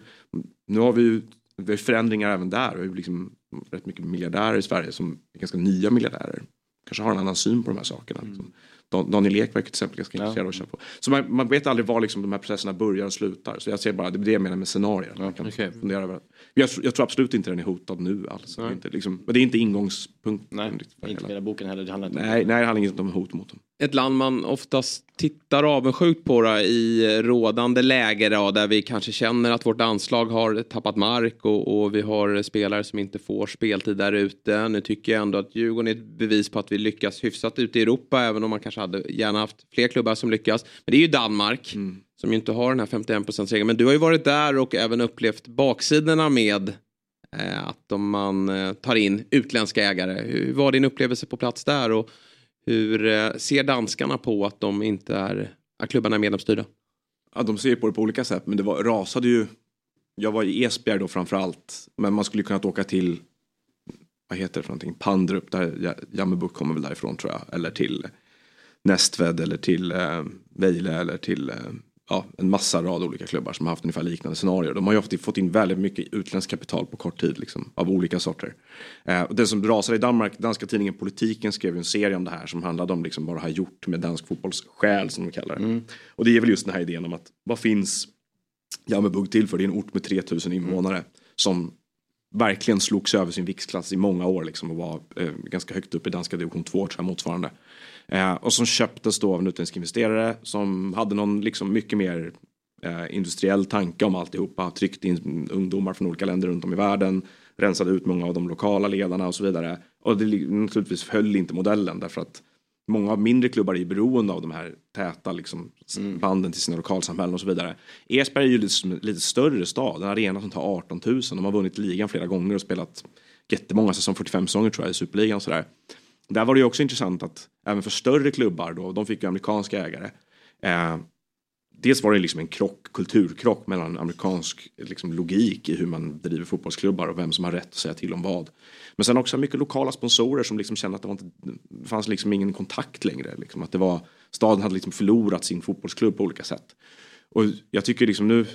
Nu har vi ju vi har förändringar även där. Vi har liksom rätt mycket miljardärer i Sverige som är ganska nya miljardärer. Kanske har en annan syn på de här sakerna. Liksom. Dan- Daniel Ekberg till exempel ganska intresserad av att köpa. Så man, man vet aldrig var liksom de här processerna börjar och slutar. Så jag ser bara, det är det jag menar med scenarier. Man kan fundera över. Jag, tror- jag tror absolut inte den är hotad nu alls. Det är inte, liksom, men det är inte ingångspunkten. Nej, inte hela boken heller. Det handlar inte om Nej, nej, det handlar inte om hot mot dem. Ett land man oftast tittar avundsjukt på då, i rådande läge då, där vi kanske känner att vårt anslag har tappat mark och, och vi har spelare som inte får speltid där ute. Nu tycker jag ändå att Djurgården är ett bevis på att vi lyckas hyfsat ute i Europa även om man kanske hade gärna haft fler klubbar som lyckas. Men det är ju Danmark som ju inte har den här 51% regeln. Men du har ju varit där och även upplevt baksidorna med eh, att om man eh, tar in utländska ägare. Hur var din upplevelse på plats där och hur eh, ser danskarna på att de inte är, att klubbarna är medlemsstyrda? Ja, de ser ju på det på olika sätt. Men det var, rasade ju. Jag var i Esbjerg då framför allt, Men man skulle kunnat åka till. Vad heter det för någonting? Pandrup. Där Jammerbuk kommer väl därifrån tror jag. Eller till Nästved eller till eh, Vejle eller till eh, ja, en massa rad olika klubbar som har haft ungefär liknande scenarier. De har ju ofta fått in väldigt mycket utländskt kapital på kort tid liksom, av olika sorter. Eh, och det som rasade i Danmark, danska tidningen Politiken skrev ju en serie om det här som handlade om liksom vad det har gjort med dansk fotbolls själ som de kallar det. Och det är väl just den här idén om att vad finns Jammerbugt till för? Det är en ort med 3000 invånare som verkligen slogs över sin viktklass i många år liksom, och var eh, ganska högt upp i danska division 2 tror jag motsvarande. Eh, och som köptes då av en utländsk investerare som hade någon liksom mycket mer eh, industriell tanke om alltihopa. Tryckt in ungdomar från olika länder runt om i världen. Rensade ut många av de lokala ledarna och så vidare. Och det li- naturligtvis höll inte modellen därför att många av mindre klubbar är beroende av de här täta liksom, s- banden till sina lokalsamhällen och så vidare. Esberg är ju lite, lite större stad, en arena som tar 18 000. De har vunnit ligan flera gånger och spelat jättemånga säsong 45 säsonger tror jag i Superligan och sådär. Där var det ju också intressant att även för större klubbar då, de fick ju amerikanska ägare. Eh, dels var det liksom en krock, kulturkrock mellan amerikansk liksom, logik i hur man driver fotbollsklubbar och vem som har rätt att säga till om vad. Men sen också mycket lokala sponsorer som liksom kände att det, var inte, det fanns liksom ingen kontakt längre. Liksom, att det var, staden hade liksom förlorat sin fotbollsklubb på olika sätt. Och jag tycker liksom nu,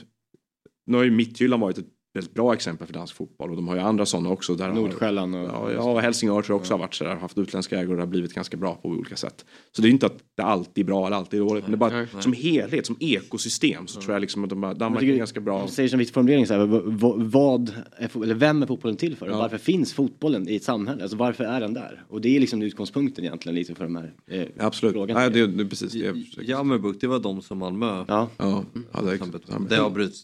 nu har ju Midtjylland varit ett väldigt bra exempel för dansk fotboll och de har ju andra sådana också. Där Nordsjälland och... Ja, ja, och Helsingör tror jag också har varit sådär, haft utländska ägare och det har blivit ganska bra på olika sätt. Så det är ju inte att det alltid är bra eller alltid är dåligt, men det är bara Nej, nej. som helhet, som ekosystem så tror jag liksom att de, Jag Danmark tycker- är ganska bra. Jag säger som viktig formulering så här, v- v- vad är, eller vem är fotbollen till för? Och Ja. varför finns fotbollen i ett samhälle? Alltså varför är den där? Och det är liksom utgångspunkten egentligen lite för de här eh, Absolut. frågan. Nej, det, det är precis det. Jammerbukt, det var de som Malmö Ja. Ja, ja det, det avbryts.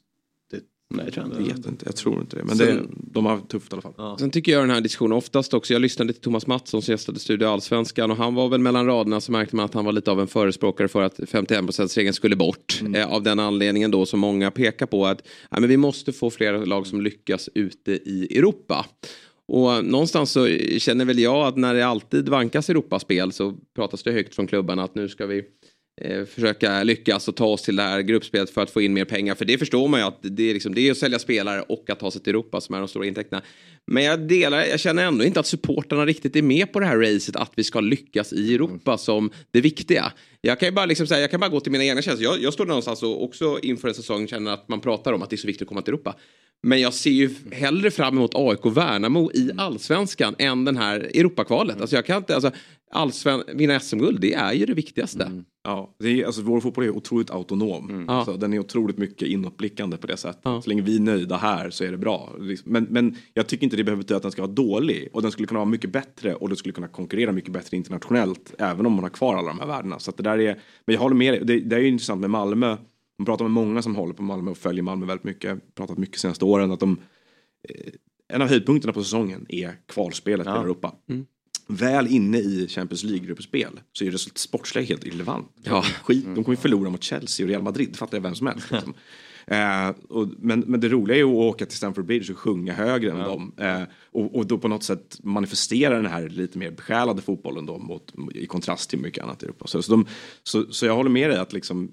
Nej, tror jag vet inte, jag tror inte det. Men Sen- det, de har tufft i alla fall. Sen tycker jag den här diskussionen oftast också, jag lyssnade till Thomas Mattsson som gästade Studio Allsvenskan och han var väl mellan raderna så märkte man att han var lite av en förespråkare för att 51%-regeln skulle bort. Mm. Eh, av den anledningen då som många pekar på att ja, men vi måste få fler lag som lyckas ute i Europa. Och någonstans så känner väl jag att när det alltid vankas Europaspel så pratas det högt från klubbarna att nu ska vi försöka lyckas och ta oss till det här gruppspelet för att få in mer pengar. För det förstår man ju att det är, liksom, det är att sälja spelare och att ta sig till Europa som är de stora intäkterna. Men jag delar, jag känner ändå inte att supporterna riktigt är med på det här racet att vi ska lyckas i Europa som det viktiga. Jag kan ju bara, liksom säga, jag kan bara gå till mina egna känslor. Jag, jag står någonstans och också inför en säsong känner att man pratar om att det är så viktigt att komma till Europa. Men jag ser ju hellre fram emot AIK Värnamo i allsvenskan än den här Europakvalet. Alltså jag kan inte, alltså, allsven, vinna SM-guld, det är ju det viktigaste. Ja, det är, alltså, vår fotboll är otroligt autonom. Ja. Alltså, den är otroligt mycket inåtblickande på det sättet. Så länge vi är nöjda här så är det bra. Liksom, Men, men jag tycker inte det behöver betyda att den ska vara dålig. Och den skulle kunna vara mycket bättre och den skulle kunna konkurrera mycket bättre internationellt. Även om man har kvar alla de här värdena. Så det där är, men jag håller med dig. Det, det är ju intressant med Malmö. Man pratar med många som håller på Malmö och följer Malmö väldigt mycket. Jag har pratat mycket senaste åren. Att de, eh, en av höjdpunkterna på säsongen är kvalspelet i Europa. Väl inne i Champions League-gruppspel så är det sportsliga helt irrelevant. Ja. Skit, de kommer ju förlora mot Chelsea och Real Madrid, fattar jag vem som helst. Liksom. Eh, och, men, men det roliga är att åka till Stamford Bridge och sjunga högre än dem. Eh, och, och då på något sätt manifestera den här lite mer besjälade fotbollen då mot, i kontrast till mycket annat i Europa. Så, så, de, så, så jag håller med dig att liksom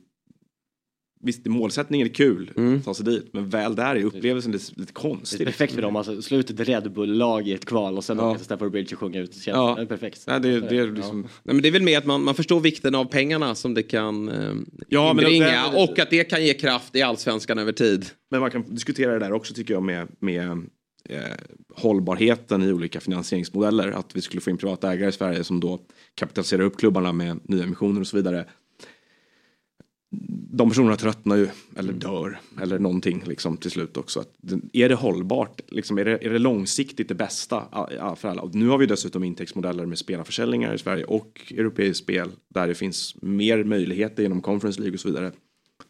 Visst, målsättningen är kul, att ta sig dit, men väl där är upplevelsen lite, lite Det konstig. är perfekt för dem, alltså slutet Red Bull-lag i ett kval och sen Ja. åka till Stafford Bridge och sjunga ut. Det känns Ja. det är perfekt. Nej, det, det är liksom... Nej, men det är väl med att man, man förstår vikten av pengarna som det kan eh, Ja, men inbringa det- och att det kan ge kraft i allsvenskan över tid. Men man kan diskutera det där också tycker jag med, med eh, hållbarheten i olika finansieringsmodeller. Att vi skulle få in privata ägare i Sverige som då kapitaliserar upp klubbarna med nya emissioner och så vidare. De personerna tröttnar ju, eller dör, eller någonting liksom till slut också. Att, är det hållbart? Liksom, är, det, är det långsiktigt det bästa för alla? Och nu har vi dessutom intäktsmodeller med spelarförsäljningar i Sverige och europeiskt spel där det finns mer möjligheter genom Conference League och så vidare.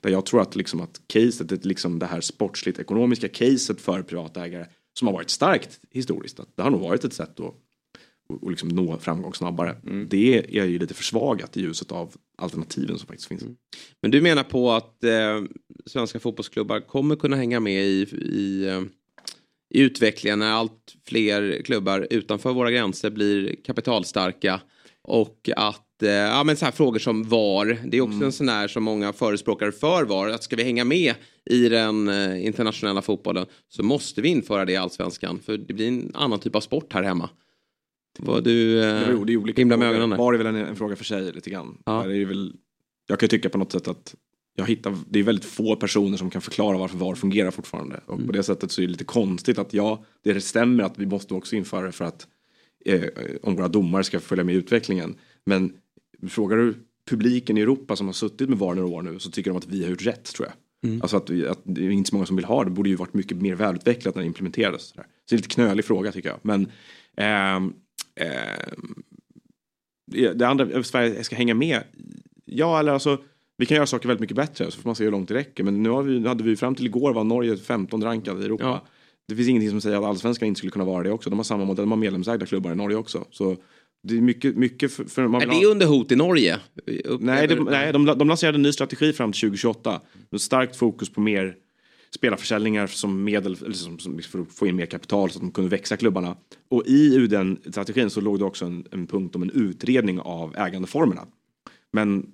Där jag tror att, liksom att caset, liksom det här sportsligt ekonomiska caset för privata ägare som har varit starkt historiskt, att det har nog varit ett sätt att och, liksom nå framgång snabbare. Det är ju lite försvagat i ljuset av alternativen som faktiskt finns. Men du menar på att eh, svenska fotbollsklubbar kommer kunna hänga med i, i, eh, i utvecklingen när allt fler klubbar utanför våra gränser blir kapitalstarka och att eh, ja, men så här frågor som VAR, det är också en sån här som många förespråkare för VAR, att ska vi hänga med i den eh, internationella fotbollen så måste vi införa det i allsvenskan för det blir en annan typ av sport här hemma. Vad du eh, Jo, det är olika himla med frågor. ögonen. Var är väl en, en fråga för sig lite grann. Ja. Där är det väl, jag kan ju tycka på något sätt att jag hittar, det är väldigt få personer som kan förklara varför VAR fungerar fortfarande. Och Mm. på det sättet så är det lite konstigt att ja, det stämmer att vi måste också införa det för att eh, om våra domare ska följa med i utvecklingen. Men frågar du publiken i Europa som har suttit med VAR några år nu så tycker de att vi har gjort rätt tror jag. Mm. Alltså att, att det är inte så många som vill ha det. Det borde ju varit mycket mer välutvecklat när det implementerades. Så, så det är en lite knölig fråga tycker jag. Men ehm, ehm, det andra, Sverige ska hänga med. Ja, eller alltså vi kan göra saker väldigt mycket bättre så får man se hur långt det räcker. Men nu vi, hade vi fram till igår var Norge 15 rankad i Europa. Det finns ingenting som säger att allsvenskan inte skulle kunna vara det också. De har samma modell, de har medlemsägda klubbar i Norge också. Så det är mycket, mycket för, för man Är det ha- under hot i Norge? Nej, de, nej de, de lanserade en ny strategi fram till 2028. Med starkt fokus på mer spelarförsäljningar som medel som, som, för att få in mer kapital så att de kunde växa klubbarna. Och i den strategin så låg det också en, en punkt om en utredning av ägandeformerna. Men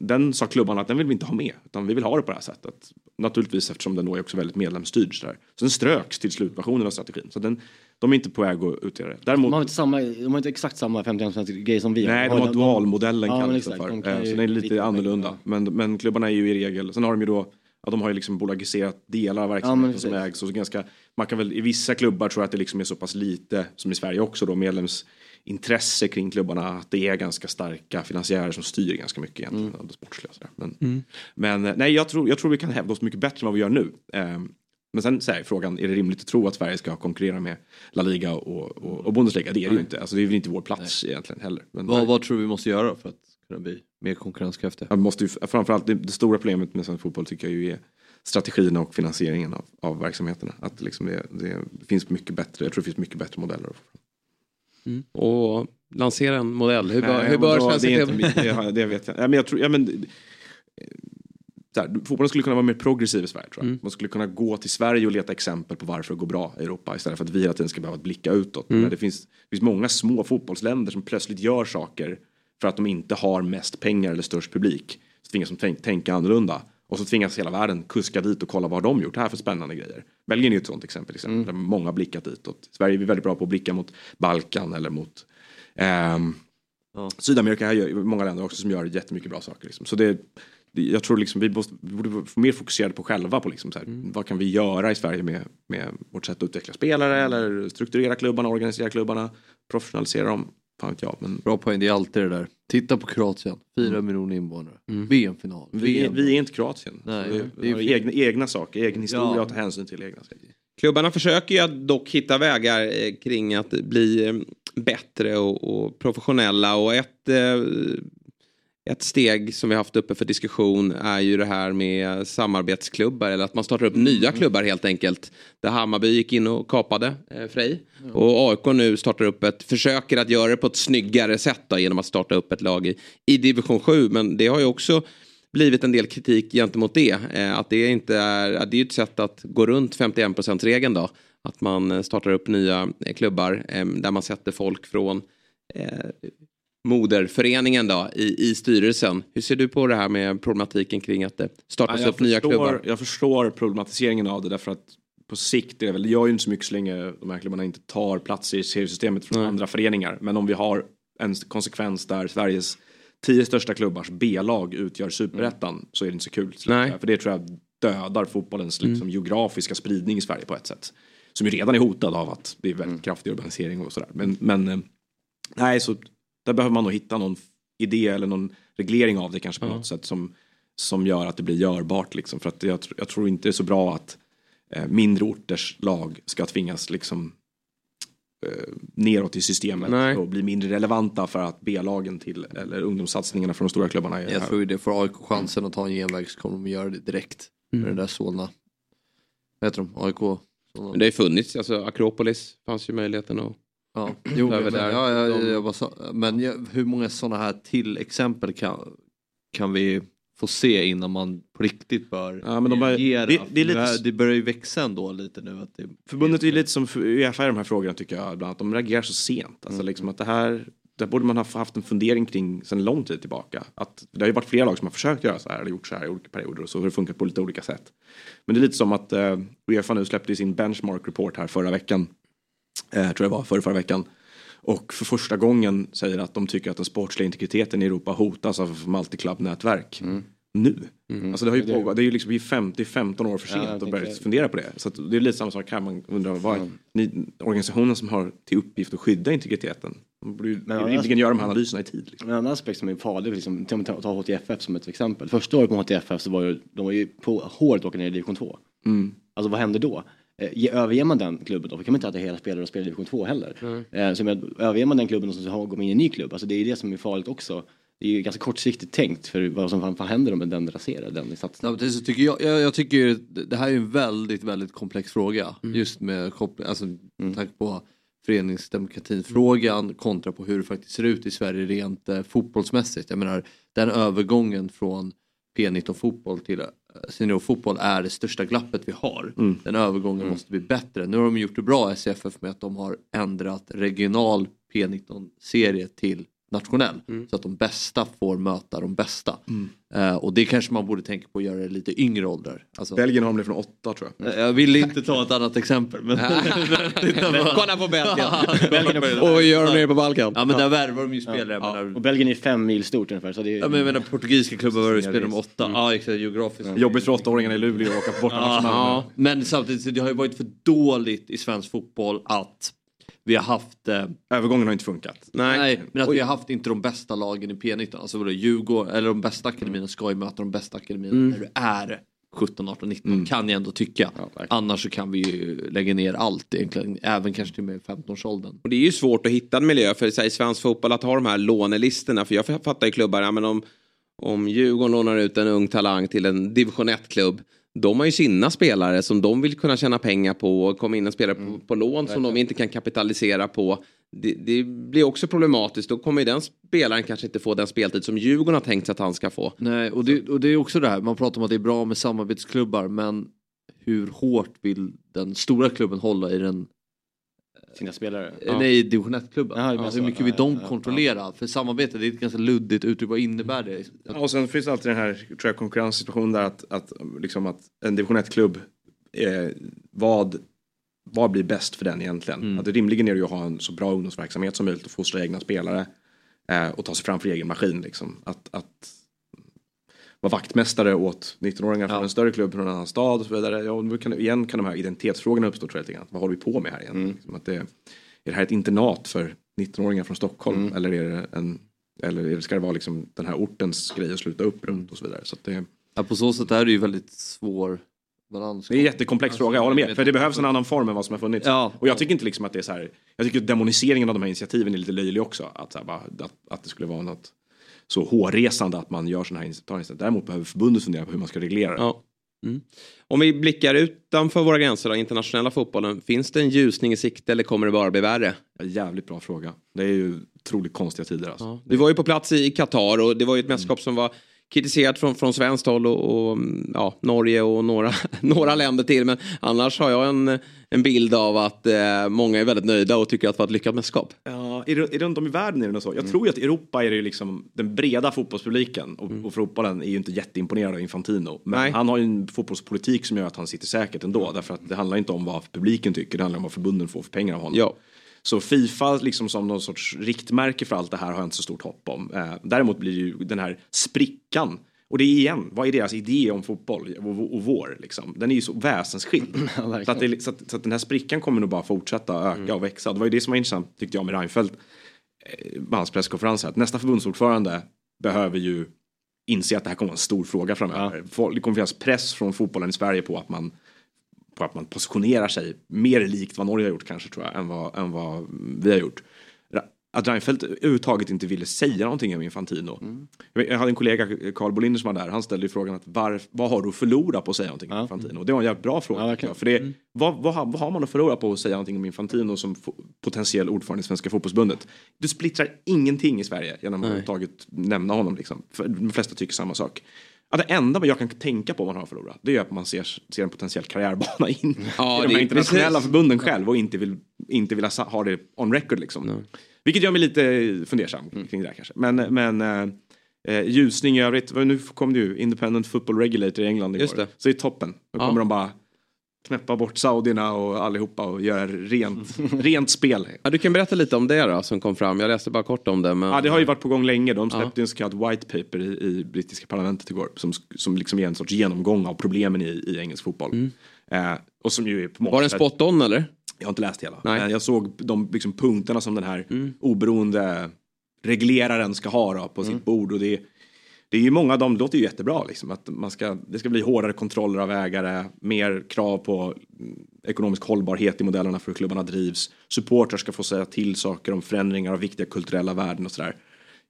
den sa klubbarna att den vill vi inte ha med. Utan vi vill ha det på det här sättet. Naturligtvis eftersom den då är också väldigt medlemsstyrd. Så, där. så den ströks till slutversionen av strategin. Så den, de är inte på väg att utgöra det. Däremot, De har inte, samma, de har inte exakt samma 51% grej som vi Nej, de har dualmodellen Ja, kallas det för. De Eh, Så den är lite- annorlunda. Men, men klubbarna är ju i regel, sen har de ju då Ja, de har ju liksom bolagiserat delar av verksamheten men som ägs. Och så ganska, man kan väl, I vissa klubbar tror jag att det liksom är så pass lite, som i Sverige också, då, medlemsintresse kring klubbarna. Att det är ganska starka finansiärer som styr ganska mycket egentligen av det sportsliga. sådär. Men, Mm. men eh, nej, jag tror, jag tror vi kan hävda oss mycket bättre än vad vi gör nu. Ehm, men sen så här, är frågan, är det rimligt att tro att Sverige ska konkurrera med La Liga och, och, och Bundesliga? Det är det ju inte. Alltså, det är väl inte vår plats egentligen heller. Men, Vad, vad tror du vi måste göra för att kunna bli mer konkurrenskraftiga? Man måste ju, framförallt det, det stora problemet med svensk fotboll tycker jag ju är strategierna och finansieringen av, av verksamheterna. Att liksom det, det finns mycket bättre, jag tror det finns mycket bättre modeller. Mm. Och lansera en modell. Hur Nej, hur bör svenska det, det, vet jag. Ja, men jag tror, ja, men, eh, här, fotbollen skulle kunna vara mer progressiv i Sverige. Tror jag. Mm. Man skulle kunna gå till Sverige och leta exempel på varför det går bra i Europa istället för att vi hela tiden ska behöva blicka utåt. Mm. Men det, finns, det finns många små fotbollsländer som plötsligt gör saker för att de inte har mest pengar eller störst publik. Så tvingas de tänk, tänka annorlunda. Och så tvingas hela världen kuska dit och kolla vad har de gjort här för spännande grejer. Belgien är ett sånt exempel, exempel Mm. där många har blickat ditåt. Sverige är väldigt bra på att blicka mot Balkan eller mot ehm, Sydamerika har ju många länder också som gör jättemycket bra saker. Liksom. Så det- jag tror liksom vi, måste, vi borde vara mer fokuserade på själva på liksom så här, Mm. vad kan vi göra i Sverige med, med vårt sätt att utveckla spelare eller strukturera klubbarna, organisera klubbarna, professionalisera dem. Fan vet jag. Men... Bra poäng, det är alltid det där. Titta på Kroatien, 4 miljoner invånare. VM-final. Mm. Vi, är- vi är inte Kroatien. Nej, vi, vi har egna, egna saker, egen historia Ja. att ta hänsyn till. Egna saker. Klubbarna försöker ju dock hitta vägar eh, kring att bli eh, bättre och, och professionella och ett, eh, ett steg som vi haft uppe för diskussion är ju det här med samarbetsklubbar eller att man startar upp nya klubbar helt enkelt. Där Hammarby gick in och kapade eh, Frej och AIK nu startar upp ett, försöker att göra det på ett snyggare sätt då, genom att starta upp ett lag i, i division 7 men det har ju också blivit en del kritik gentemot det. Eh, att det inte är, att det är ett sätt att gå runt 51%-regeln då. Att man eh, startar upp nya eh, klubbar eh, där man sätter folk från eh, moderföreningen då i, i styrelsen. Hur ser du på det här med problematiken kring att det startas Ja, upp nya förstår- klubbar? Jag förstår problematiseringen av det därför att på sikt är det väl, det gör ju inte så mycket så länge de här klubbarna inte tar plats i seriesystemet från andra föreningar. Men om vi har en konsekvens där Sveriges tio största klubbars B-lag utgör superettan så är det inte så kul. Nej. För det tror jag dödar fotbollens Mm. liksom, geografiska spridning i Sverige på ett sätt. Som ju redan är hotad av att det är väldigt kraftig urbanisering och sådär. Men, men eh, nej, så där behöver man nog hitta någon idé eller någon reglering av det kanske på Ja. något sätt som, som gör att det blir görbart. Liksom. För att jag, jag tror inte det är så bra att eh, mindre orters lag ska tvingas liksom eh, neråt i systemet och bli mindre relevanta för att B-lagen till eller ungdomssatsningarna från de stora klubbarna är Jag tror ju det får AIK chansen att ta en genväg så kommer de göra det direkt. Mm. Med den där Solna. Vad heter de? AIK? Solna. Men det har ju funnits, alltså Akropolis fanns ju möjligheten att Ja, jo, över men, där. ja, ja, De- jag bara sa, men hur många sådana här till exempel kan, kan vi få se innan man på riktigt bör Ja, men de reagera? det- det är lite- det, börjar ju växa ändå lite nu. Att det, Förbundet är ju lite som Uefa i de här frågorna tycker jag. Bland annat. De reagerar så sent. Alltså liksom att det här, där borde man ha haft en fundering kring sedan lång tid tillbaka. Att det har ju varit flera lag som har försökt göra så här, eller gjort så här i olika perioder och så har det funkat på lite olika sätt. Men det är lite som att eh, Uefa nu släppte sin benchmark report här förra veckan. Eh, tror jag var, förra, förra veckan. Och för första gången säger att de tycker att den sportsliga integriteten i Europa hotas av multiclub-nätverk. Nu. Alltså det har ju pågått, det är ju liksom vi är fem- det är 15 år för Ja, sent jag att börja fundera på det. Så det är lite samma sak här, man undrar vad ni, organisationen som har till uppgift att skydda integriteten. De borde ju rimligen göra de här analyserna i tid. Liksom. En annan aspekt som är farlig, liksom, till att ta HTFF som ett exempel. Första året på HTFF så var ju, de var ju på håret åka ner i division 2. Mm. Alltså vad händer då? Eh, ge- överger man den klubben då? För kan man inte att hela spelare och spela i division 2 heller. Eh, så med, överger man den klubben och så har- går man in i en ny klubb, alltså det är ju det som är farligt också. Det är ju ganska kortsiktigt tänkt för vad som fan, fan händer om den raserar den satsningen. Samtidigt så tycker jag, jag, jag tycker ju det här är en väldigt, väldigt komplex fråga. Mm. Just med koppling, alltså med tanke på föreningsdemokratin-frågan kontra på hur det faktiskt ser ut i Sverige rent eh, fotbollsmässigt. Jag menar, den övergången från P19 fotboll till eh, seniorfotboll är det största glappet vi har. Mm. Den övergången måste bli bättre. Nu har de gjort det bra SCFF med att de har ändrat regional P19-serie till nationell. Mm. Så att de bästa får möta de bästa. Mm. Eh, och det kanske man borde tänka på att göra i lite yngre åldrar. Alltså, Belgien har de det från åtta tror jag. Eh, jag vill inte ta ett annat exempel. Men, på- Kolla på Belgien. Belgien Och gör de nere på Balkan. Ja men där värvar de ju spelare. jag menar- Och Belgien är fem mil stort ungefär. Så det är... Ja, men jag menar portugisiska klubbar var spelar med åtta. Ja exakt, geografiskt. Jobbigt för åttaåringarna i Luleå att åka på bortamatch. Ja, men samtidigt, det har ju varit för dåligt i svensk fotboll att vi har haft... Eh, Övergången har inte funkat. nej. men att vi har haft inte de bästa lagen i P19. Alltså vadå, Djurgården, eller de bästa akademierna ska ju möta de bästa akademierna Mm. när du är 17, 18, 19 kan jag ändå tycka. Annars så kan vi ju lägga ner allt egentligen, även kanske till och med 15-årsåldern. Och det är ju svårt att hitta en miljö för här, i svensk fotboll att ha de här lånelistorna. För jag fattar ju klubbar, ja, men om, om Djurgården lånar ut en ung talang till en division 1-klubb. De har ju sina spelare som de vill kunna tjäna pengar på och komma in en spelare på, på lån som de inte kan kapitalisera på. Det, det blir också problematiskt. Då kommer ju den spelaren kanske inte få den speltid som Djurgården har tänkt sig att han ska få. Nej, och det, och det är också det här, man pratar om att det är bra med samarbetsklubbar men hur hårt vill den stora klubben hålla i den Sina spelare? Ja. Nej, division 1-klubben. Ja, det menar alltså, så. hur mycket vill Ja, de ja, ja. kontrollera? För samarbete, det är ett ganska luddigt uttryck. Vad innebär det? Ja, och sen finns det alltid den här tror jag, konkurrenssituationen där att, att, liksom att en division 1-klubb, eh, vad, vad blir bäst för den egentligen? Mm. Att rimligen är det ju att ha en så bra ungdomsverksamhet som möjligt och fostra egna spelare eh, och ta sig fram för egen maskin. Liksom. Att, att vara vaktmästare åt 19-åringar från en större klubb från en annan stad och så vidare. Ja, nu kan, igen kan de här identitetsfrågorna uppstå tror jag lite grann. Vad håller vi på med här igen? Liksom att det, är det här ett internat för 19-åringar från Stockholm eller, är det en, eller ska det vara liksom den här ortens grej att sluta upp runt och så vidare. Så det, Ja, på så sätt är det ju väldigt svår balans. det är en jättekomplex fråga, jag håller med. För det behövs en annan form än vad som har funnits. Ja. Och jag tycker inte liksom att det är så här, jag tycker demoniseringen av de här initiativen är lite löjlig också. Att, här, bara, att, att det skulle vara något så hårresande att man gör sådana här initiativ. Däremot behöver förbundet fundera på hur man ska reglera det. Ja. Mm. Om vi blickar utanför våra gränser, då, internationella fotbollen, finns det en ljusning i sikte eller kommer det bara bli värre? Ja, jävligt bra fråga. Det är ju otroligt konstiga tider alltså. Du var ju på plats i Qatar och det var ju ett mästerskap som var kritiserat från, från svenskt håll och, och mm, ja, Norge och några, några länder till. Men annars har jag en, en bild av att eh, många är väldigt nöjda och tycker att det var ett lyckat mästerskap. Ja, i, i- runt om i världen är det nog så. Jag tror ju att i Europa är det ju liksom den breda fotbollspubliken och, och fotbollen är ju inte jätteimponerad av Infantino. Men Nej. han har ju en fotbollspolitik som gör att han sitter säkert ändå. Därför att det handlar inte om vad publiken tycker, det handlar om vad förbunden får för pengar av honom. Ja. Så Fifa liksom som någon sorts riktmärke för allt det här har jag inte så stort hopp om. Eh, däremot blir ju den här sprickan och det är igen, vad är deras idé om fotboll och, och vår? Liksom? Den är ju så väsensskild. så, att det, så, att, så att den här sprickan kommer nog bara fortsätta öka och växa. Det var ju det som var intressant tyckte jag med Reinfeldt eh, hans presskonferens. här, Att nästa förbundsordförande behöver ju inse att det här kommer vara en stor fråga framöver. Folk- Det kommer finnas press från fotbollen i Sverige på att man på att man positionerar sig mer likt vad Norge har gjort kanske tror jag än vad, än vad vi har gjort. Att Reinfeldt överhuvudtaget inte ville säga någonting om Infantino. Jag vet- Jag hade en kollega, Carl Bolinder som var där, han ställde ju frågan att var, vad har du att förlora på att säga någonting om Infantino? Det var en jävligt bra fråga. tycker jag. För det, vad, vad, har- vad har man att förlora på att säga någonting om Infantino som potentiell ordförande i Svenska fotbollsförbundet? Du splittrar ingenting i Sverige genom att överhuvudtaget nämna honom. Liksom. För de flesta tycker samma sak. Ja, det enda jag kan tänka på man har förlorat det är att man ser, ser en potentiell karriärbana in Ja, i de här är internationella precis. förbunden själv och inte vill, inte vill ha det on record liksom. Vilket gör mig lite fundersam kring det här kanske. Men, men eh, eh, ljusning i övrigt, nu kom det ju Independent Football Regulator i England igår. Just det. Så det är toppen. Då Ja. kommer de bara knäppa bort saudierna och allihopa och göra rent, rent spel. Ja, du kan berätta lite om det då som kom fram. Jag läste bara kort om det. Men... Ja, det har ju varit på gång länge. De släppte Ja. en så kallad white paper i, i brittiska parlamentet igår. Som, som liksom är en sorts genomgång av problemen i, i engelsk fotboll. Eh, och som ju är på Var den spot on eller? Jag har inte läst hela. Nej. Men jag såg de liksom, punkterna som den här oberoende regleraren ska ha då, på sitt bord. Och det, det är ju många av dem, det låter ju jättebra. Liksom, att man ska, det ska bli hårdare kontroller av ägare, mer krav på mm, ekonomisk hållbarhet i modellerna för hur klubbarna drivs. Supportrar ska få säga till saker om förändringar av viktiga kulturella värden och sådär.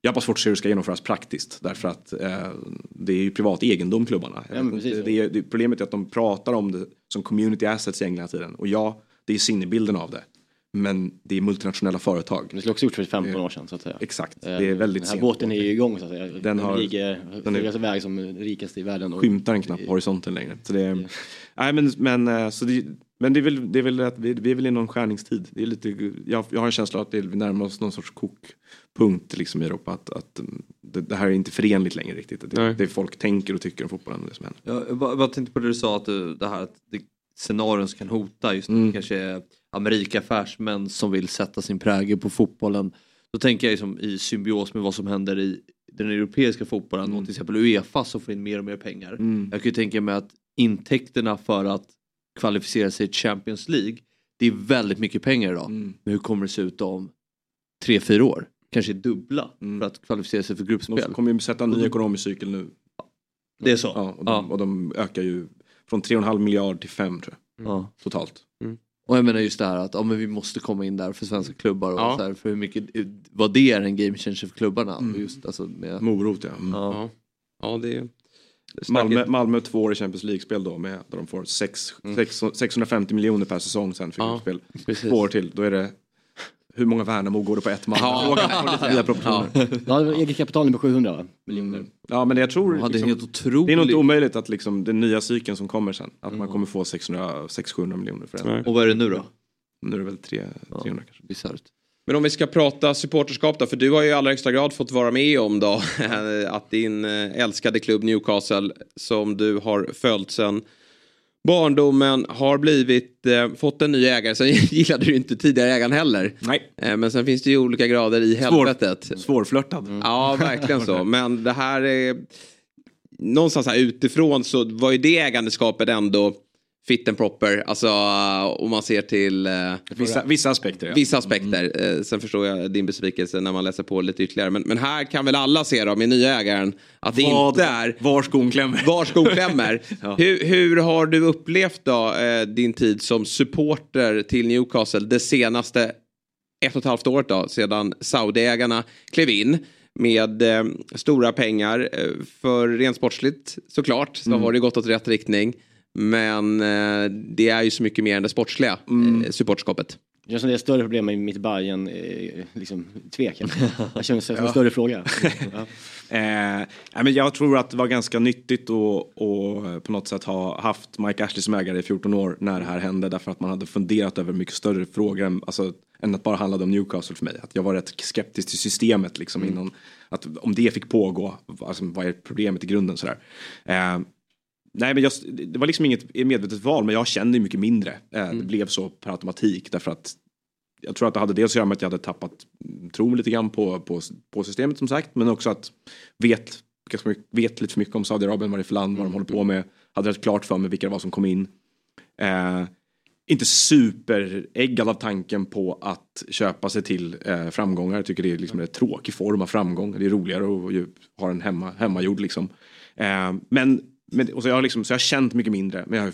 Jag har bara svårt att se hur det ska genomföras praktiskt därför att eh, det är ju privat egendom klubbarna. Ja, det är, det, problemet är att de pratar om det som community assets i England tiden. Och ja, det är sinnebilden av det. Men det är multinationella företag. Det skulle också gjort för 15 år sedan så att säga. Exakt, Eh, det är väldigt Den här sent. båten är ju igång så att säga. Den, har- ligger den är- iväg som rikast i världen. Och, skymtar en knappt horisonten längre. Så det är, nej, men, men, eh, så det, Men det är väl, det är väl att vi, vi är väl i någon skärningstid. Det är lite, jag, jag har en känsla att det, vi närmar oss någon sorts kokpunkt liksom, i Europa. Att, att mm, det, det här är inte förenligt längre riktigt. Det, det folk tänker och tycker om fotbollen. Det som händer. Jag, jag bara, tänkte på det du sa, att du, det här att det, scenarion som kan hota just Mm. kanske amerika affärsmän som vill sätta sin prägel på fotbollen. Då tänker jag liksom i symbios med vad som händer i den europeiska fotbollen och till exempel Uefa som får in mer och mer pengar. Mm. Jag kan ju tänka mig att intäkterna för att kvalificera sig till Champions League, det är väldigt mycket pengar idag. Mm. Men hur kommer det se ut om tre, fyra år? Kanske dubbla för att kvalificera sig för gruppspel. De kommer ju sätta en ny ekonomisk cykel nu. Det är så? Ja, och, de, och de ökar ju från 3,5 miljard till 5 tror jag. Ja. Totalt. Och jag menar just det här att ja, men vi måste komma in där för svenska klubbar och Ja. så här, för hur mycket, vad det är en game changer för klubbarna. Och just, alltså, med, Morot ja. Mm. ja. Ja, det är... Malmö, Malmö två år i Champions League-spel då med, där de får sex, sex, 650 miljoner per säsong sen för Ja, gruppspel. Två år till, då är det hur många Värnamo går det på ett man? Ja, Nya proportioner. Ja, var eget kapital på 700 va? miljoner. Ja men jag tror Ja, det är liksom, det är nog inte omöjligt att liksom, den nya cykeln som kommer sen, att man kommer få 600-700 miljoner för den. Och vad är det nu då? Nu är det väl 3, 300 kanske. Bisarrt. Men om vi ska prata supporterskap då, för du har ju i allra högsta grad fått vara med om då att din eh, älskade klubb Newcastle som du har följt sen barndomen har blivit, eh, fått en ny ägare. Sen gillade du inte tidigare ägaren heller. Nej. Eh, men sen finns det ju olika grader i helvetet. Svårflörtad. Ja, verkligen så. Men det här är... Någonstans här utifrån så var ju det ägandeskapet ändå fit and proper. Alltså om man ser till... eh, Vissa, vissa aspekter ja. Vissa aspekter. Eh, Sen förstår jag din besvikelse när man läser på lite ytterligare. Men, men här kan väl alla se då med nya ägaren att det Vad- inte är Var skon klämmer. var skon klämmer. hur, hur har du upplevt då eh, din tid som supporter till Newcastle det senaste ett och ett halvt året då sedan Saudiägarna klev in med eh, stora pengar. Eh, för rent sportsligt såklart så Mm. har det gått åt rätt riktning. Men eh, det är ju så mycket mer än det sportsliga Mm. eh, supportskapet. Det känns som det är ett större problem med mitt Bayern eh, liksom, tvek. Jag känner det som en större fråga. Ja. Eh, men jag tror att det var ganska nyttigt att på något sätt ha haft Mike Ashley som ägare i 14 år när det här hände därför att man hade funderat över mycket större frågor än, alltså, än att bara handla om Newcastle för mig. Att jag var rätt skeptisk till systemet liksom innan, att om det fick pågå, alltså, vad är problemet i grunden sådär. Eh, Nej men jag, det var liksom inget medvetet val men jag kände ju mycket mindre. Eh, Det blev så per automatik därför att jag tror att det hade dels att göra med att jag hade tappat mm, tron lite grann på, på, på systemet som sagt. Men också att vet, vet lite för mycket om Saudiarabien, vad det är för land, vad de håller på med. Hade rätt klart för mig vilka det var som kom in. Eh, inte superäggad av tanken på att köpa sig till eh, framgångar. Jag tycker det är liksom en tråkig form av framgång. Det är roligare att ju ha en hemma, hemmagjord liksom. Eh, men men och så, jag har liksom, så jag har känt mycket mindre. Men jag har,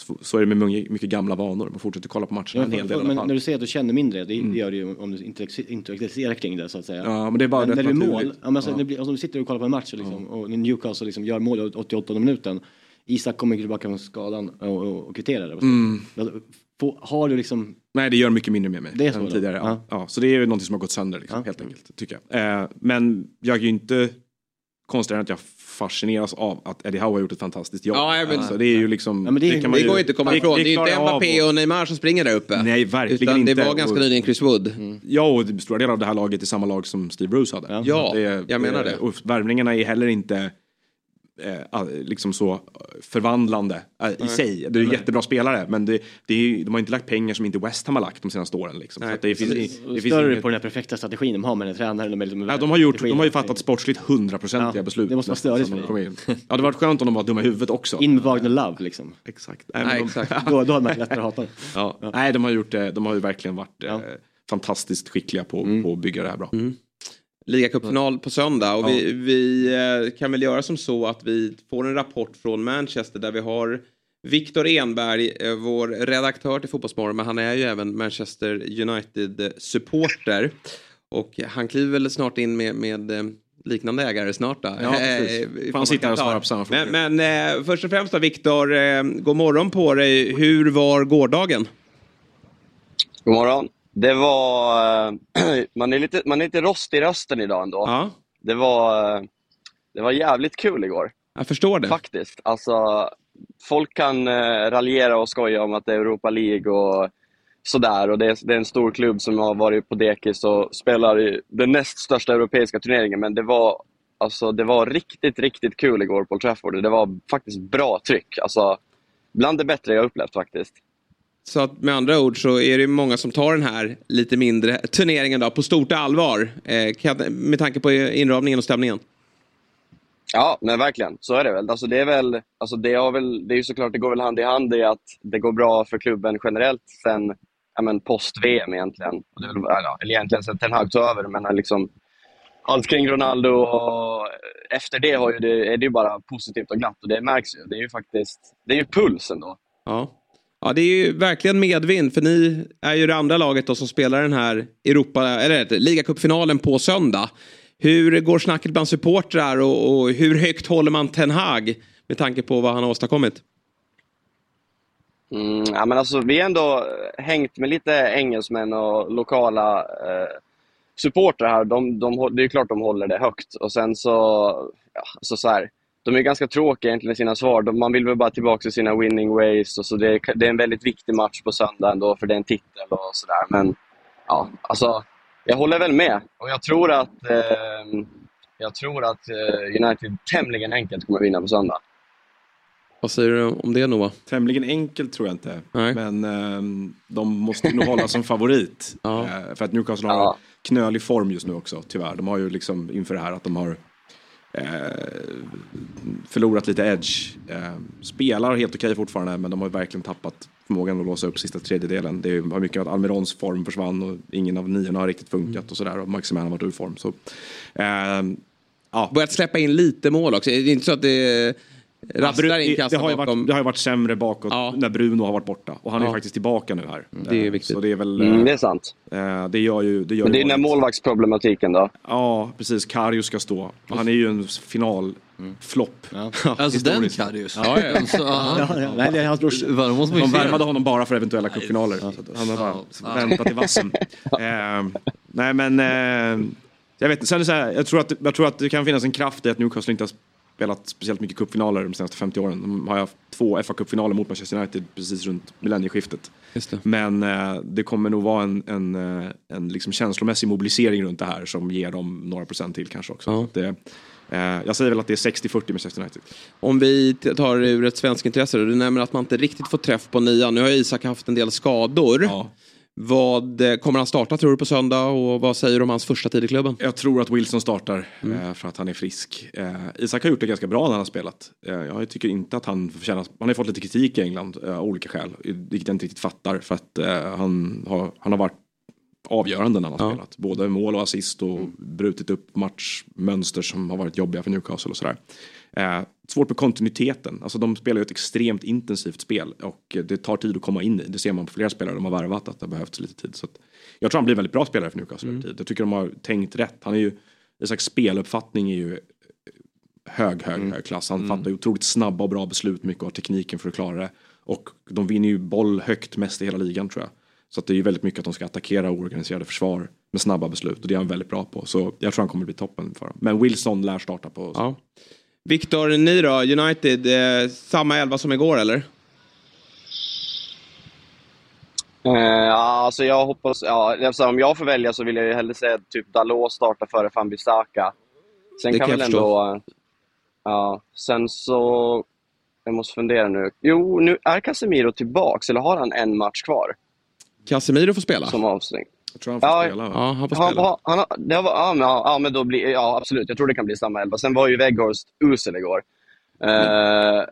så, så är det med mycket, mycket gamla vanor. Man fortsätter kolla på matcherna Ja, en hel del men när du säger att du känner mindre, det, det gör du ju om du intellekt- intellektualiserar kring det så att säga. Ja, men det är bara men när det blir mål, ja, men alltså, Ja. det blir, alltså, om du sitter och kollar på en match liksom, och Newcastle liksom gör mål i 88 minuten. Isak kommer tillbaka från skadan och, och, och kvitterar det. Mm. Har du liksom... Nej, det gör mycket mindre med mig Det är så än då? tidigare. Ja. Ja. Ja. så det är ju någonting som har gått sönder liksom, helt enkelt. Tycker jag. Eh, men jag är ju inte konstigare än att jag fascineras av att Eddie Howe har gjort ett fantastiskt jobb. Ja, men- alltså, det är ju liksom... Ja, men det- kan Det går ju inte att komma ifrån. Det är ju inte Mbappé och- och Neymar som springer där uppe. Nej, verkligen Utan inte. det var ganska Och- nyligen Chris Wood. Ja, och det- stora delar av det här laget är samma lag som Steve Bruce hade. Ja, jag menar det. Och värvningarna är heller inte eh, liksom så eh, förvandlande eh, i Nej. sig. Det är Nej. jättebra spelare men det, det är, de har inte lagt pengar som inte West Ham har lagt de senaste åren. Liksom. Så det finns, det, det finns större inget- på den här perfekta strategin de har med den tränaren. Med, med Ja, de, har gjort, de har ju fattat sportsligt hundraprocentiga Ja, beslut. det måste vara störigt som för de in. Ja, det hade varit skönt om de var dumma i huvudet också. In med Wagner Love liksom. Exakt. Nej, men de- exakt. Då, då hade man lättare att hata dem. Ja. Nej, de har, gjort, det- de har ju verkligen varit eh, fantastiskt skickliga på, Mm. på att bygga det här bra. Ligacupfinal på söndag och Ja. vi, vi eh, kan väl göra som så att vi får en rapport från Manchester där vi har Viktor Enberg, eh, vår redaktör till Fotbollsmorgon, men han är ju även Manchester United-supporter. Och han kliver väl snart in med, med eh, liknande ägare snart då. Ja, precis. Får han sitta här och svara på samma frågor. Men, men eh, först och främst då Viktor, eh, god morgon på dig. Hur var gårdagen? God morgon. Det var... eh, man, är lite, man är lite rostig i rösten idag ändå. Det, var, eh, det var jävligt kul igår. Jag förstår det. Faktiskt. Alltså, folk kan eh, raljera och skoja om att det är Europa League och sådär. Och det är, det är en stor klubb som har varit på dekis och spelar i den näst största europeiska turneringen. Men det var, alltså, det var riktigt, riktigt kul igår på Old Trafford. Det var faktiskt bra tryck. Alltså, bland det bättre jag upplevt faktiskt. Så att med andra ord så är det många som tar den här lite mindre turneringen då på stort allvar. Eh, med tanke på inramningen och stämningen. Ja, men verkligen. Så är det väl. Alltså, det, är väl alltså, det, har väl det är ju såklart, det går väl hand i hand i att det går bra för klubben generellt sen ja, post-VM egentligen. Ja, eller egentligen sen Ten Hag tog över, men liksom allt kring Ronaldo och efter det har ju det, är det ju bara positivt och glatt och det märks ju. Det är ju faktiskt, det är ju puls ändå. Ja ja, det är ju verkligen medvind för ni är ju det andra laget då som spelar den här Europa, eller ligacupfinalen på söndag. Hur går snacket bland supportrar och, och hur högt håller man Ten Hag med tanke på vad han har åstadkommit? Mm, ja, men alltså, vi har ändå hängt med lite engelsmän och lokala eh, supportrar här. De, de, det är klart de håller det högt. Och sen så, ja, alltså så här, de är ganska tråkiga egentligen i sina svar. De, man vill väl bara tillbaka till sina winning ways. Och så det, det är en väldigt viktig match på söndag ändå, för det är en titel och sådär. Men ja, alltså, jag håller väl med. Och jag tror att, eh, jag tror att eh, United tämligen enkelt kommer vinna på söndag. Vad säger du om det Noah? Tämligen enkelt tror jag inte. Men ehm, de måste nog hålla som favorit. Eh, för att Newcastle har en knölig form just nu också, tyvärr. De har ju liksom inför det här att de har eh, Eh, förlorat lite edge. Eh, spelar helt okej fortfarande, men de har verkligen tappat förmågan att låsa upp sista tredjedelen. Det har mycket att Almirons form försvann och ingen av niorna har riktigt funkat och sådär. Och Maximan har varit ur form. Så, eh, ja. Börjat släppa in lite mål också. Det är inte så att det rasslar in det, kassar har ju bakom. varit, det har ju varit sämre bakåt när Bruno har varit borta. Och han är Ja. ju faktiskt tillbaka nu här. Det är Eh, viktigt. Så det är väl... Mm, eh, det är sant. eh, Det gör ju... Det gör Men det ju är den målvaktsproblematiken då. Ja, precis. Karius ska stå. Och han är ju en finalflopp. Alltså den Karius? Ja, ja. Alltså, ja. Ja, ja. Nej, det är hans brorsa. De det. honom bara för eventuella cupfinaler. Han har bara Ja. väntat i vassen. eh, nej men, eh, jag vet inte. Sen är det så här, jag tror, att, jag tror att det kan finnas en kraft i att Newcastle inte har spelat speciellt mycket cupfinaler de senaste 50 åren. De har haft två fa cupfinaler mot Manchester United precis runt millennieskiftet. Men eh, det kommer nog vara en, en, eh, en liksom känslomässig mobilisering runt det här som ger dem några procent till kanske också. Så att det, eh, jag säger väl att det är 60-40 Manchester United. Om vi tar ur ett svensk intresse. Du nämner att man inte riktigt får träff på nian. Nu har Isak haft en del skador. Vad eh, Kommer han starta tror du på söndag och vad säger du om hans första tid i klubben? Jag tror att Wilson startar Mm. eh, för att han är frisk. Eh, Isak har gjort det ganska bra när han har spelat. Jag tycker inte att han förtjänar... Han har fått lite kritik i England av olika skäl. Vilket jag inte riktigt fattar för att han, har, han har varit avgörande när han har spelat. Både mål och assist och brutit upp matchmönster som har varit jobbiga för Newcastle och sådär. Eh, svårt med kontinuiteten. Alltså de spelar ju ett extremt intensivt spel och det tar tid att komma in i. Det ser man på flera spelare de har värvat att det har behövts lite tid. Så att jag tror han blir väldigt bra spelare för Newcastle över tid. Jag tycker de har tänkt rätt. Han är ju, Isaks speluppfattning är ju hög, hög, hög klass. Han fattar ju otroligt snabba och bra beslut, mycket av tekniken för att klara det. Och de vinner ju boll högt mest i hela ligan tror jag. Så att det är ju väldigt mycket att de ska attackera oorganiserade försvar med snabba beslut och det är han väldigt bra på. Så jag tror han kommer bli toppen för dem. Men Wilson lär starta på Ja. Viktor, ni då? United, eh, samma elva som igår eller? Eh, alltså jag hoppas, ja, alltså om jag får välja så vill jag ju hellre säga att typ Dalot startar före Fan-Bissaka. Sen Det kan kan väl ändå... Ja, sen så... Jag måste fundera nu. Jo, nu är Casemiro tillbaks, eller har han en match kvar? Casemiro får spela. Som avstängd. Jag tror han får Ja, spela. Ja, han får Han, spela. han, han, har- det var, ja, men, ja, ja, men då blir, ja, absolut. Jag tror det kan bli samma elva. Sen var ju Weghorst usel igår. Eh,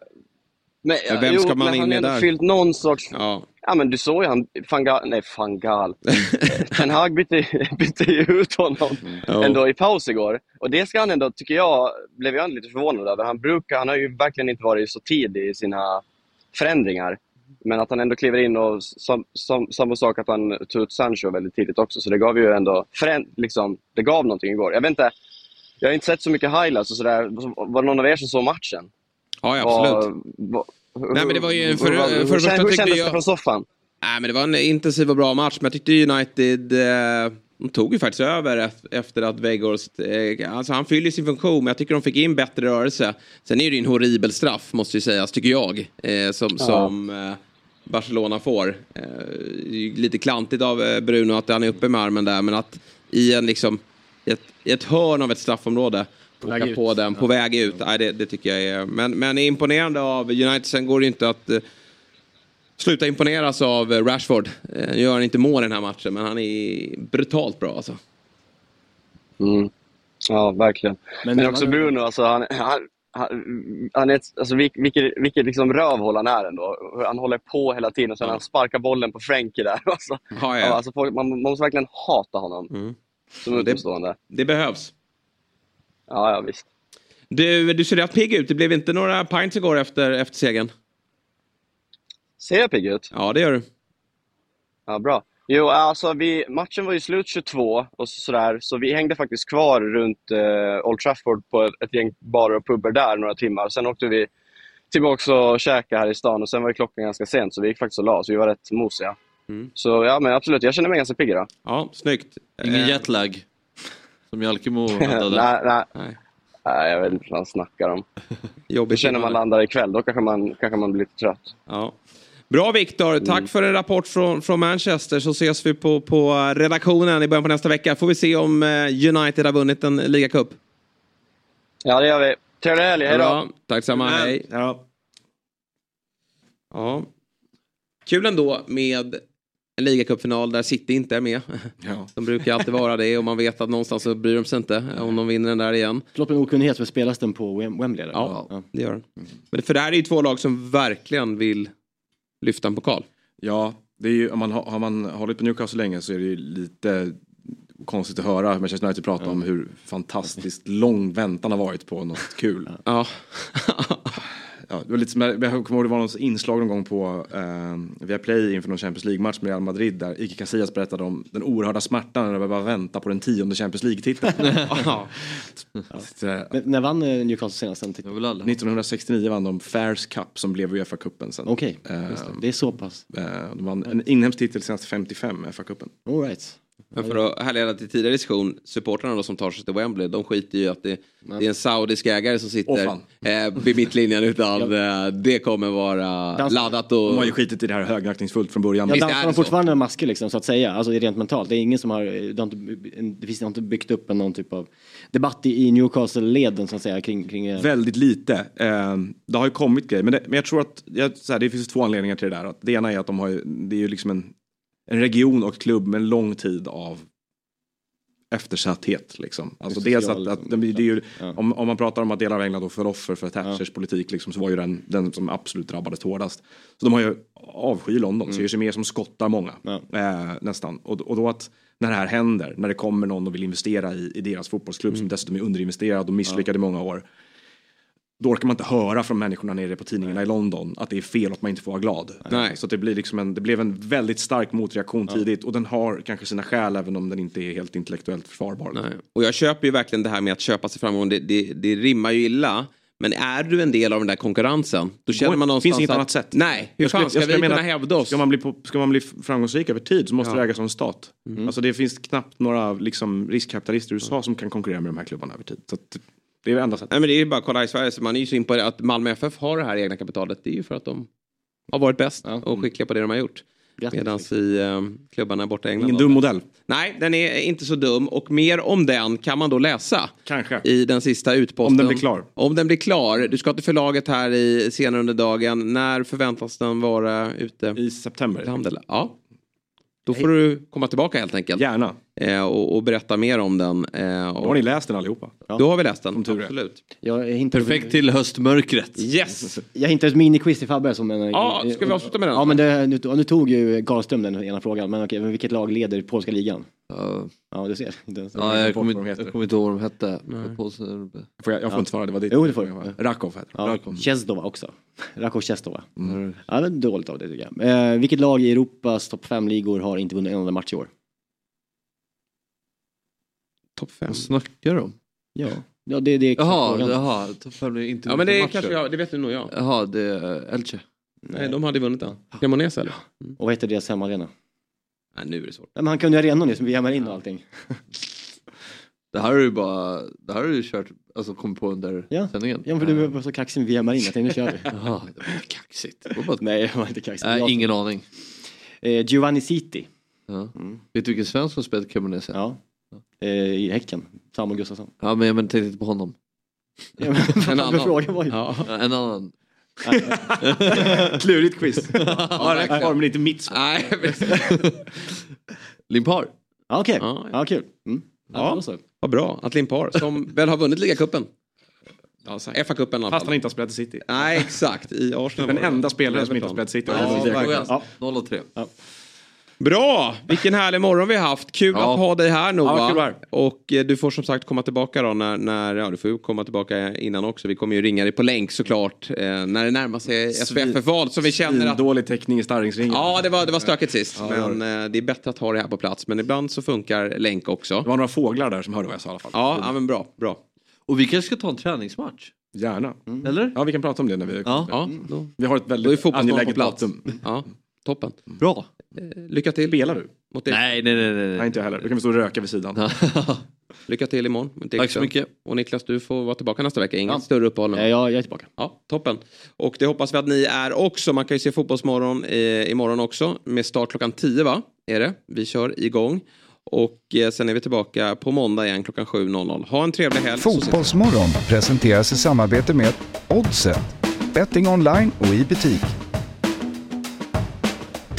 men, Men vem ska man in han med har ändå där? fyllt någon sorts... Ja. Ja men du såg ju han, Fangal, nej Fangal. Ten Hag bytte, bytte ju ut honom Ja. ändå i paus igår. Och det ska han ändå, tycker jag, blev jag lite förvånad över. Han brukar, han har ju verkligen inte varit så tidig i sina förändringar. Men att han ändå kliver in och som, som, samma sak att han tog ut Sancho väldigt tidigt också. Så det gav ju ändå, liksom, det gav någonting igår. Jag vet inte, jag har inte sett så mycket highlights och sådär. Var det någon av er som såg matchen? Ja, ja, absolut. Vad- Nej, men det var ju- för- hur- för hur, första hur tyckte kändes jag- det från soffan? Nej, men det var en intensiv och bra match, men jag tyckte United... Eh, De tog ju faktiskt över ef- efter att Weghorst, eh, alltså han fyller sin funktion men jag tycker de fick in bättre rörelse. Sen är det ju en horribel straff måste ju sägas, tycker jag, eh, som, Ja. som eh, Barcelona får. Eh, lite klantigt av Bruno att han är uppe med armen där men att i en liksom, i ett, i ett hörn av ett straffområde åka på den på väg ut. Nej, det, det tycker jag är, men, men är imponerande av United. Sen går det ju inte att sluta imponeras av eh, Rashford. Eh, Nu gör han inte mål i den här matchen, men han är brutalt bra alltså. Mm. Ja, verkligen. Men- Men, också Bruno, alltså, han, han, han, han är ett, alltså, vil- vilket, vilket liksom rövhål han är ändå. Han håller på hela tiden och sen han sparkar bollen på Frankie där. Alltså, Ja, ja. alltså, folk, man, man måste verkligen hata honom Mm. som utomstående. Det behövs. Ja, ja visst. Du, du ser rätt pigg ut. Det blev inte några pints igår efter, efter segern. Ser jag pigg ut? Ja, det gör du. Ja, bra. Jo, alltså vi, matchen var ju slut 22 och så- sådär, så vi hängde faktiskt kvar runt eh, Old Trafford på ett, ett gäng barer och pubbar där några timmar. Sen åkte vi tillbaka och käkade här i stan och sen var ju klockan ganska sent så vi gick faktiskt och la oss. Vi var rätt mosiga. Mm. Så ja, men absolut, jag känner mig ganska pigg idag. Ja, snyggt. Ingen Eh, jetlag. Som Jalkemo nej, hade. nej. Nej. nej, jag vet inte vad han snackar om. Jobbigt. Det känner man landar ikväll, då kanske man, kanske man blir lite trött. Ja. Bra Viktor, tack Mm. för en rapport från, från Manchester så ses vi på, på redaktionen i början på nästa vecka. Får vi se om eh, United har vunnit en ligacup. Ja, det gör vi. Trevlig helg, hej då! tack samma, hej. Ja. Kul ändå med en ligacupfinal där City inte är med. Ja. De brukar alltid vara det och man vet att någonstans så bryr de sig inte om de vinner den där igen. Förlåt min okunnighet, för spelas den på Wem- Wembley? eller? Ja, det gör den. Men för det här är ju två lag som verkligen vill lyfta en pokal. Ja, det är ju, om man, har man hållit på Newcastle länge så är det ju lite konstigt att höra Manchester United prata om hur fantastiskt lång väntan har varit på något kul. Ja. Ja, det var lite som, jag kommer ihåg det var något inslag någon gång på eh, via Play inför någon Champions League-match med Real Madrid där Ike Casillas berättade om den oerhörda smärtan när de bara vänta på den tionde Champions League-titeln. Ja. Eh, Men, när vann eh, Newcastle senast? Den titeln? 1969 vann de Fairs Cup som blev Uefa-cupen sen. Okej, Eh, just det. Det är så pass. eh, de vann en inhemsk titel senast 55, FA-cupen. All right. Men för att härleda till tidigare diskussion, supportrarna då som tar sig till Wembley, de skiter ju att det, det är en saudisk ägare som sitter fan. eh, vid mittlinjen utan eh, det kommer vara Dans- laddat och... De har ju skitit i det här högaktningsfullt från början. Ja, dansar de fortfarande masker liksom så att säga? Alltså rent mentalt. Det är ingen som har, det har inte, det finns inte byggt upp en någon typ av debatt i, Newcastle-leden så att säga kring, kring eh, Väldigt lite. Eh, det har ju kommit grejer, men, det, men jag tror att jag, så här, det finns två anledningar till det där. Att det ena är att de har ju, det är ju liksom en, en region och klubb med en lång tid av eftersatthet. Liksom. Alltså dels att, att det, det är ju, Ja. om, om man pratar om att delar av England då föll offer för Thatchers politik liksom, så var ju den, den som absolut drabbades hårdast. Så de har ju avsky London, ser ju sig mer som skottar många. Ja. Eh, nästan. Och, och då att när det här händer, när det kommer någon och vill investera i, i deras fotbollsklubb som dessutom är underinvesterad och misslyckad i många år. Då orkar man inte höra från människorna nere på tidningarna i London att det är fel att man inte får vara glad. Nej. Så det, blir liksom en, det blev en väldigt stark motreaktion tidigt och den har kanske sina skäl även om den inte är helt intellektuellt försvarbar. Nej. Och jag köper ju verkligen det här med att köpa sig framgång. Det, det, det rimmar ju illa. Men är du en del av den där konkurrensen, då känner man någonstans finns inget att, annat sätt. Nej, hur fan ska vi kunna att hävda oss? Ska man bli, på, ska man bli framgångsrik över tid så måste Ja. det ägas av en stat. Mm. Alltså det finns knappt några liksom, riskkapitalister i USA som kan konkurrera med de här klubbarna över tid. Så att, det är enda sättet. Nej men det är ju bara att kolla i Sverige, så man är ju så imponerad att Malmö FF har det här egna kapitalet. Det är ju för att de har varit bäst och skickliga på det de har gjort. Medan i eh, klubbarna borta i England. Ingen dum modell. Nej, den är inte så dum och mer om den kan man då läsa. Kanske. I den sista utposten. Om den blir klar. Om den blir klar. Du ska till förlaget här i, senare under dagen. När förväntas den vara ute? I september. Handel. Ja. Då får du komma tillbaka helt enkelt. Gärna. Eh, och, och berätta mer om den. Eh, och, Då har ni läst den allihopa. Då har vi läst den. Absolut. Jag Perfekt till höstmörkret. Yes! Jag hintar ett miniquiz till Fabbe som en... Ja, ska vi avsluta med den? Ja, men det, nu, nu tog ju Karlström den ena frågan, men okej, men vilket lag leder polska ligan? Ja, Ja, du ser. Ja, jag kommer inte heter. jag kommer inte ihåg vad de hette. Nej. På, Får jag, jag får Ja. inte svara, det var ditt. Jo, det får du. Rakov heter det. Ja, Rakov. Chezdova också. Rakov Chezdova. Ja, det är dåligt av det tycker jag. Eh, vilket lag i Europas topp 5-ligor har inte vunnit en enda match i år? Topp fem. Vad snackar de? Ja, ja det, det är Jaha, jaha. Topp fem är inte Ja men det är kanske jag, det vet du nog jag. Jaha, det är Elche. Nej, de hade vunnit den. Cremonese eller? Och vad heter deras hemmaarena? Nej, nu är det svårt. Men han kunde ju arenan nu som vi jammar in och allting. Det här har du bara, det här har du kört, alltså kommit på under Ja. sändningen? Ja, för du var så kaxig med vi jammar in. Jag tänkte nu kör vi. Jaha, det var inte kaxigt. Det var bara... Nej, det var inte kaxigt. Nej, ingen aning. Eh, Giovanni City. Ja. Vet du vilken svensk som spelat Cremonese? Ja. Eh, I Häcken. Samuel Gustafsson. Ja, men jag tänkte inte på honom. Ja, en annan. frågan var ju- Ja, en annan. Klurigt quiz. Ja, kvar men inte mitt svar. Nej, Limpar. Ja, Okej, Ja, ja, kul. Mm. Ja. Vad bra att Limpar, som väl har vunnit ligacupen. Ja. FA-cupen Fast han inte har spelat i City. Nej, exakt. I Arsenal. Den enda spelaren som inte har spelat i City. Ja, Ja, verkligen. Ja. 0 och 3. Bra! Vilken härlig morgon vi har haft. Kul Ja. att ha dig här Nova. Ja. Och eh, du får som sagt komma tillbaka då när, när ja du får komma tillbaka innan också. Vi kommer ju ringa dig på länk såklart eh, när det närmar sig SPFF-val så vi känner att Dålig täckning i Starringsringen. Ja, det var, det var stökigt sist. Ja, det var men eh, det är bättre att ha det här på plats. Men ibland så funkar länk också. Det var några fåglar där som hörde vad jag sa i alla fall. Ja, ja men bra. bra. Och vi kanske ska ta en träningsmatch? Gärna. Eller? Ja, vi kan prata om det när vi Ja. Ja, då, Vi har ett väldigt angeläget plats. datum. Ja, toppen. Bra. Eh, Lycka till. Spelar du? Mot. Nej, nej, nej. nej. Nej, inte jag heller. Då kan vi stå och röka vid sidan. Lycka till imorgon. mot Tack så mycket. Och Niklas, du får vara tillbaka nästa vecka. Inget Ja. större uppehåll nu. Eh, Jag, jag är tillbaka. Ja, toppen. Och det hoppas vi att ni är också. Man kan ju se Fotbollsmorgon eh, imorgon också. Med start klockan 10 va? Är det? Vi kör igång. Och eh, sen är vi tillbaka på måndag igen klockan 7.00. Ha en trevlig helg. så ses vi. Fotbollsmorgon presenteras i samarbete med Oddset, betting online och i butik.